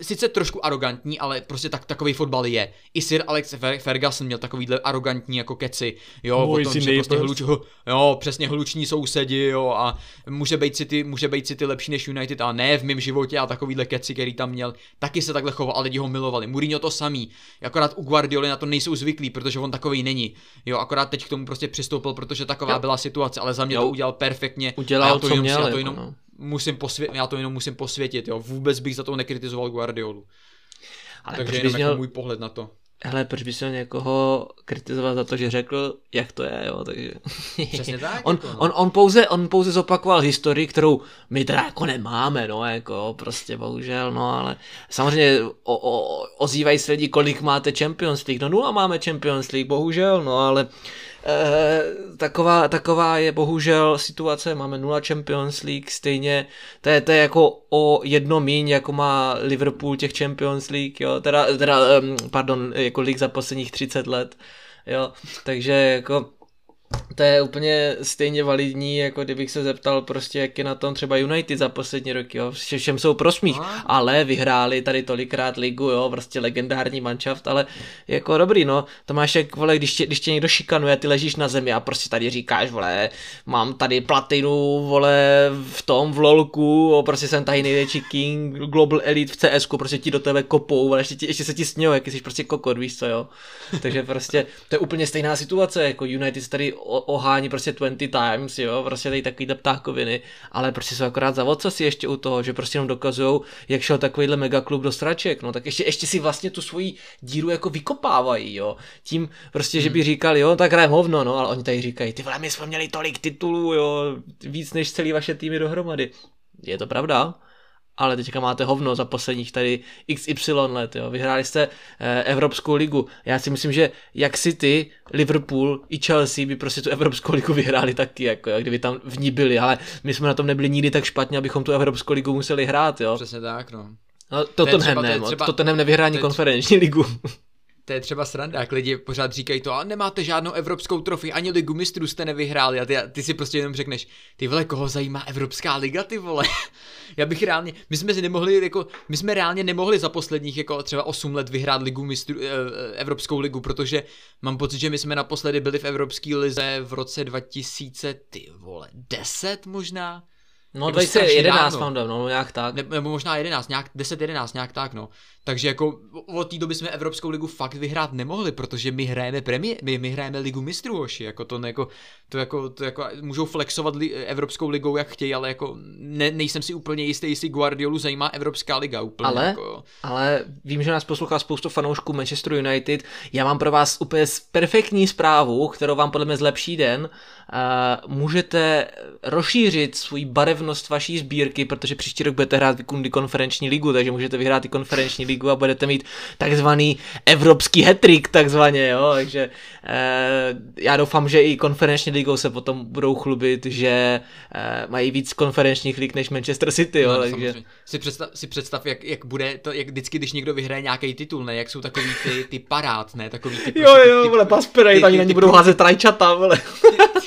sice trošku arrogantní, ale prostě tak, takový fotbal je. I Sir Alex Ferguson měl takovýhle arrogantní jako keci, jo, Můj o tom, že prostě hluč, jo, přesně hluční sousedi, jo, a může být City, může být City lepší než United, a ne v mém životě a takovýhle keci, který tam měl, taky se takhle choval, ale lidi ho milovali. Mourinho to samý, akorát u Guardioli na to nejsou zvyklí, protože on takový není, jo, akorát teď k tomu prostě přistoupil, protože taková jo. byla situace, ale za mě jo. to udělal perfektně. Udělal, a já to co jenom, měl, já to jako jenom, no musím posvět, já to jenom musím posvětit, jo. Vůbec bych za to nekritizoval Guardiolu. Ale Takže jenom měl... jako můj pohled na to. Hele, proč bys měl někoho kritizovat za to, že řekl, jak to je, jo, takže... Přesně tak. on, jako, no. on, on, pouze, on pouze zopakoval historii, kterou my teda jako nemáme, no, jako, prostě bohužel, no, ale samozřejmě o, o, ozývají se lidi, kolik máte Champions League, no nula máme Champions League, bohužel, no, ale taková, taková je bohužel situace, máme nula Champions League, stejně, to je, to je jako o jedno míň, jako má Liverpool těch Champions League, jo, teda, teda pardon, jako League za posledních 30 let, jo, takže jako to je úplně stejně validní, jako kdybych se zeptal prostě, jak je na tom třeba United za poslední roky, jo. Všem jsou prosmích, ale vyhráli tady tolikrát ligu, jo, prostě legendární manšaft, ale jako dobrý, no, jak vole, když tě, když tě někdo šikanuje, ty ležíš na zemi a prostě tady říkáš, vole, mám tady platinu, vole, v tom, v lolku, jo, prostě jsem tady největší king, global elite v CS, prostě ti do tebe kopou, vole, ještě, ti, ještě se ti smějou, jak jsi prostě kokot, víš co, jo. Takže prostě to je úplně stejná situace, jako United tady ohání prostě 20 times, jo, prostě tady takový ptákoviny, ale prostě jsou akorát za si ještě u toho, že prostě jenom dokazují, jak šel takovýhle megaklub do straček, no tak ještě, ještě si vlastně tu svoji díru jako vykopávají, jo, tím prostě, že by hmm. říkali, jo, tak hrajem hovno, no, ale oni tady říkají, ty vole, my jsme měli tolik titulů, jo, víc než celý vaše týmy dohromady. Je to pravda, ale teďka máte hovno za posledních tady XY let, jo. Vyhráli jste eh, Evropskou ligu. Já si myslím, že jak City, Liverpool i Chelsea by prostě tu Evropskou ligu vyhráli taky, jako jo, kdyby tam v ní byli, ale my jsme na tom nebyli nikdy tak špatně, abychom tu Evropskou ligu museli hrát, jo. Přesně tak, no. No, Tottenham ne, třeba... Tottenham nevyhrá ani konferenční ligu to je třeba sranda, jak lidi pořád říkají to, a nemáte žádnou evropskou trofy, ani ligu mistrů jste nevyhráli a ty, ty si prostě jenom řekneš, ty vole, koho zajímá Evropská liga, ty vole. Já bych reálně, my jsme si nemohli, jako, my jsme reálně nemohli za posledních jako třeba 8 let vyhrát ligu mistrů, eh, eh, Evropskou ligu, protože mám pocit, že my jsme naposledy byli v Evropské lize v roce 2000, ty vole, 10 možná? No Jako 2011 strašně mám dávno. no nějak tak. Ne, nebo možná 11, nějak 10-11, nějak tak, no. Takže jako od té doby jsme Evropskou ligu fakt vyhrát nemohli, protože my hrajeme premiér, my, my hrajeme ligu mistrů, hoši, jako to, ne, jako, to, jako, to jako, můžou flexovat li, Evropskou ligou, jak chtějí, ale jako ne, nejsem si úplně jistý, jestli Guardiolu zajímá Evropská liga úplně. Ale, jako, ale vím, že nás poslouchá spoustu fanoušků Manchester United. Já mám pro vás úplně perfektní zprávu, kterou vám podle mě zlepší den. Uh, můžete rozšířit svůj barevnost vaší sbírky, protože příští rok budete hrát Kundy konferenční ligu, takže můžete vyhrát i konferenční ligu a budete mít takzvaný evropský hetrik, takzvaně, jo, takže uh, já doufám, že i konferenční ligou se potom budou chlubit, že uh, mají víc konferenčních lig než Manchester City, jo, No, takže... samozřejmě. Si představ, si představ jak, jak bude to, jak vždycky, když někdo vyhraje nějaký titul, ne, jak jsou takový ty, ty parád, ne, takový ty, Jo, prostě jo, ty, vole, ani ty- na ty budou házet rajčata, vole. ty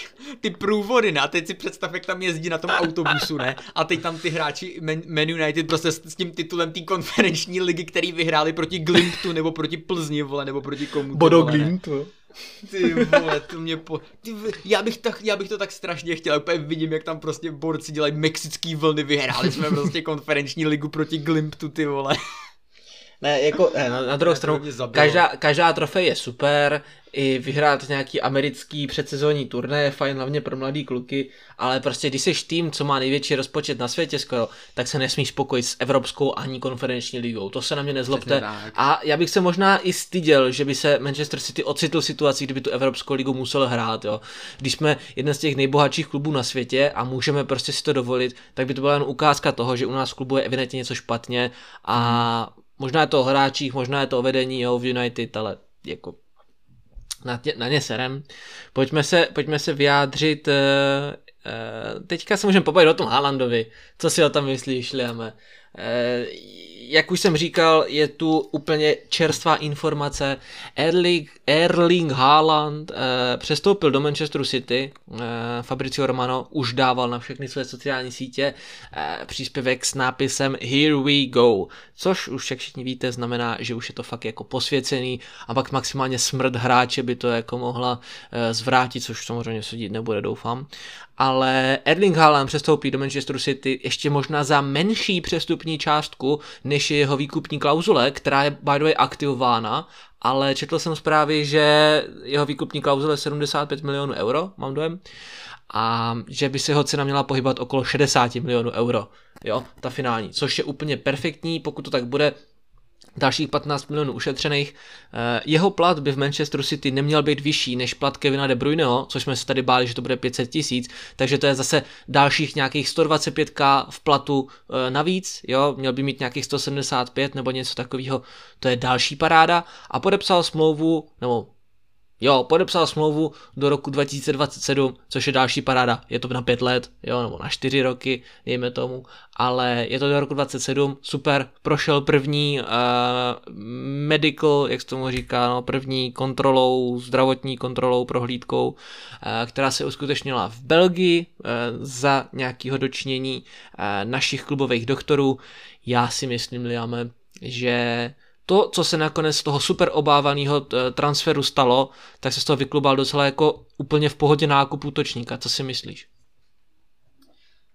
průvody, ne? A teď si představ, jak tam jezdí na tom autobusu, ne? A teď tam ty hráči Man, Man United prostě s, s tím titulem té konferenční ligy, který vyhráli proti Glimptu, nebo proti Plzni, vole, nebo proti komu. ty Bodo jo. Ty vole, to mě po... Ty, já, bych tak, já bych to tak strašně chtěl, úplně vidím, jak tam prostě borci dělají mexický vlny, vyhráli jsme prostě konferenční ligu proti Glimptu, ty vole. Ne, jako ne, na, na druhou stranu, každá, každá trofej je super, i vyhrát nějaký americký předsezónní turné je fajn, hlavně pro mladý kluky, ale prostě když jsi tým, co má největší rozpočet na světě skoro, tak se nesmíš spokojit s Evropskou ani konferenční ligou. To se na mě nezlobte. A já bych se možná i styděl, že by se Manchester City ocitl v situaci, kdyby tu Evropskou ligu musel hrát. Jo. Když jsme jeden z těch nejbohatších klubů na světě a můžeme prostě si to dovolit, tak by to byla jen ukázka toho, že u nás v klubu je evidentně něco špatně a možná je to o hráčích, možná je to o vedení jo, v United, ale jako na, tě, na ně serem. Pojďme se, pojďme se vyjádřit, uh, uh, teďka se můžeme pobavit o tom Haalandovi. Co si o tom myslíš, Liame? Uh, jak už jsem říkal, je tu úplně čerstvá informace. Erling, Erling Haaland uh, přestoupil do Manchesteru City. Uh, Fabricio Romano už dával na všechny své sociální sítě uh, příspěvek s nápisem Here we go. Což už, jak všichni víte, znamená, že už je to fakt jako posvěcený a pak maximálně smrt hráče by to jako mohla uh, zvrátit, což samozřejmě se dít nebude, doufám. Ale Erling Haaland přestoupí do Manchesteru City ještě možná za menší přestupní částku, než je jeho výkupní klauzule, která je by the way aktivována, ale četl jsem zprávy, že jeho výkupní klauzule je 75 milionů euro, mám dojem, a že by se jeho cena měla pohybat okolo 60 milionů euro, jo, ta finální, což je úplně perfektní, pokud to tak bude, dalších 15 milionů ušetřených. Eh, Jeho plat by v Manchesteru City neměl být vyšší než plat Kevina De Bruyneho, což jsme se tady báli, že to bude 500 tisíc, takže to je zase dalších nějakých 125k v platu eh, navíc, jo, měl by mít nějakých 175 nebo něco takového, to je další paráda a podepsal smlouvu, nebo Jo, podepsal smlouvu do roku 2027, což je další paráda. Je to na pět let, jo, nebo na čtyři roky, dejme tomu, ale je to do roku 27, super, prošel první uh, medical, jak se tomu říká, no, první kontrolou, zdravotní kontrolou, prohlídkou, uh, která se uskutečnila v Belgii uh, za nějakého dočinění uh, našich klubových doktorů. Já si myslím, Liame, že to, co se nakonec z toho super obávaného t- transferu stalo, tak se z toho vyklubal docela jako úplně v pohodě nákup útočníka. Co si myslíš?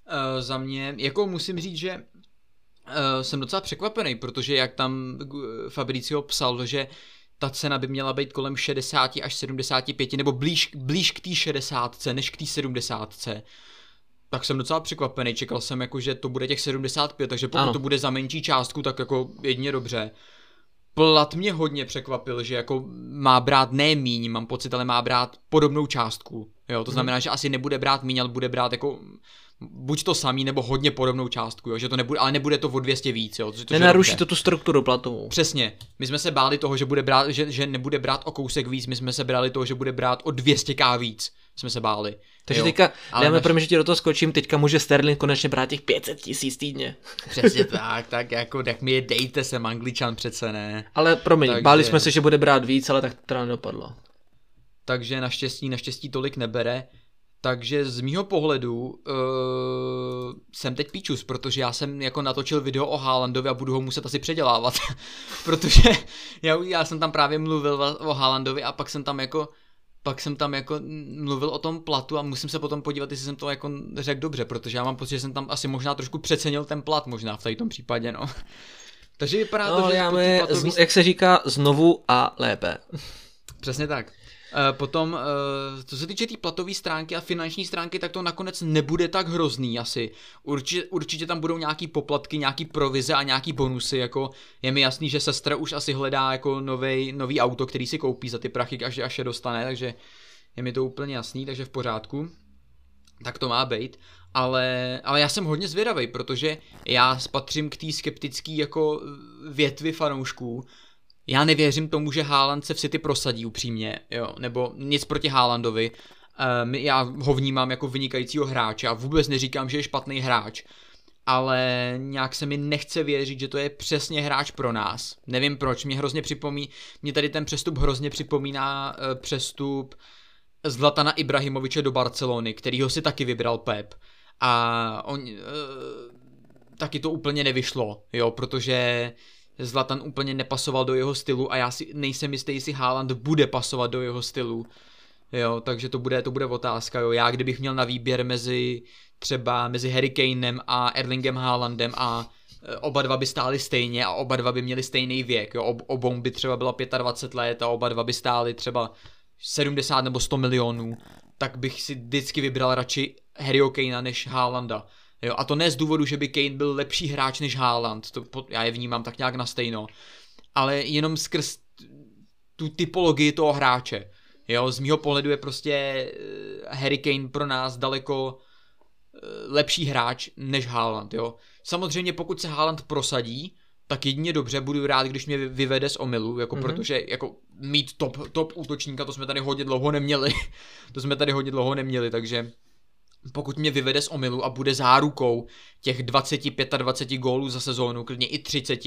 Uh, za mě, jako musím říct, že uh, jsem docela překvapený, protože jak tam uh, Fabricio psal, že ta cena by měla být kolem 60 až 75, nebo blíž, blíž k té 60, než k té 70. Tak jsem docela překvapený, čekal jsem jako, že to bude těch 75, takže pokud Ano. to bude za menší částku, tak jako jedině dobře. Plat mě hodně překvapil, že jako má brát ne míň, mám pocit, ale má brát podobnou částku. Jo, to znamená, že asi nebude brát míň, ale bude brát jako buď to samý, nebo hodně podobnou částku, jo, že to nebude, ale nebude to o 200 víc, jo. což je Nenaruší to tu strukturu platovou. Přesně. My jsme se báli toho, že, bude brát, že, že nebude brát o kousek víc, my jsme se báli toho, že bude brát o 200k víc. Jsme se báli. Takže jo. teďka, Ale dáme, naš- pro mě, že ti do toho skočím, teďka může Sterling konečně brát těch 500 tisíc týdně. Přesně tak, tak jako, tak mi je dejte sem, angličan přece ne. Ale promiň, Takže- báli jsme se, že bude brát víc, ale tak to teda nedopadlo. takže naštěstí, naštěstí tolik nebere. Takže z mýho pohledu uh, jsem teď píčus, protože já jsem jako natočil video o Haalandovi a budu ho muset asi předělávat. protože já, já jsem tam právě mluvil o Haalandovi a pak jsem tam jako pak jsem tam jako mluvil o tom platu a musím se potom podívat, jestli jsem to jako řekl dobře, protože já mám pocit, že jsem tam asi možná trošku přecenil ten plat možná v tom případě, no. Takže vypadá no, to, že... Máme, platový... jak se říká, znovu a lépe. Přesně tak. Eh, potom, eh, co se týče té tý platové stránky a finanční stránky, tak to nakonec nebude tak hrozný asi. Určitě, určitě tam budou nějaký poplatky, nějaký provize a nějaký bonusy, jako je mi jasný, že sestra už asi hledá jako novej, nový auto, který si koupí za ty prachy, až, až je dostane, takže je mi to úplně jasný, takže v pořádku. Tak to má být. Ale, ale já jsem hodně zvědavý, protože já spatřím k té skeptické jako větvi fanoušků, já nevěřím tomu, že Haaland se v City prosadí upřímně, jo, nebo nic proti Haalandovi. Um, já ho vnímám jako vynikajícího hráče a vůbec neříkám, že je špatný hráč, ale nějak se mi nechce věřit, že to je přesně hráč pro nás. Nevím proč, mě hrozně připomíná, mě tady ten přestup hrozně připomíná uh, přestup Zlatana Ibrahimoviče do Barcelony, kterýho si taky vybral Pep. A on, uh, taky to úplně nevyšlo, jo, protože Zlatan úplně nepasoval do jeho stylu a já si nejsem jistý, jestli Haaland bude pasovat do jeho stylu. Jo, takže to bude, to bude otázka, jo. Já kdybych měl na výběr mezi třeba mezi Harry Kanem a Erlingem Haalandem a e, oba dva by stáli stejně a oba dva by měli stejný věk, jo. Ob, obou by třeba bylo 25 let a oba dva by stáli třeba 70 nebo 100 milionů, tak bych si vždycky vybral radši Harryho Kanea než Haalanda. Jo, a to ne z důvodu, že by Kane byl lepší hráč než Haaland, to, já je vnímám tak nějak na stejno, ale jenom skrz tu typologii toho hráče. Jo, z mýho pohledu je prostě eh, Harry Kane pro nás daleko eh, lepší hráč než Haaland, jo. Samozřejmě pokud se Haaland prosadí, tak jedině dobře, budu rád, když mě vyvede z omylu, jako mm-hmm. protože jako mít top, top útočníka, to jsme tady hodně dlouho neměli, to jsme tady hodně dlouho neměli, takže pokud mě vyvede z omylu a bude zárukou těch 20-25 gólů za sezónu, klidně i 30,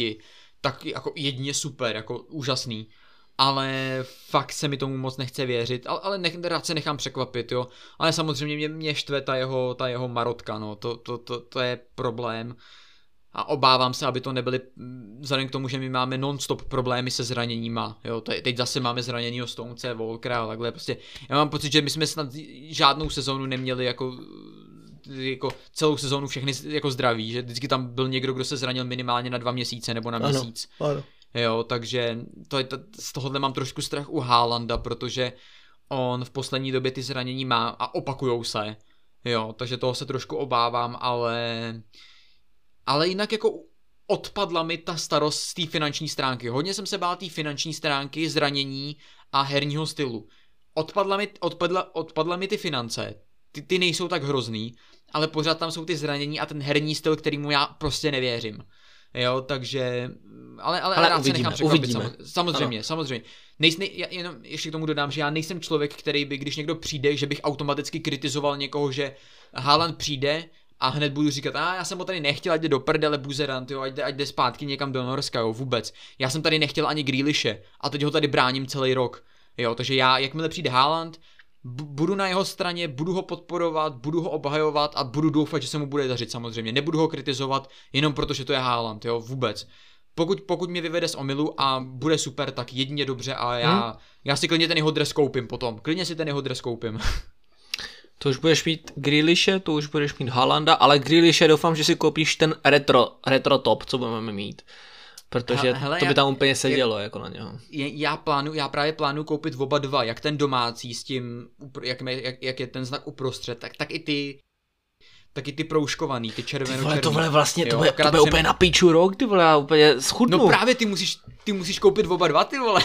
tak jako jedině super, jako úžasný. Ale fakt se mi tomu moc nechce věřit, ale, ale nech, rád se nechám překvapit, jo. Ale samozřejmě mě, mě štve ta jeho, ta jeho marotka, no, to, to, to, to je problém a obávám se, aby to nebyly, vzhledem k tomu, že my máme non-stop problémy se zraněníma, jo, teď zase máme zranění Stonce, Volkra a takhle, prostě, já mám pocit, že my jsme snad žádnou sezónu neměli jako jako celou sezónu všechny jako zdraví, že vždycky tam byl někdo, kdo se zranil minimálně na dva měsíce nebo na měsíc. Ano, ano. Jo, takže to je, to, z tohohle mám trošku strach u Haalanda, protože on v poslední době ty zranění má a opakujou se. Jo, takže toho se trošku obávám, ale ale jinak jako odpadla mi ta starost z té finanční stránky. Hodně jsem se bál té finanční stránky, zranění a herního stylu. Odpadla mi, odpadla, odpadla mi ty finance, ty, ty nejsou tak hrozný, ale pořád tam jsou ty zranění a ten herní styl, kterýmu já prostě nevěřím. Jo, takže, ale, ale, ale rád uvidíme, se nechám překvapit, uvidíme. samozřejmě, ano. samozřejmě. Nejsme, já jenom ještě k tomu dodám, že já nejsem člověk, který by, když někdo přijde, že bych automaticky kritizoval někoho, že Haaland přijde, a hned budu říkat, a já jsem ho tady nechtěl, ať jde do prdele buzerant, jo, ať jde, ať jde zpátky někam do Norska, jo, vůbec. Já jsem tady nechtěl ani Grealishe a teď ho tady bráním celý rok. Jo, takže já, jakmile přijde Haaland, budu na jeho straně, budu ho podporovat, budu ho obhajovat a budu doufat, že se mu bude dařit samozřejmě. Nebudu ho kritizovat jenom proto, že to je Haaland, jo, vůbec. Pokud, pokud mě vyvede z omylu a bude super, tak jedině dobře a já, hmm. já si klidně ten jeho dres koupím potom. Klidně si ten jeho dres koupím. To už budeš mít Grealishe, to už budeš mít Halanda, ale Grealishe doufám, že si koupíš ten retro, retro top, co budeme mít. Protože Hele, to by tam úplně sedělo, jak, jako na něho. Já, plánu, já právě plánuju koupit oba dva, jak ten domácí s tím, jak, jak, jak je ten znak uprostřed, tak, tak i ty taky ty proužkovaný, ty červeno ty vole, to vole vlastně, to bude, to bude úplně na píču rok, ty vole, já úplně schudnu. No právě ty musíš, ty musíš koupit oba dva, ty vole.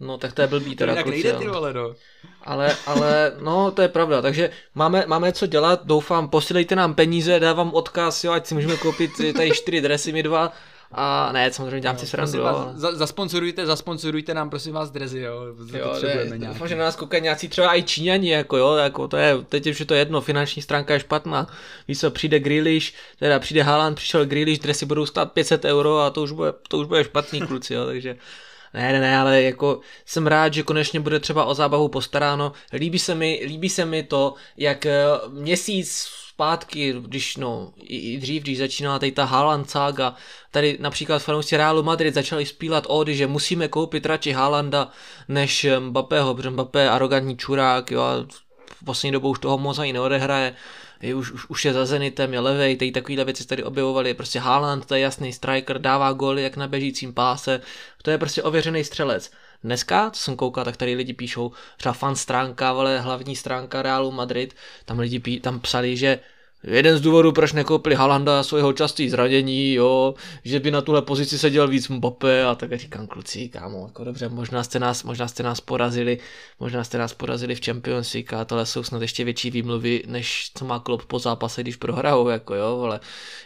No tak to je blbý teda. Tak nejde ty vole, no. Ale, ale, no to je pravda, takže máme, máme co dělat, doufám, posílejte nám peníze, dávám odkaz, jo, ať si můžeme koupit tady čtyři dresy, my dva, a ne, samozřejmě dělám no, si srandu, jo. Za, zasponsorujte, zasponsorujte nám prosím vás drezy, jo. jo potřebujeme nějaký. Doufám, že na nás koukají nějací třeba i Číňani, jako jo, jako to je, teď už je to jedno, finanční stránka je špatná. Víš co, přijde Grealish, teda přijde Haaland, přišel Grealish, dresy budou stát 500 euro a to už bude, to už bude špatný kluci, jo, takže ne, ne, ne, ale jako jsem rád, že konečně bude třeba o zábavu postaráno. Líbí se mi, líbí se mi to, jak eh, měsíc zpátky, když no, i, i dřív, když začínala tady ta Haaland saga, tady například fanoušci Realu Madrid začali spílat ódy, že musíme koupit radši Haalanda než Mbappého, protože Mbappé je arrogantní čurák, jo, a v poslední dobou už toho moc ani neodehraje, je, už, už, už je za Zenitem, je levej, tady takovýhle věci tady objevovaly, prostě Haaland, to je jasný striker, dává góly jak na běžícím páse, to je prostě ověřený střelec. Dneska, co jsem koukal, tak tady lidi píšou, třeba fan stránka, ale hlavní stránka Realu Madrid, tam lidi pí, tam psali, že jeden z důvodů, proč nekoupili Halanda svého častý zranění, jo, že by na tuhle pozici seděl víc Mbappé a tak říkám, kluci, kámo, jako dobře, možná jste nás, možná jste nás porazili, možná jste nás porazili v Champions League a tohle jsou snad ještě větší výmluvy, než co má klub po zápase, když prohrajou, jako jo, ale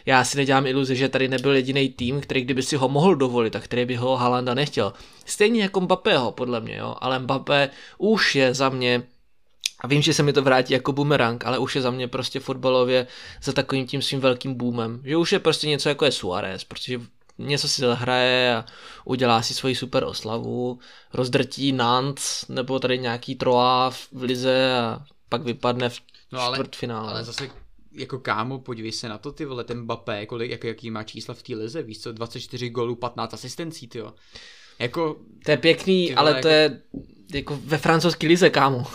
já si nedělám iluzi, že tady nebyl jediný tým, který kdyby si ho mohl dovolit, tak který by ho Halanda nechtěl. Stejně jako Mbappého, podle mě, jo, ale Mbappé už je za mě a vím, že se mi to vrátí jako bumerang, ale už je za mě prostě fotbalově za takovým tím svým velkým boomem. Že už je prostě něco jako je Suarez, protože něco si zahraje a udělá si svoji super oslavu, rozdrtí Nantes nebo tady nějaký Troa v lize a pak vypadne v no ale, čtvrtfinále. Ale zase jako kámo, podívej se na to, ty vole, ten Mbappé, kolik, jak, jaký má čísla v té lize, víš co, 24 gólů, 15 asistencí, ty jo. Jako, to je pěkný, vole, ale to jako... je jako ve francouzské lize, kámo.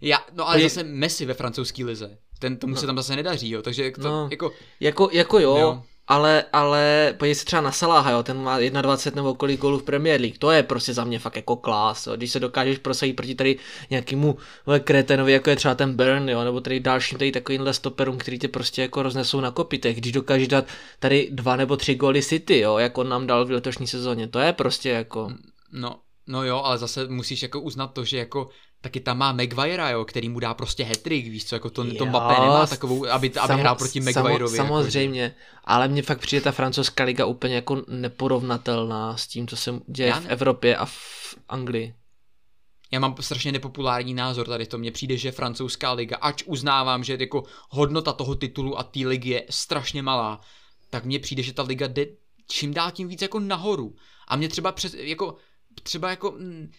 Já, no ale je... zase Messi ve francouzské lize. Ten tomu no. se tam zase nedaří, jo, takže to, no, jako... Jako, jako jo, jo, ale, ale podívej se třeba na Salaha, jo, ten má 21 nebo kolik gólů v Premier League, to je prostě za mě fakt jako klás, jo. když se dokážeš prosadit proti tady nějakému kretenovi, jako je třeba ten Burn, jo, nebo tady dalším tady takovýmhle stoperům, který tě prostě jako roznesou na kopitech, když dokážeš dát tady dva nebo tři góly City, jo, jako on nám dal v letošní sezóně, to je prostě jako... No, No jo, ale zase musíš jako uznat to, že jako taky tam má Maguire, jo, který mu dá prostě hetrik, víš co, jako to, jo, to Mbappé nemá takovou, aby, aby hrál proti Maguireovi. Samo, jako, samozřejmě, jako, ale mně fakt přijde ta francouzská liga úplně jako neporovnatelná s tím, co se děje ne... v Evropě a v Anglii. Já mám strašně nepopulární názor tady to. Mně přijde, že francouzská liga, ač uznávám, že jako hodnota toho titulu a té ligy je strašně malá, tak mně přijde, že ta liga jde čím dál tím víc jako nahoru. A mě třeba přes, jako třeba jako mm,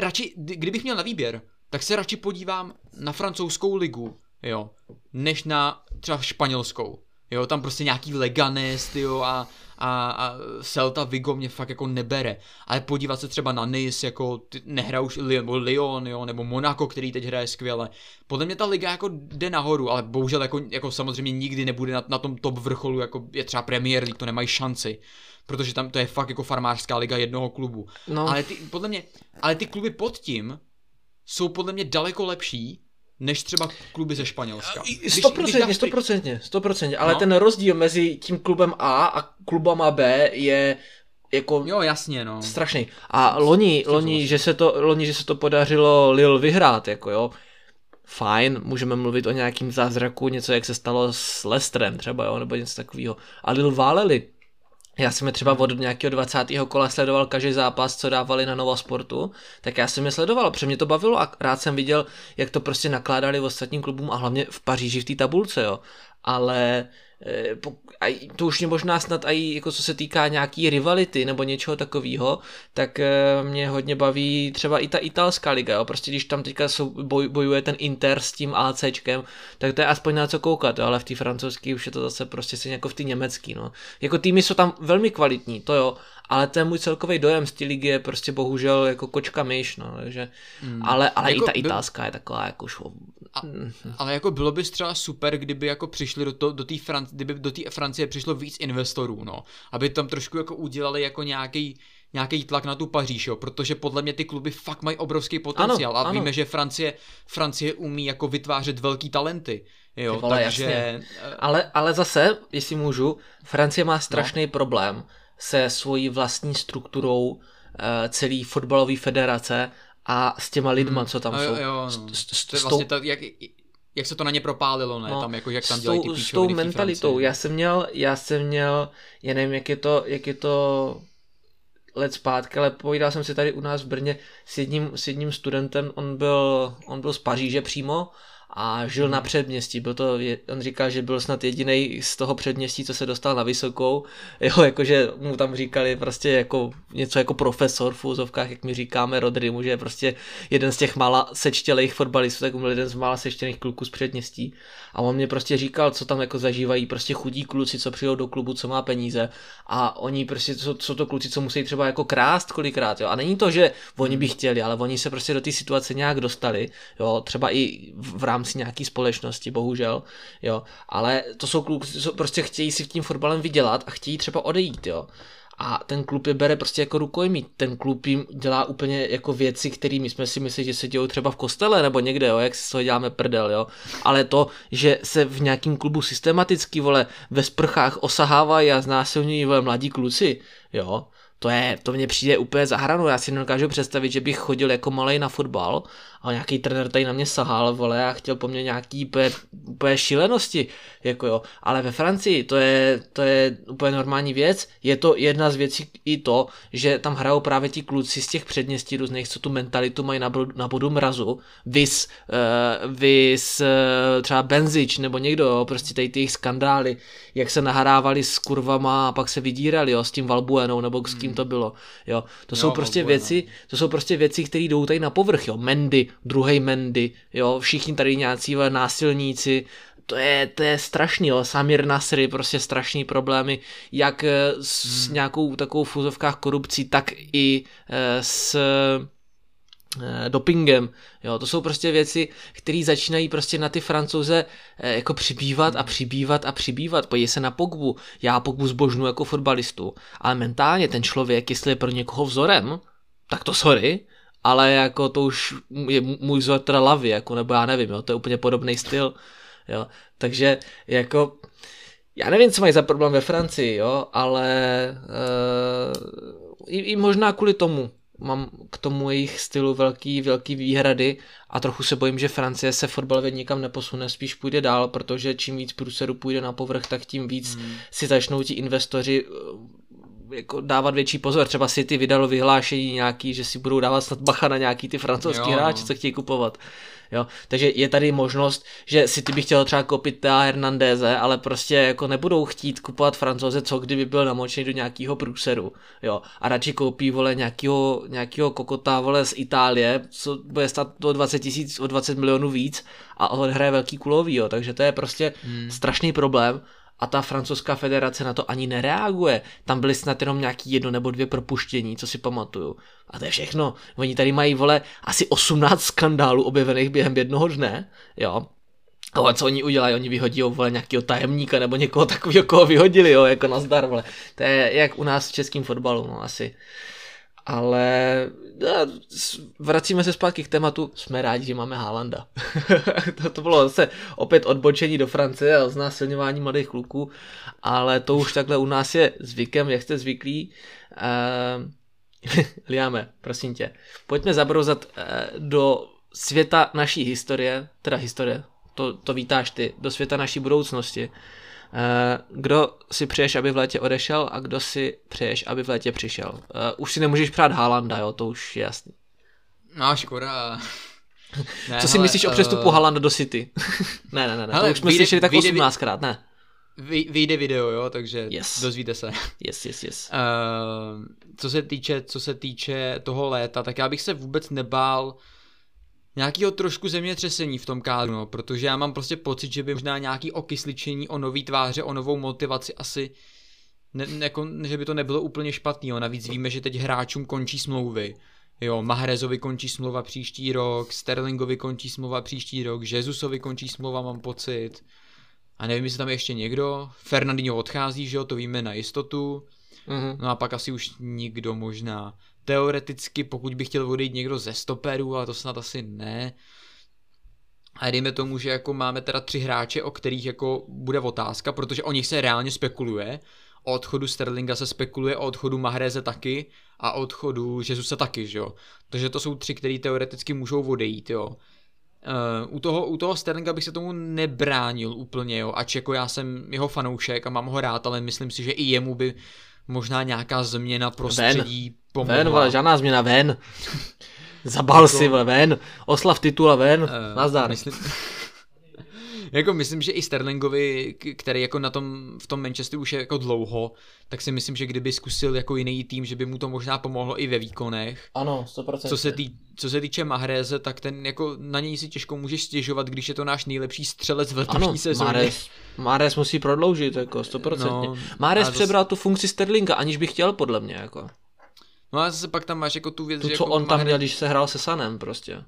radši, kdybych měl na výběr, tak se radši podívám na francouzskou ligu, jo, než na třeba španělskou. Jo, tam prostě nějaký Leganes, jo, a, a, a Celta Vigo mě fakt jako nebere. Ale podívat se třeba na Nice, jako nehrá už Lyon, Lyon, jo, nebo Monaco, který teď hraje skvěle. Podle mě ta liga jako jde nahoru, ale bohužel jako, jako samozřejmě nikdy nebude na, na tom top vrcholu, jako je třeba Premier League, to nemají šanci protože tam to je fakt jako farmářská liga jednoho klubu. No. Ale ty, podle mě, ale ty kluby pod tím jsou podle mě daleko lepší, než třeba kluby ze Španělska. Stoprocentně, stoprocentně, stoprocentně, ale no. ten rozdíl mezi tím klubem A a klubama B je jako jo, jasně, no. strašný. A loni, loni, že se to, loni, že se to podařilo Lil vyhrát, jako jo, fajn, můžeme mluvit o nějakým zázraku, něco jak se stalo s Lestrem třeba, jo, nebo něco takového. A Lil váleli, já jsem je třeba od nějakého 20. kola sledoval každý zápas, co dávali na Novo Sportu, tak já jsem je sledoval, protože mě to bavilo a rád jsem viděl, jak to prostě nakládali v ostatním klubům a hlavně v Paříži v té tabulce, jo. Ale Eh, to už mě možná snad i jako co se týká nějaký rivality nebo něčeho takového, tak eh, mě hodně baví třeba i ta italská liga, jo. prostě když tam teďka boj, bojuje ten Inter s tím ACčkem, tak to je aspoň na co koukat, jo. ale v té francouzské už je to zase prostě si jako v té německý, no. Jako týmy jsou tam velmi kvalitní, to jo, ale ten můj celkový dojem z té ligy je prostě bohužel jako kočka myš, no, takže, mm. ale, ale jako i ta italská je taková jako šo... A, ale jako bylo by třeba super, kdyby jako přišli do, to, do té Fran- kdyby do té Francie přišlo víc investorů, no, aby tam trošku jako udělali jako nějaký nějaký tlak na tu Paříž, jo, protože podle mě ty kluby fakt mají obrovský potenciál ano, a ano. víme, že Francie, Francie umí jako vytvářet velký talenty, jo, vole, takže... Jasně. Ale, ale zase, jestli můžu, Francie má strašný no. problém, se svojí vlastní strukturou uh, celý fotbalové federace a s těma lidma, hmm. co tam jsou. Jo, no. s, s, s, vlastně jak, jak se to na ně propálilo, ne? No, tam jako, jak tam dělají ty S tou mentalitou. Já jsem měl, já jsem měl, já nevím, jak je to, jak je to let zpátky, ale povídal jsem si tady u nás v Brně s jedním, s jedním studentem, on byl, on byl z Paříže přímo a žil na předměstí. Byl to, on říkal, že byl snad jediný z toho předměstí, co se dostal na vysokou. Jo, jakože mu tam říkali prostě jako něco jako profesor v úzovkách, jak my říkáme Rodrimu, že je prostě jeden z těch mála sečtělých fotbalistů, tak byl jeden z mála sečtělých kluků z předměstí. A on mě prostě říkal, co tam jako zažívají prostě chudí kluci, co přijou do klubu, co má peníze a oni prostě, co, co to kluci, co musí třeba jako krást kolikrát, jo. A není to, že oni by chtěli, ale oni se prostě do té situace nějak dostali, jo, třeba i v rámci nějaké společnosti, bohužel, jo. Ale to jsou kluci, co prostě chtějí si tím fotbalem vydělat a chtějí třeba odejít, jo a ten klub je bere prostě jako rukojmí. Ten klub jim dělá úplně jako věci, které my jsme si mysleli, že se dějou třeba v kostele nebo někde, jo, jak si toho děláme prdel, jo. Ale to, že se v nějakém klubu systematicky, vole, ve sprchách osahávají a znásilňují, vole, mladí kluci, jo, to je, to mně přijde úplně za hranu. Já si nedokážu představit, že bych chodil jako malej na fotbal a nějaký trenér tady na mě sahal, vole, a chtěl po mně nějaký úplně, úplně šílenosti, jako jo. Ale ve Francii to je, to je úplně normální věc. Je to jedna z věcí i to, že tam hrajou právě ti kluci z těch předměstí různých, co tu mentalitu mají na, na bodu mrazu. Vys, uh, vys uh, třeba Benzič nebo někdo, jo, prostě tady ty jejich skandály, jak se nahrávali s kurvama a pak se vydírali, jo, s tím Valbuenou nebo s kým to bylo, jo. To jo, jsou prostě Valbuena. věci, to jsou prostě věci, které jdou tady na povrch, jo. Mendy, druhý Mendy, jo, všichni tady nějací násilníci, to je, to je strašný, jo. Samir Nasry, prostě strašný problémy, jak eh, s hmm. nějakou takovou fuzovkách korupcí, tak i eh, s eh, dopingem. Jo, to jsou prostě věci, které začínají prostě na ty francouze jako přibývat a přibývat a přibývat. Podívej se na Pogbu. Já Pogbu zbožnu jako fotbalistu, ale mentálně ten člověk, jestli je pro někoho vzorem, tak to sorry, ale jako to už je můj vzor teda lavy, jako, nebo já nevím, jo, to je úplně podobný styl, jo, takže jako já nevím, co mají za problém ve Francii, jo, ale uh, i, i možná kvůli tomu mám k tomu jejich stylu velký, velký výhrady a trochu se bojím, že Francie se fotbalově nikam neposune, spíš půjde dál, protože čím víc průseru půjde na povrch, tak tím víc hmm. si začnou ti investoři jako dávat větší pozor. Třeba City vydalo vyhlášení nějaký, že si budou dávat snad bacha na nějaký ty francouzský hráči, co chtějí kupovat. Jo? Takže je tady možnost, že City by chtěl třeba koupit Tea Hernandeze, ale prostě jako nebudou chtít kupovat francouze, co kdyby byl namočený do nějakého průseru. Jo? A radši koupí vole nějakého, nějakého kokota vole z Itálie, co bude stát o 20 tisíc, o 20 milionů víc a odhraje velký kulový, jo? takže to je prostě hmm. strašný problém a ta francouzská federace na to ani nereaguje. Tam byly snad jenom nějaký jedno nebo dvě propuštění, co si pamatuju. A to je všechno. Oni tady mají, vole, asi 18 skandálů objevených během jednoho dne, jo. A co oni udělají? Oni vyhodí vole, nějakého tajemníka nebo někoho takového, koho vyhodili, jo, jako nazdar, vole. To je jak u nás v českém fotbalu, no asi. Ale no, vracíme se zpátky k tématu, jsme rádi, že máme Haalanda. to, to bylo zase opět odbočení do Francie a znásilňování mladých kluků, ale to už takhle u nás je zvykem, jak jste zvyklí. Uh, Liame, prosím tě, pojďme zabrouzat uh, do světa naší historie, teda historie, to, to vítáš ty, do světa naší budoucnosti. Eh, kdo si přeješ, aby v létě odešel a kdo si přeješ, aby v létě přišel. Uh, už si nemůžeš přát Haalanda, jo, to už je jasný. No, škoda. Ne, Co si hele, myslíš o přestupu uh... Haalanda do City? ne, ne, ne, ne. Hele, to už jsme vyjde, slyšeli tak 18krát, ne. vyjde video, jo, takže yes. dozvíte se. Yes, yes, yes. Uh, co se týče, co se týče toho léta, tak já bych se vůbec nebál nějakého trošku zemětřesení v tom kádru, no, protože já mám prostě pocit, že by možná nějaký okysličení o nový tváře, o novou motivaci asi ne, jako, že by to nebylo úplně špatný, jo. navíc víme, že teď hráčům končí smlouvy, jo, Mahrezovi končí smlouva příští rok, Sterlingovi končí smlouva příští rok, Jezusovi končí smlouva, mám pocit, a nevím, jestli tam je ještě někdo, Fernandinho odchází, že jo, to víme na jistotu, mm-hmm. no a pak asi už nikdo možná teoreticky, pokud by chtěl odejít někdo ze stoperů, ale to snad asi ne. A dejme tomu, že jako máme teda tři hráče, o kterých jako bude otázka, protože o nich se reálně spekuluje. O odchodu Sterlinga se spekuluje, o odchodu Mahreze taky a o odchodu Jezusa taky, že jo. Takže to jsou tři, který teoreticky můžou odejít, jo. Uh, u, toho, u toho Sterlinga bych se tomu nebránil úplně, jo, ač jako já jsem jeho fanoušek a mám ho rád, ale myslím si, že i jemu by možná nějaká změna prostředí ven. pomohla. Ven, vole, žádná změna, ven. Zabal jako... si, vole, ven. Oslav titula, ven. Uh, Nazdar. Myslím... jako myslím, že i Sterlingovi, který jako na tom, v tom Manchesteru už je jako dlouho, tak si myslím, že kdyby zkusil jako jiný tým, že by mu to možná pomohlo i ve výkonech. Ano, 100%. Co se, tý, co se týče Mahreze, tak ten jako na něj si těžko můžeš stěžovat, když je to náš nejlepší střelec v letošní ano, sezóně. Mahrez, Mahrez musí prodloužit, jako 100%. No, Mahrez přebral tu funkci Sterlinga, aniž by chtěl, podle mě, jako. No a zase pak tam máš jako tu věc, to, že co jako on tam měl, když se hrál se Sanem prostě.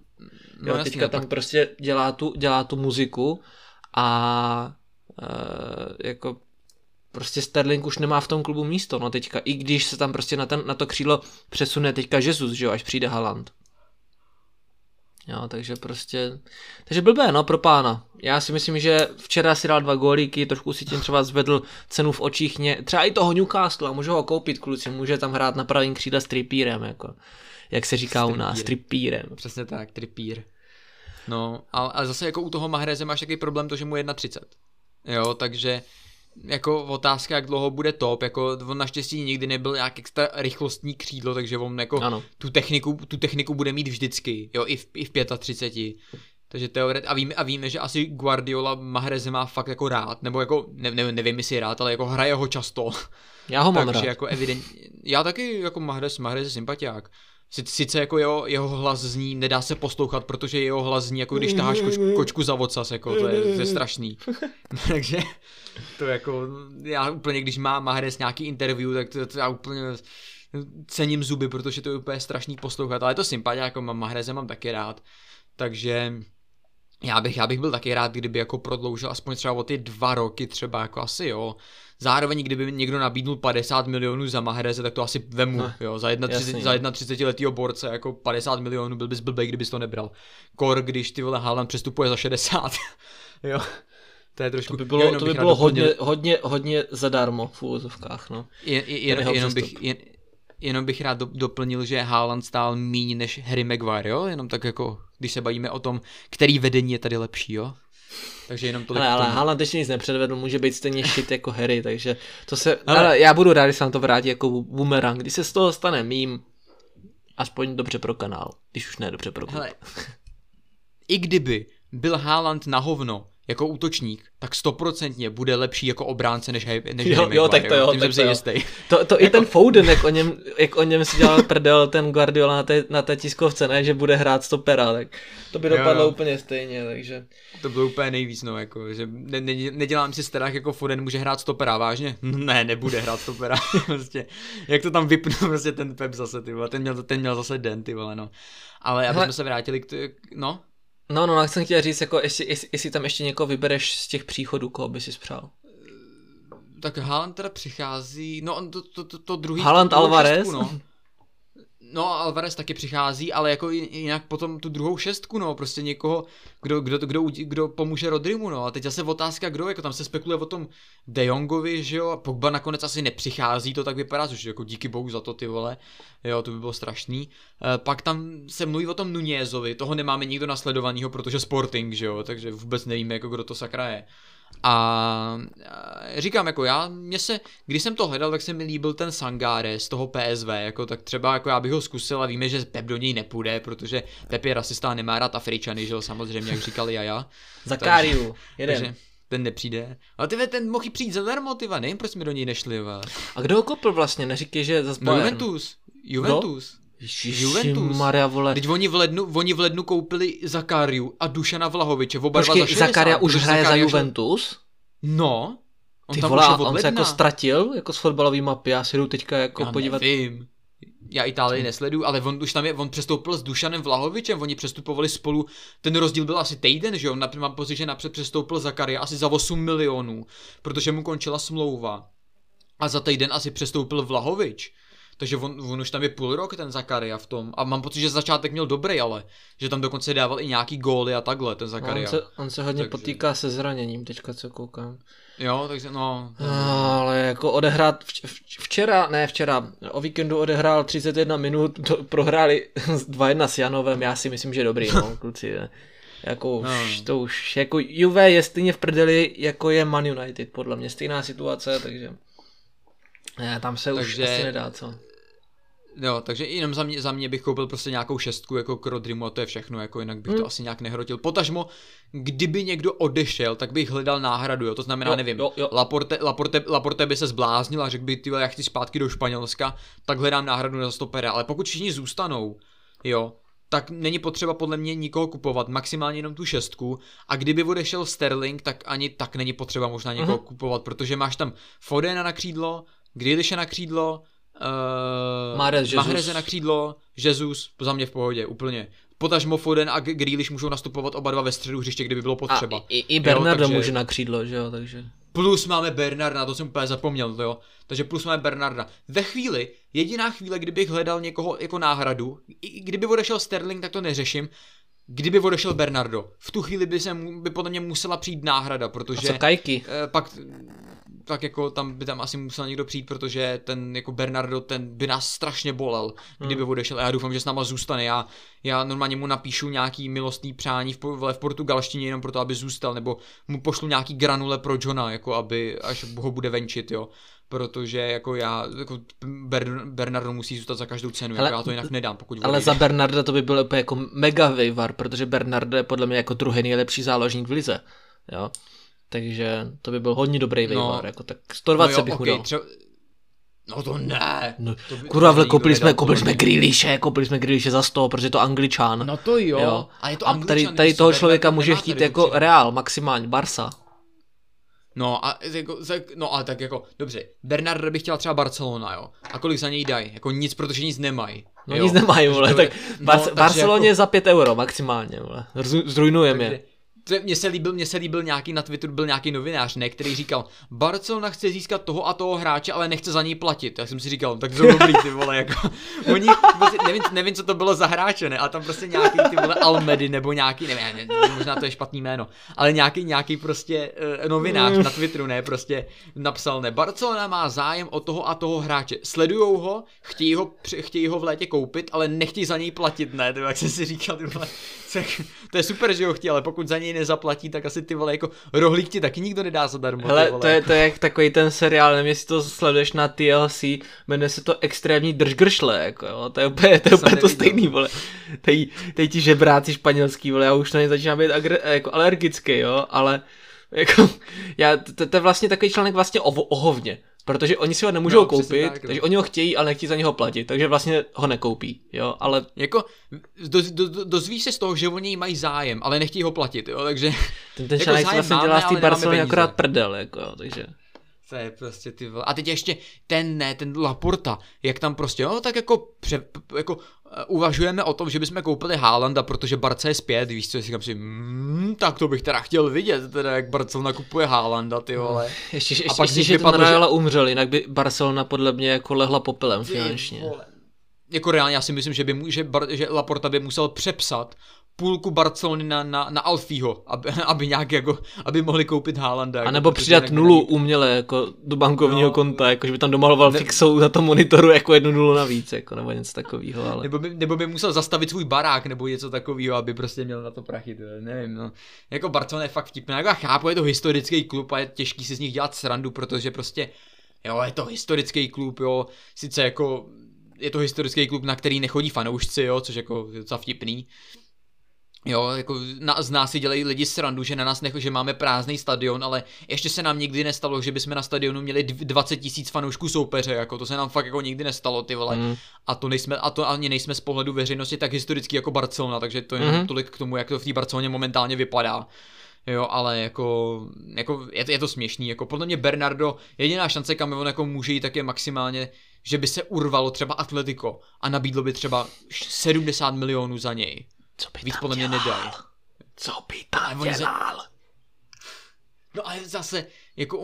No, jo, jasně, teďka tam pak... prostě dělá tu, dělá tu muziku a e, jako prostě Sterling už nemá v tom klubu místo, no teďka, i když se tam prostě na, ten, na to křídlo přesune teďka Jesus, že jo, až přijde Haaland. Jo, takže prostě, takže blbé, no, pro pána. Já si myslím, že včera si dal dva gólíky, trošku si tím třeba zvedl cenu v očích, ně, třeba i toho Newcastle, může ho koupit kluci, může tam hrát na pravým křídle s tripírem, jako, jak se říká u nás, tripírem. Přesně tak, tripír. No, ale, ale zase jako u toho Mahreze máš takový problém to, že mu je 31. Jo, takže jako otázka, jak dlouho bude top, jako on naštěstí nikdy nebyl nějak extra rychlostní křídlo, takže on jako ano. tu techniku, tu techniku bude mít vždycky, jo, i v, i v 35. Takže teoret, a víme, a víme, že asi Guardiola Mahreze má fakt jako rád, nebo jako, ne, ne, nevím jestli rád, ale jako hraje ho často. Já ho mám Takže rád. jako evident, já taky jako Mahrez, Mahrez je sympatiák. Sice jako jeho, jeho hlas zní, nedá se poslouchat, protože jeho hlas zní jako když taháš kočku, kočku za vocas, jako to je, to je strašný. Takže to jako, já úplně, když má Mahrez nějaký interview, tak to, to já úplně cením zuby, protože to je úplně strašný poslouchat, ale je to sympatia, jako mám Mahreze mám taky rád. Takže já bych, já bych byl taky rád, kdyby jako prodloužil aspoň třeba o ty dva roky třeba jako asi jo. Zároveň, kdyby někdo nabídnul 50 milionů za Mahreze, tak to asi vemu, no, jo, za 31, za 31 letýho borce, jako 50 milionů, byl bys blbej, kdybys to nebral. Kor, když ty vole Haaland přestupuje za 60, jo. To je trošku... To by bylo, to by bylo hodně, hodně, hodně zadarmo v úvozovkách, no. Je, je, jen, jenom, bych, jen, jenom bych rád doplnil, že Haaland stál míň než Harry Maguire, jo? Jenom tak jako, když se bavíme o tom, který vedení je tady lepší, jo? Takže jenom to. Ale, ale Haaland ještě nic nepředvedl, může být stejně shit jako Harry, takže to se, ale, ale já budu rád, když se nám to vrátí jako boomerang, když se z toho stane mím, aspoň dobře pro kanál, když už ne dobře pro klub. I kdyby byl Haaland na hovno, jako útočník, tak stoprocentně bude lepší jako obránce než, než jo, Harry jo, tak to jo, Tím tak si jistý. To, to jako... i ten Foden, jak o, něm, jak o něm si dělal prdel ten Guardiola na té, na té tiskovce, ne, že bude hrát stopera, tak to by dopadlo jo, úplně stejně, takže... To bylo úplně nejvíc, no, jako, že ne, ne, nedělám si strach, jako Foden může hrát stopera, vážně? Ne, nebude hrát stopera, prostě, jak to tam vypnu, prostě ten Pep zase, ty vole, ten měl, ten měl zase den, ty vole, no. Ale aby jsme se vrátili k, t- no, No, no, no, jsem chtěl říct, jako, jestli, jestli, jestli tam ještě někoho vybereš z těch příchodů, koho by si spřál. Tak Haaland teda přichází, no to, to, to, to druhý... Haaland Alvarez? Šestku, no. No Alvarez taky přichází, ale jako jinak potom tu druhou šestku, no, prostě někoho, kdo, kdo, kdo, kdo pomůže Rodrimu, no, a teď zase otázka, kdo, jako tam se spekuluje o tom De Jongovi, že jo, a Pogba nakonec asi nepřichází, to tak vypadá, což jako díky bohu za to, ty vole, jo, to by bylo strašný. E, pak tam se mluví o tom Nunězovi, toho nemáme nikdo nasledovanýho, protože Sporting, že jo, takže vůbec nevíme, jako kdo to sakra je. A říkám, jako já, mě se, když jsem to hledal, tak se mi líbil ten Sangare z toho PSV, jako tak třeba jako já bych ho zkusil a víme, že Pep do něj nepůjde, protože Pep je rasista a nemá rád Afričany, že jo, samozřejmě, jak říkali Jaja. Zakáriu, jeden. Takže, ten nepřijde. Ale ty ten mohl přijít zadarmo, ty nevím, proč jsme do něj nešli. Va. A kdo ho kopl vlastně, neříkej, že zase no, Juventus. Juventus. No? Juventus. Maria, vole. Teď oni v lednu, oni v lednu koupili Zakáriu a Dušana Vlahoviče, oba Počkej, za 60, Zakaria už hraje Zakaria za Juventus? No. On Ty tam vole, už on se jako ztratil, jako z fotbalové mapy, já si jdu teďka jako já podívat. Nevím. Já Itálii nesledu, ale on už tam je, on přestoupil s Dušanem Vlahovičem, oni přestupovali spolu, ten rozdíl byl asi týden, že jo, mám pocit, že napřed přestoupil Zakaria asi za 8 milionů, protože mu končila smlouva. A za týden asi přestoupil Vlahovič takže on, on už tam je půl rok ten Zakaria v tom a mám pocit, že začátek měl dobrý, ale že tam dokonce dával i nějaký góly a takhle ten Zakaria. No, on, se, on se hodně takže... potýká se zraněním, teďka co koukám. Jo, takže no. no ale jako odehrát včera, ne včera, o víkendu odehrál 31 minut, to prohráli 2-1 s Janovem, já si myslím, že dobrý, no, kluci. Ne. Jako no. už, to už, jako Juve je stejně v prdeli, jako je Man United, podle mě, stejná situace, takže ne, tam se takže, už asi nedá, co Jo, takže jenom za mě, za mě bych koupil prostě nějakou šestku jako k Rodrimu a to je všechno, jako jinak bych hmm. to asi nějak nehrotil. Potažmo, kdyby někdo odešel, tak bych hledal náhradu, jo, to znamená, Jo, nevím, jo, jo. Laporte, Laporte, Laporte by se zbláznil a řekl by, ty já chci zpátky do Španělska, tak hledám náhradu na stopera, ale pokud všichni zůstanou, jo, tak není potřeba podle mě nikoho kupovat, maximálně jenom tu šestku a kdyby odešel Sterling, tak ani tak není potřeba možná někoho Mhm. kupovat, protože máš tam Fodena na křídlo, Grealishe na křídlo, uh, Mahrez, Jesus. Mahreze na křídlo, Jesus, za mě v pohodě, úplně. Potažmo Foden a Grealish můžou nastupovat oba dva ve středu hřiště, kdyby bylo potřeba. A i, i Bernardo takže- může na křídlo, že jo, takže... Plus máme Bernarda, to jsem úplně zapomněl, jo. Takže plus máme Bernarda. Ve chvíli, jediná chvíle, kdybych hledal někoho jako náhradu, i kdyby odešel Sterling, tak to neřeším. Kdyby odešel Bernardo, v tu chvíli by se mu, by podle mě musela přijít náhrada, A protože co Kajky? eh, pak tak jako tam by tam asi musel někdo přijít, protože ten jako Bernardo, ten by nás strašně bolel, kdyby Hmm. odešel a já doufám, že s náma zůstane. Já, já normálně mu napíšu nějaký milostný přání v, v portugalštině jenom proto, aby zůstal, nebo mu pošlu nějaký granule pro Johna, jako aby, až ho bude venčit, jo. Protože jako já, jako Ber, Bernardo musí zůstat za každou cenu, Hele, jako já to jinak nedám, pokud Ale odejde. za Bernarda to by byl úplně jako mega vývar, protože Bernardo je podle mě jako druhý nejlepší záložník v lize, jo. Takže to by byl hodně dobrý No. vývar, jako tak 120 no jo, bych mu okej, dal. třeba... No to ne. No, to by, Kurva, vle, koupili jsme, koupili jsme. Grealishe, koupili jsme Grealishe za 100, protože je to Angličan. No to jo. Jo. A je to a tady, tady toho člověka může chtít jako. Real, maximálně, Barsa. No a jako, no ale tak jako, dobře, Bernardo by chtěla třeba Barcelona, jo. A kolik za něj dají? Jako nic, protože nic nemají. No jo. nic nemají, vole, tak no, Bar- takže Barceloně jako- za 5 euro maximálně, vole. Zru- Zrujnujeme je. To Mně se líbil, mně se líbil nějaký na Twitteru, byl nějaký novinář, ne, který říkal, Barcelona chce získat toho a toho hráče, ale nechce za něj platit. Tak jsem si říkal, tak to dobrý, ty vole, jako. Oni, prostě, nevím, nevím, co to bylo za hráče, ne, ale tam prostě nějaký ty vole Almedy, nebo nějaký, nevím, ne, možná to je špatný jméno, ale nějaký, nějaký prostě uh, novinář na Twitteru, ne, prostě napsal, ne, Barcelona má zájem o toho a toho hráče. Sledujou ho, chtějí ho, chtějí ho v létě koupit, ale nechtějí za něj platit, ne, vole, jak jsem si říkal, ty vole, to je super, že ho chtějí, ale pokud za něj nezaplatí, tak asi ty vole, jako rohlík ti taky nikdo nedá zadarmo. Hele, vole. to je, to je jak takový ten seriál, nevím, jestli to sleduješ na TLC, jmenuje se to Extrémní držgršle, jako jo, to je úplně, to, je úplně to stejný, vole. Teď, teď ti žebráci španělský, vole, já už na ně začínám být agre, jako alergický, jo, ale jako, já, to, to je vlastně takový článek vlastně o, o hovně, protože oni si ho nemůžou No, koupit, tak, no. takže oni ho chtějí, ale nechtějí za něho platit, takže vlastně ho nekoupí, jo, ale Jako, do, do, do, dozvíš se z toho, že oni mají zájem, ale nechtějí ho platit, jo, takže ten, ten Jako zájem vlastně máme, dělá z té Barcelony akorát prdel, jako jo, takže... to je prostě ty vole. A teď ještě ten ne, ten Laporta, jak tam prostě, no tak jako, pře, jako uvažujeme o tom, že bychom koupili Haalanda, protože Barca je zpět, víš co, říkám si, mm, tak to bych teda chtěl vidět, teda jak Barcelona kupuje Haalanda, ty vole. Ještě, ještě, A pak ještě ten vypadlo, že- umřel, jinak by Barcelona podle mě jako lehla popelem finančně. Jako reálně já si myslím, že, by, mu- že, Bar, že Laporta by musel přepsat půlku Barcelony na, na, na Alfího, aby, aby nějak jako, aby mohli koupit Haalanda. A Jako, nebo přidat nulu není- uměle jako do bankovního No. konta, jako že by tam domaloval Ne- fixou na tom monitoru jako jednu nulu navíc, jako nebo něco takového, ale... Nebo by, nebo by musel zastavit svůj barák nebo něco takového, aby prostě měl na to prachy, to nevím, no. Jako Barcelona je fakt vtipná, jako já chápu, je to historický klub a je těžký si z nich dělat srandu, protože prostě, jo, je to historický klub, jo, sice jako, je to historický klub, na který nechodí fanoušci, jo, což jako je docela vtipný. Jo, jako na, z nás si dělají lidi srandu, že na nás necho, že máme prázdný stadion, ale ještě se nám nikdy nestalo, že bychom na stadionu měli dv- 20 tisíc fanoušků soupeře, jako to se nám fakt jako nikdy nestalo, ty vole. Mm. A to nejsme, a to ani nejsme z pohledu veřejnosti tak historicky jako Barcelona, takže to je mm-hmm. tolik k tomu, jak to v té Barceloně momentálně vypadá. Jo, ale jako, jako je, to, je to směšný, jako podle mě Bernardo, jediná šance, kam on jako může jít, tak je maximálně, že by se urvalo třeba Atletico a nabídlo by třeba 70 milionů za něj. Co by Víc tam podle mě dělal? nedají. Co by tam za- dělal? No ale zase, jako,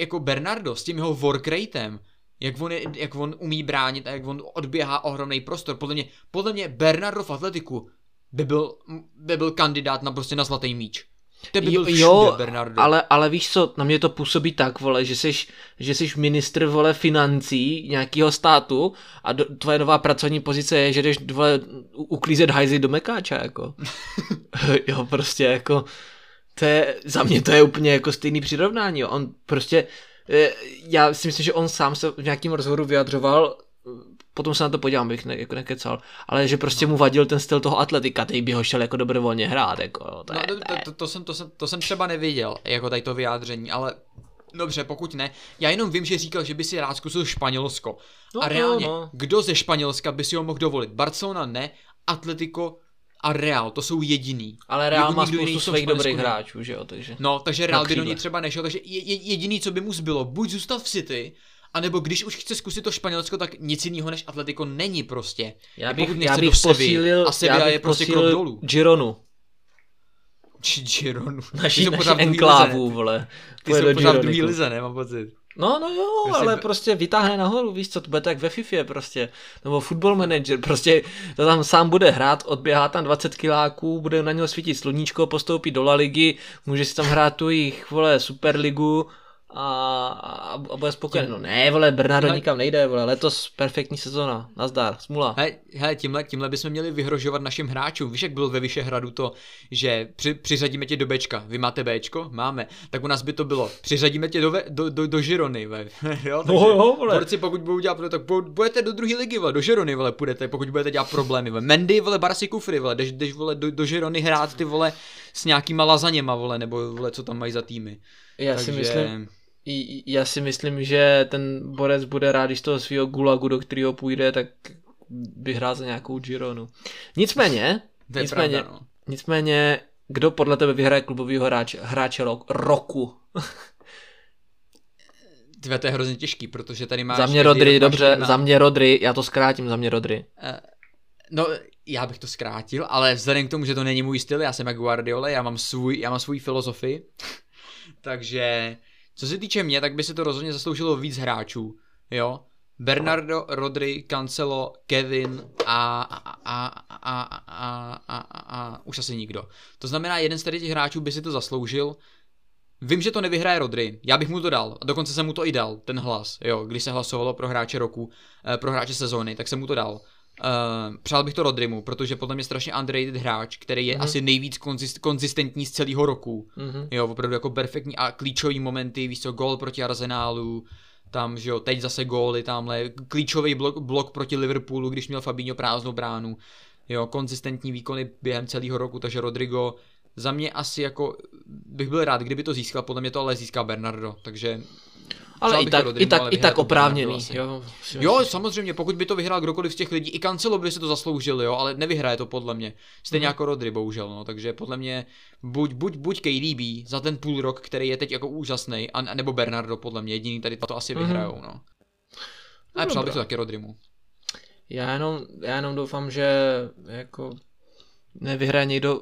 jako Bernardo s tím jeho work ratem, jak on, je, jak on umí bránit a jak on odběhá ohromný prostor, podle mě, podle mě Bernardo v atletiku by byl, by byl kandidát na prostě na zlatý míč. To by byl všude, jo, Bernardo. ale, ale víš co, na mě to působí tak, vole, že jsi, že jsi ministr, vole, financí nějakého státu a do, tvoje nová pracovní pozice je, že jdeš, vole, uklízet hajzy do mekáča, jako. jo, prostě, jako, to je, za mě to je úplně jako stejný přirovnání, jo. on prostě, eh, já si myslím, že on sám se v nějakém rozhovoru vyjadřoval, potom se na to podívám, bych ne, jako nekecal, ale že prostě no. mu vadil ten styl toho atletika, teď by ho šel jako dobrovolně hrát, jako, to, no, je, to, to, to, to, jsem, to, jsem, to jsem třeba neviděl, jako tady to vyjádření, ale Dobře, pokud ne. Já jenom vím, že říkal, že by si rád zkusil Španělsko. No, a reálně, no, no. kdo ze Španělska by si ho mohl dovolit? Barcelona ne, Atletico a Real, to jsou jediný. Ale Real má spoustu svých dobrých hráčů, že jo, takže. No, takže Real by do ní třeba nešel, takže jediný, co by mu zbylo, buď zůstat v City, a nebo když už chce zkusit to Španělsko, tak nic jiného než Atletico není prostě. Já bych, já bych posílil, a Sevilla je prostě krok dolů. Gironu. Gironu. Naší, naší enklávu, vole. Ty jsou pořád v druhý lize, ne, mám pocit. No, no jo, prostě ale prostě vytáhne nahoru, víš co, to bude tak ve FIFA prostě, nebo football manager, prostě to tam sám bude hrát, odběhá tam 20 kiláků, bude na něho svítit sluníčko, postoupí do La ligy, může si tam hrát tu jich, vole, superligu, a, a, a bude spokojený. No ne, vole, Bernardo hele, nikam nejde, vole, letos perfektní sezona, nazdar, smula. Hele, hele tímhle, tímhle bychom měli vyhrožovat našim hráčům. Víš, jak bylo ve Vyšehradu to, že při, přiřadíme tě do Bčka, vy máte Bčko? Máme. Tak u nás by to bylo, přiřadíme tě do, do, do, do Žirony, ve. jo, takže, no, jo, vole. Borci, pokud budou dělat, tak budete do druhé ligy, vole, do Žirony, vole, půjdete, pokud budete dělat problémy, vole. Mendy, vole, Barsi Kufry, vole, jdeš, jdeš vole, do, do Žirony hrát, ty vole, s nějakýma lazaněma, vole, nebo vole, co tam mají za týmy. Já takže... si myslím, já si myslím, že ten borec bude rád, když toho svého gulagu, do kterého půjde, tak by hrál za nějakou Gironu. Nicméně, nicméně, pravda, no. nicméně, kdo podle tebe vyhraje klubového hráče, hráče roku? Tvé, to je hrozně těžký, protože tady máš... Za mě Rodry, dobře, na... za mě Rodry, já to zkrátím, za mě Rodry. Uh, no, já bych to zkrátil, ale vzhledem k tomu, že to není můj styl, já jsem jak Guardiola, já mám svůj, já mám svůj filozofii, takže co se týče mě, tak by se to rozhodně zasloužilo víc hráčů, jo. Bernardo, Rodri, Cancelo, Kevin a, a, a, a, a, a, a, a už asi nikdo. To znamená, jeden z těch hráčů by si to zasloužil. Vím, že to nevyhraje Rodri, já bych mu to dal, a dokonce jsem mu to i dal, ten hlas, jo, když se hlasovalo pro hráče roku, pro hráče sezóny, tak jsem mu to dal. Uh, přál bych to Rodrimu, protože podle mě strašně underrated hráč, který je mm-hmm. asi nejvíc konzist, konzistentní z celého roku. Mm-hmm. Jo, opravdu jako perfektní a klíčový momenty, víš co, gol proti Arsenálu, tam, že jo, teď zase góly tamhle, klíčový blok, blok proti Liverpoolu, když měl Fabinho prázdnou bránu, jo, konzistentní výkony během celého roku, takže Rodrigo za mě asi jako bych byl rád, kdyby to získal, podle mě to ale získá Bernardo, takže ale i tak, Rodrimu, i tak, i tak oprávněný. Jo, jo, samozřejmě, pokud by to vyhrál kdokoliv z těch lidí, i Cancelo by si to zasloužil, jo, ale nevyhraje to podle mě. Stejně hmm. jako Rodry, bohužel, no, takže podle mě buď, buď, buď KDB za ten půl rok, který je teď jako úžasný, a, nebo Bernardo, podle mě, jediný tady to asi hmm. vyhrajou, no. A přál bych to taky Rodrymu. Já jenom, já jenom doufám, že jako nevyhraje někdo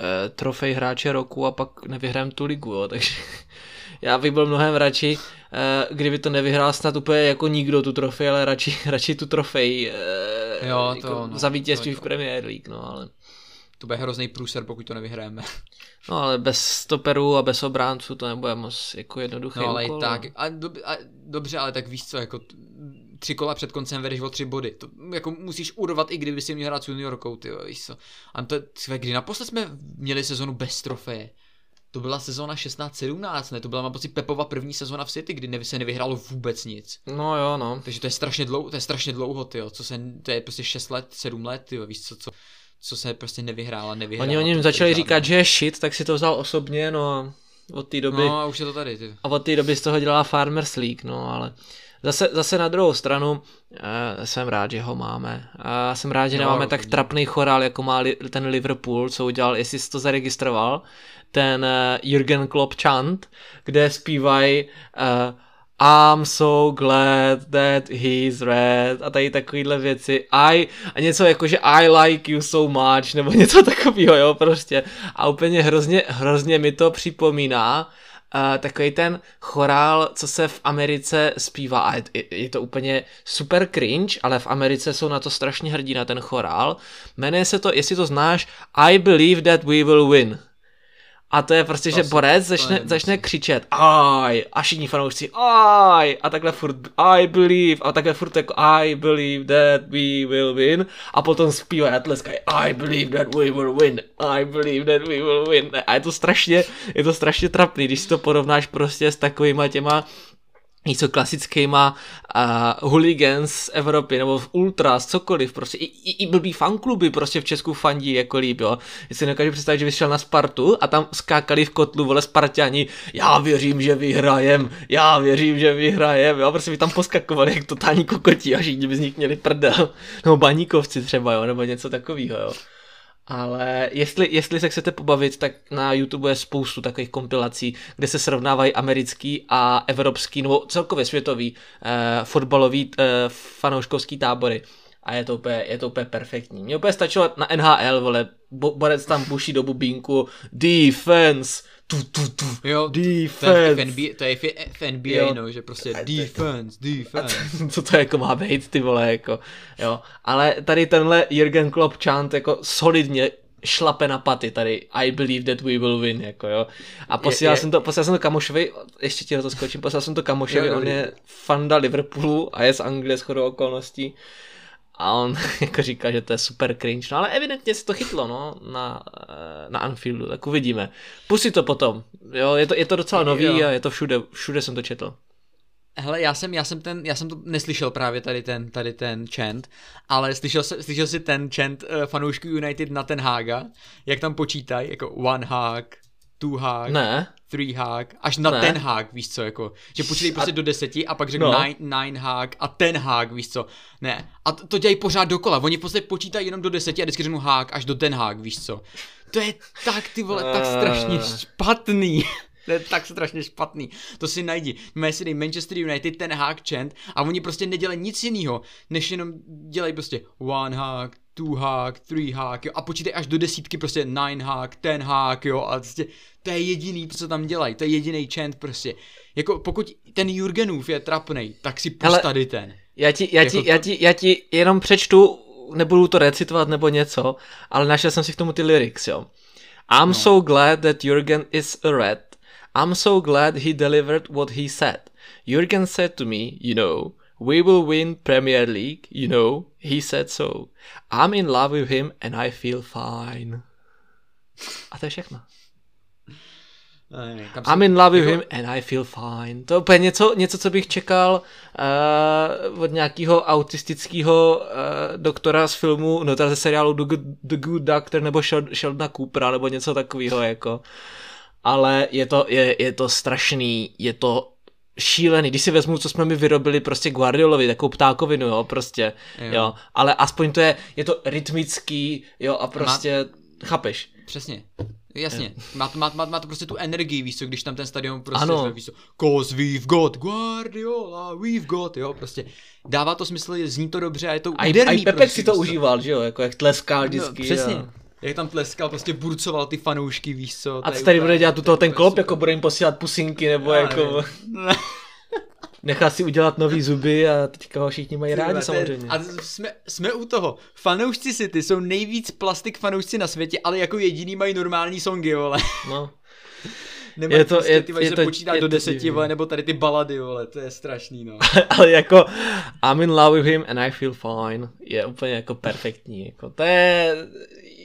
eh, trofej hráče roku a pak nevyhrajem tu ligu, jo, takže já bych byl mnohem radši, eh, kdyby to nevyhrál snad úplně jako nikdo tu trofej, ale radši, radši tu trofej eh, jo, to, jako no, za vítězství to, v Premier League, no ale... To bude hrozný průser, pokud to nevyhrajeme. No ale bez stoperů a bez obránců to nebude moc jako jednoduché. No ale úkol, tak, a, do, a dobře, ale tak víš co, jako tři kola před koncem vedeš o tři body. To jako musíš urvat, i kdyby si měl hrát s juniorkou, ty víš co. A to, kdy naposled jsme měli sezonu bez trofeje to byla sezóna 16-17, ne? To byla, mám pocit, Pepova první sezóna v City, kdy se nevyhrálo vůbec nic. No jo, no. Takže to je strašně dlouho, to je strašně dlouho, ty co se, to je prostě 6 let, 7 let, ty víš co, co, co se prostě nevyhrála, nevyhrála. Oni o něm začali říkat, že je shit, tak si to vzal osobně, no od té doby. No a už je to tady, ty. A od té doby z toho dělala Farmers League, no ale Zase, zase na druhou stranu uh, jsem rád, že ho máme. A jsem rád, že no, nemáme tak trapný chorál, jako má li, ten Liverpool, co udělal, jestli jsi to zaregistroval, ten uh, Jürgen Klopp chant, kde zpívají uh, I'm so glad that he's red a tady takovýhle věci. I, a něco jako, že I like you so much, nebo něco takového, jo, prostě. A úplně hrozně, hrozně mi to připomíná uh, takový ten chorál, co se v Americe zpívá a je, je to úplně super cringe, ale v Americe jsou na to strašně hrdí na ten chorál. Jmenuje se to, jestli to znáš, I believe that we will win. A to je prostě, to že borec začne, začne křičet I a všichni fanoušci I a takhle furt I believe! A takhle furt jako I believe that we will win. A potom zpívá a tleskají I believe that we will win. I believe that we will win. A je to strašně, je to strašně trapný, když si to porovnáš prostě s takovýma těma něco klasickýma uh, hooligans z Evropy, nebo v ultras, cokoliv, prostě i, i, i blbý fankluby prostě v Česku fandí jako líb, jo. Já si nekážu představit, že vyšel na Spartu a tam skákali v kotlu, vole, Spartani, já věřím, že vyhrajem, já věřím, že vyhrajem, jo, prostě by tam poskakovali jak totální kokotí a všichni by z nich měli prdel, nebo baníkovci třeba, jo, nebo něco takového, jo. Ale jestli, jestli se chcete pobavit, tak na YouTube je spoustu takových kompilací, kde se srovnávají americký a evropský, nebo celkově světový eh, fotbalový eh, fanouškovský tábory. A je to úplně, je to úplně perfektní. Mně úplně stačilo na NHL, vole, Borec tam buší do bubínku, defense, tu, tu, tu, jo, defense. To je NBA, to je v NBA jo. no, že prostě a defense, defense. Co to jako má být, ty vole, jako, jo. Ale tady tenhle Jürgen Klopp chant jako solidně šlape na paty tady I believe that we will win, jako jo. A posílal je, je. jsem to, posílal jsem to kamošovi, ještě ti to skočím, posílal jsem to kamošovi, jo, on je fanda Liverpoolu a je z Anglie shodou okolností a on jako říká, že to je super cringe, no ale evidentně se to chytlo, no, na, eh, na Anfieldu, tak uvidíme. Pusí to potom, jo, je to, je to docela nový jo. a je to všude, všude jsem to četl. Hele, já jsem, já jsem ten, já jsem to neslyšel právě tady ten, tady ten chant, ale slyšel, slyšel si ten chant uh, fanoušků United na ten Haga, jak tam počítají, jako one hag, two hag, ne. Three hag, až na ne. ten hag, víš co, jako, že počítají prostě a... do deseti a pak řeknu no. nine, nine hag a ten hag, víš co, ne, a to, to dělají pořád dokola, oni prostě počítají jenom do deseti a vždycky řeknu hag až do ten hag, víš co, to je tak, ty vole, tak strašně eh. špatný. To je tak strašně špatný. To si najdi. Máme si dej Manchester United, ten hack chant a oni prostě nedělají nic jiného, než jenom dělají prostě one hack, two hack, three hack, jo, a počítej až do desítky prostě nine hack, ten hack, jo, a prostě to je jediný, co tam dělají, to je jediný chant prostě. Jako pokud ten Jurgenův je trapnej, tak si pust tady ten. Já ti, já, jako ti, to... já, ti, já ti jenom přečtu, nebudu to recitovat nebo něco, ale našel jsem si k tomu ty lyrics, jo. I'm no. so glad that Jurgen is a red. I'm so glad he delivered what he said. Jurgen said to me, you know, we will win Premier League, you know, he said so. I'm in love with him and I feel fine. A to je všechno. I'm in love with him and I feel fine. To je úplně něco, něco co bych čekal uh, od nějakého autistického uh, doktora z filmu, no teda ze seriálu The Good, The Good Doctor nebo Sheldona Coopera nebo něco takového jako. Ale je to, je, je to strašný, je to šílený, když si vezmu, co jsme mi vyrobili prostě Guardiolovi, takovou ptákovinu, jo, prostě, jo. jo, ale aspoň to je, je to rytmický, jo, a prostě, má... chápeš? Přesně. Jasně, má, má, má, má to prostě tu energii, víš co, když tam ten stadion prostě ano. Zve, víš co, cause we've got Guardiola, we've got, jo, prostě dává to smysl, zní to dobře a je to A i Pepek prostě, si to užíval, že jo, jako jak tleskal no, vždycky. No, přesně, jo jak tam tleskal, prostě burcoval ty fanoušky, víš co. A co tady bude dělat tuto ten klop, jako bude jim posílat pusinky, nebo Já jako... Nechá si udělat nový zuby a teďka ho všichni mají rádi samozřejmě. A jsme, jsme u toho. Fanoušci City jsou nejvíc plastik fanoušci na světě, ale jako jediný mají normální songy, vole. No. Nemají je to, prostě, je, ty, je to, počítat je do deseti, vole, nebo tady ty balady, vole, to je strašný, no. ale jako I'm in love with him and I feel fine je úplně jako perfektní, jako to je,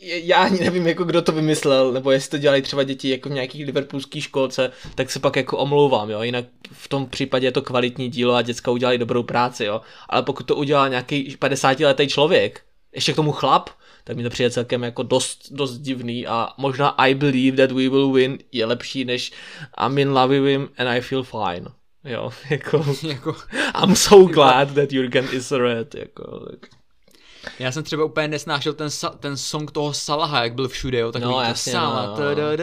já ani nevím, jako kdo to vymyslel, nebo jestli to dělají třeba děti jako v nějakých liverpoolský školce, tak se pak jako omlouvám, jo, jinak v tom případě je to kvalitní dílo a děcka udělali dobrou práci, jo, ale pokud to udělá nějaký 50 letý člověk, ještě k tomu chlap, tak mi to přijde celkem jako dost, dost divný a možná I believe that we will win je lepší než I'm in love with him and I feel fine. Jo, jako, jako I'm so glad that Jurgen is red, jako, tak. Já jsem třeba úplně nesnášel ten, ten song toho Salaha, jak byl všude, jo, takový no, jasně, Sala, no, no.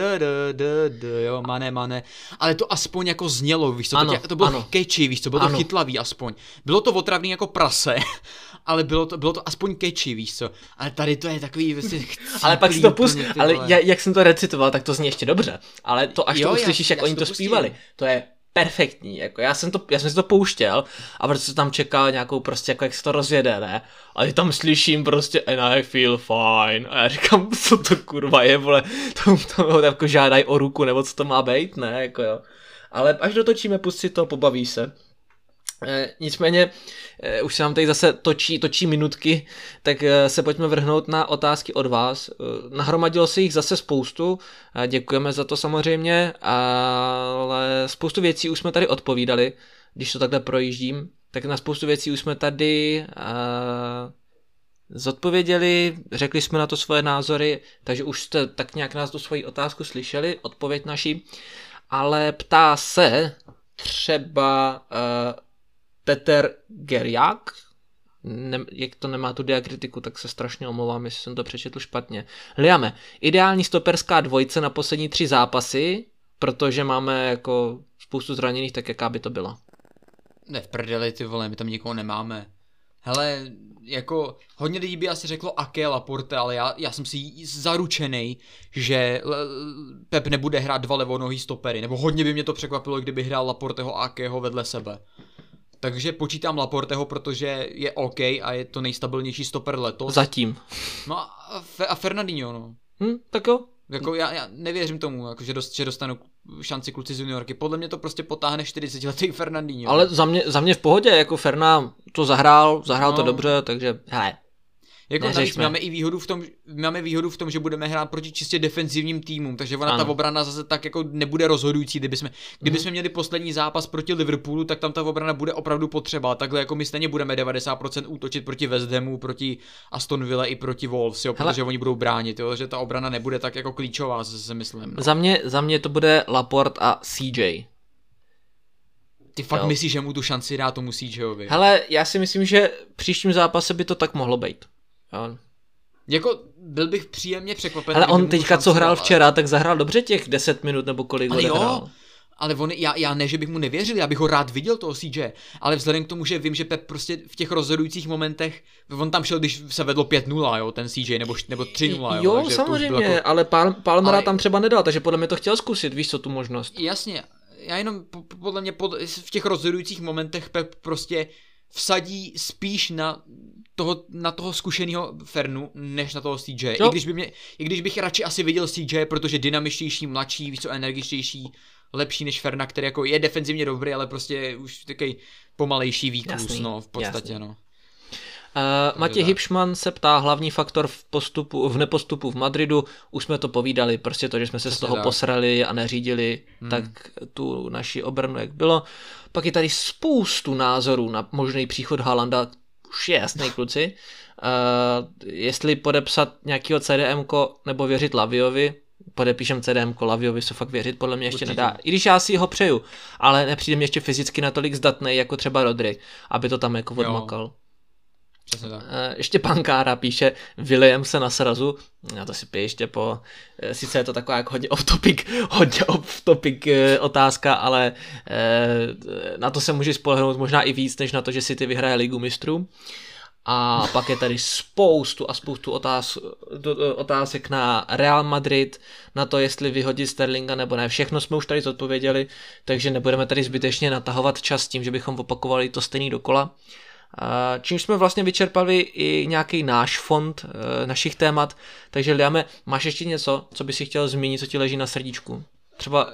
jo, mane, mane, ale to aspoň jako znělo, víš co, ano, to, tě, to bylo ano. catchy, víš co, bylo ano. to chytlavý aspoň. Bylo to otravný jako prase, ale bylo to, bylo to aspoň catchy, víš co, ale tady to je takový, vlastně Ale pak si to pust, ale jak jsem to recitoval, tak to zní ještě dobře, ale to až jo, to uslyšíš, jak oni to zpívali, to je perfektní, jako já jsem, to, já jsem si to pouštěl a protože tam čekal nějakou prostě, jako jak se to rozjede, ne? A já tam slyším prostě and I feel fine a já říkám, co to kurva je, vole, to, to jako žádají o ruku, nebo co to má být, ne, jako jo. Ale až dotočíme, pustit to, pobaví se. E, nicméně, e, už se nám tady zase točí, točí minutky, tak e, se pojďme vrhnout na otázky od vás. Nahromadilo se jich zase spoustu, děkujeme za to samozřejmě, ale spoustu věcí už jsme tady odpovídali. když to takhle projíždím, tak na spoustu věcí už jsme tady zodpověděli, řekli jsme na to svoje názory, takže už jste tak nějak nás tu svoji otázku slyšeli, odpověď naší, ale ptá se třeba Peter Gerjak, ne, jak to nemá tu diakritiku, tak se strašně omlouvám, jestli jsem to přečetl špatně. Liame, ideální stoperská dvojce na poslední tři zápasy, protože máme jako spoustu zraněných, tak jaká by to byla? Ne v prdeli, ty vole, my tam nikoho nemáme. Hele, jako hodně lidí by asi řeklo Ake Laporte, ale já, já jsem si zaručený, že Pep nebude hrát dva levonohý stopery, nebo hodně by mě to překvapilo, kdyby hrál Laporteho a Akeho vedle sebe. Takže počítám Laporteho, protože je OK a je to nejstabilnější stoper letos. Zatím. No a, a Fernandinho, no. Hm, tak jo. Jako já, já nevěřím tomu, jako, že, dost, že dostanu šanci kluci z juniorky. Podle mě to prostě potáhne 40 letý Fernandinho. Ale za mě, za mě v pohodě, jako Ferna to zahrál, zahrál no. to dobře, takže hele, jako navíc máme i výhodu v tom, máme výhodu v tom, že budeme hrát proti čistě defenzivním týmům, takže ona ano. ta obrana zase tak jako nebude rozhodující. Kdyby jsme, kdyby mm. jsme měli poslední zápas proti Liverpoolu, tak tam ta obrana bude opravdu potřeba. Takhle jako my stejně budeme 90% útočit proti West Hamu, proti Aston Villa i proti Wolves, jo, protože Hele. oni budou bránit, jo, že ta obrana nebude tak jako klíčová, se myslím. No. Za, mě, za mě to bude Laport a CJ. Ty fakt jo. myslíš, že mu tu šanci dá tomu CJovi? Hele, já si myslím, že příštím zápase by to tak mohlo být. Jo. Jako byl bych příjemně překvapen. Ale on teďka, co hrál včera, tak zahrál dobře těch 10 minut nebo kolik ale jo. Ale on, já, já ne, že bych mu nevěřil, já bych ho rád viděl toho CJ, ale vzhledem k tomu, že vím, že Pep prostě v těch rozhodujících momentech, on tam šel, když se vedlo 5-0, jo, ten CJ, nebo, nebo 3-0, jo. Jo, samozřejmě, jako... ale Pal- Palmera ale... tam třeba nedal, takže podle mě to chtěl zkusit, víš co, tu možnost. Jasně, já jenom podle mě pod, v těch rozhodujících momentech Pep prostě vsadí spíš na toho, na toho zkušeného Fernu, než na toho CJ. I když, by mě, I když bych radši asi viděl CJ, protože dynamičtější, mladší, víc energičtější, lepší než Ferna, který jako je defenzivně dobrý, ale prostě už takový pomalejší výklus, jasný, no, v podstatě, jasný. no. Uh, Matěj Hipšman se ptá hlavní faktor v, postupu, v nepostupu v Madridu, už jsme to povídali, prostě to, že jsme se Přesně z toho tak. posrali a neřídili, hmm. tak tu naši obranu jak bylo. Pak je tady spoustu názorů na možný příchod Halanda, už je jasný kluci. Uh, jestli podepsat nějakého CDM nebo věřit Laviovi, podepíšem CDM Laviovi se fakt věřit, podle mě ještě Určitě. nedá. I když já si ho přeju, ale nepřijde mi ještě fyzicky natolik zdatný jako třeba Rodry, aby to tam jako odmakal. Jo. Přesně tak. Eh, ještě Pankára píše William se na srazu, já to si pije ještě po, eh, sice je to taková jako hodně off topic, hodně off topic eh, otázka, ale na to se může spolehnout možná i víc, než na to, že si ty vyhraje ligu mistrů. A pak je tady spoustu a spoustu otáz, otázek na Real Madrid, na to, jestli vyhodit Sterlinga nebo ne. Všechno jsme už tady zodpověděli, takže nebudeme tady zbytečně natahovat čas tím, že bychom opakovali to stejný dokola. Čím jsme vlastně vyčerpali i nějaký náš fond e, našich témat, takže Liame, máš ještě něco, co by si chtěl zmínit, co ti leží na srdíčku? Třeba uh,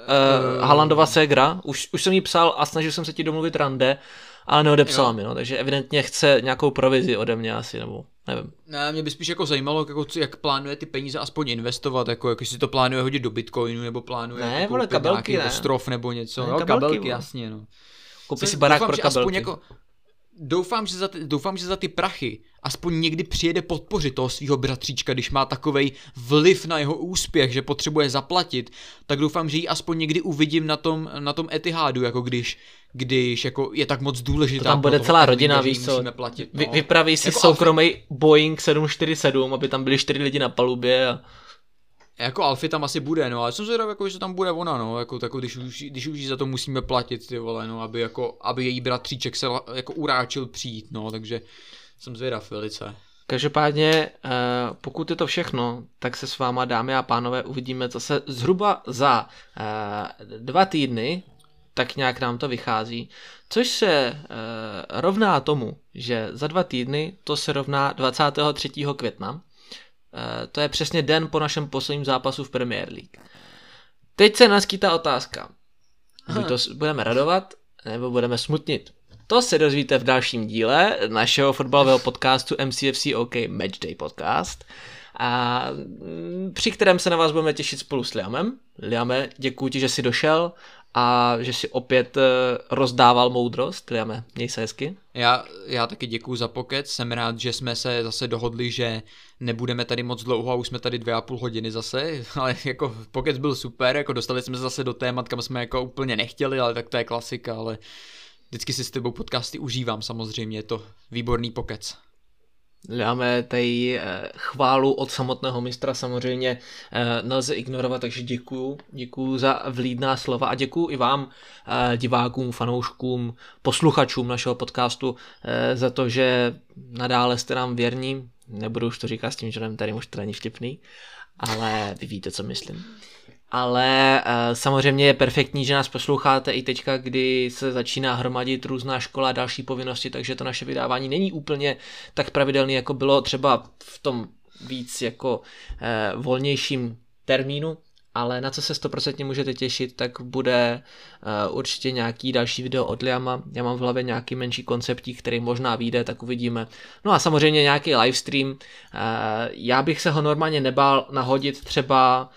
Halandova ségra, už, už jsem jí psal a snažil jsem se ti domluvit rande, ale neodepsala jo. mi, no, takže evidentně chce nějakou provizi ode mě asi, nebo nevím. Ne, mě by spíš jako zajímalo, jako, jak plánuje ty peníze aspoň investovat, jako, jako jestli to plánuje hodit do Bitcoinu, nebo plánuje ne, jako vole, kabelky, nějaký ne. ostrov nebo něco, ne, jo, kabelky, kabelky jasně, no. Koupí si barák doufám, pro kabelky. Aspoň jako, doufám, že za ty, doufám, že za ty prachy aspoň někdy přijede podpořit toho svého bratříčka, když má takový vliv na jeho úspěch, že potřebuje zaplatit, tak doufám, že ji aspoň někdy uvidím na tom, na tom Etihadu, jako když, když jako je tak moc důležitá. To tam bude celá rodina, víš co, platit, no. Vy, vypraví si jako soukromý. Boeing 747, aby tam byli čtyři lidi na palubě a... Jako Alfie tam asi bude, no, ale jsem zvědavý, jako, že tam bude ona, no, jako, jako když, už, když už za to musíme platit, ty vole, no, aby, jako, aby její bratříček se jako uráčil přijít, no, takže jsem zvědav velice. Každopádně, eh, pokud je to všechno, tak se s váma, dámy a pánové, uvidíme zase zhruba za eh, dva týdny, tak nějak nám to vychází, což se eh, rovná tomu, že za dva týdny to se rovná 23. května, to je přesně den po našem posledním zápasu v Premier League. Teď se naskýtá otázka. Buď to budeme radovat, nebo budeme smutnit. To se dozvíte v dalším díle našeho fotbalového podcastu MCFC OK Matchday podcast, a mm, při kterém se na vás budeme těšit spolu s Liamem. Liame, děkuji ti, že jsi došel a že si opět eh, rozdával moudrost. Liame, měj se hezky. Já, já taky děkuju za pokec, jsem rád, že jsme se zase dohodli, že nebudeme tady moc dlouho a už jsme tady dvě a půl hodiny zase, ale jako pokec byl super, jako dostali jsme se zase do témat, kam jsme jako úplně nechtěli, ale tak to je klasika, ale vždycky si s tebou podcasty užívám samozřejmě, je to výborný pokec. Máme tady eh, chválu od samotného mistra samozřejmě eh, nelze ignorovat, takže děkuju, děkuju za vlídná slova a děkuju i vám, eh, divákům, fanouškům, posluchačům našeho podcastu za to, že nadále jste nám věrní. Nebudu už to říkat s tím, že tady to není vtipný, ale vy víte, co myslím ale uh, samozřejmě je perfektní, že nás posloucháte i teďka, kdy se začíná hromadit různá škola a další povinnosti, takže to naše vydávání není úplně tak pravidelný, jako bylo třeba v tom víc jako uh, volnějším termínu, ale na co se 100% můžete těšit, tak bude uh, určitě nějaký další video od Liama. Já mám v hlavě nějaký menší konceptík, který možná vyjde, tak uvidíme. No a samozřejmě nějaký livestream. Uh, já bych se ho normálně nebál nahodit třeba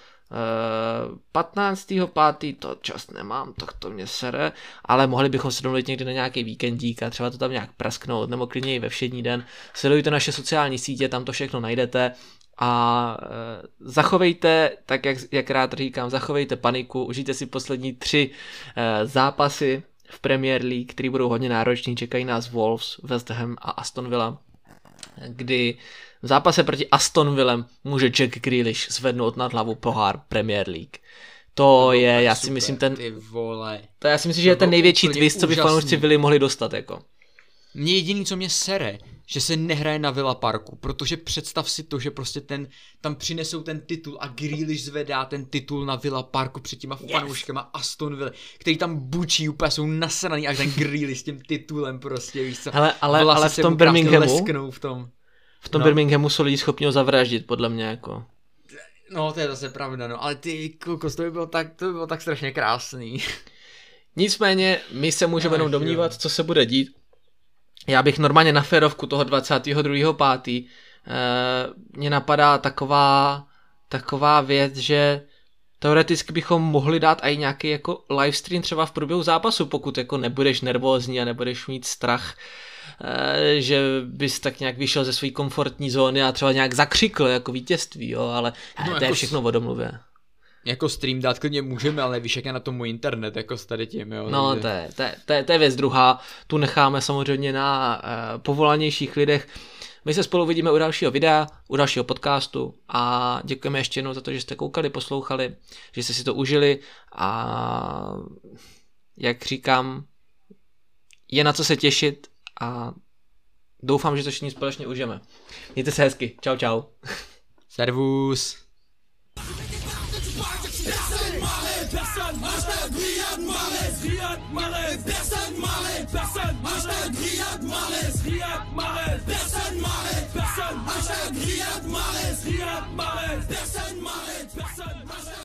15. to čas nemám, tak to mě sere, ale mohli bychom se domluvit někdy na nějaký víkendík a třeba to tam nějak prasknout, nebo klidně i ve všední den. Sledujte naše sociální sítě, tam to všechno najdete a e, zachovejte, tak jak, jak rád říkám, zachovejte paniku, užijte si poslední tři e, zápasy v Premier League, které budou hodně nároční, čekají nás Wolves, West Ham a Aston Villa, kdy v zápase proti Aston Villem může Jack Grealish zvednout nad hlavu pohár Premier League. To no, je, já super, si myslím, ten... Ty vole. To já si myslím, že je ten největší twist, co by fanoušci Vili mohli dostat, jako. Mně jediný, co mě sere, že se nehraje na Villa Parku, protože představ si to, že prostě ten, tam přinesou ten titul a Grealish zvedá ten titul na Villa Parku před těma yes. fanouškama Aston Villa, který tam bučí, úplně jsou nasraný až ten Grealish s tím titulem prostě, víš co. Hele, ale, ale v tom Birminghamu, v tom. V tom no. Birminghamu jsou lidi schopni ho zavraždit, podle mě, jako. No, to je zase pravda, no, ale ty kokos, to by bylo tak, to by bylo tak strašně krásný. Nicméně, my se můžeme jenom domnívat, co se bude dít. Já bych normálně na férovku toho 22.5. Eh, mě napadá taková, taková věc, že teoreticky bychom mohli dát i nějaký jako livestream třeba v průběhu zápasu, pokud jako nebudeš nervózní a nebudeš mít strach že bys tak nějak vyšel ze své komfortní zóny a třeba nějak zakřikl jako vítězství, jo, ale no, to jako je všechno o domluvě. Jako stream dát klidně můžeme, ale víš, jak je na tom můj internet, jako s tady tím, jo. No, to je, to, je, to, je, to je věc druhá, tu necháme samozřejmě na uh, povolanějších lidech. My se spolu vidíme u dalšího videa, u dalšího podcastu a děkujeme ještě jednou za to, že jste koukali, poslouchali, že jste si to užili a jak říkám, je na co se těšit a doufám, že to všichni společně užijeme. Mějte se hezky. Čau, čau. Servus.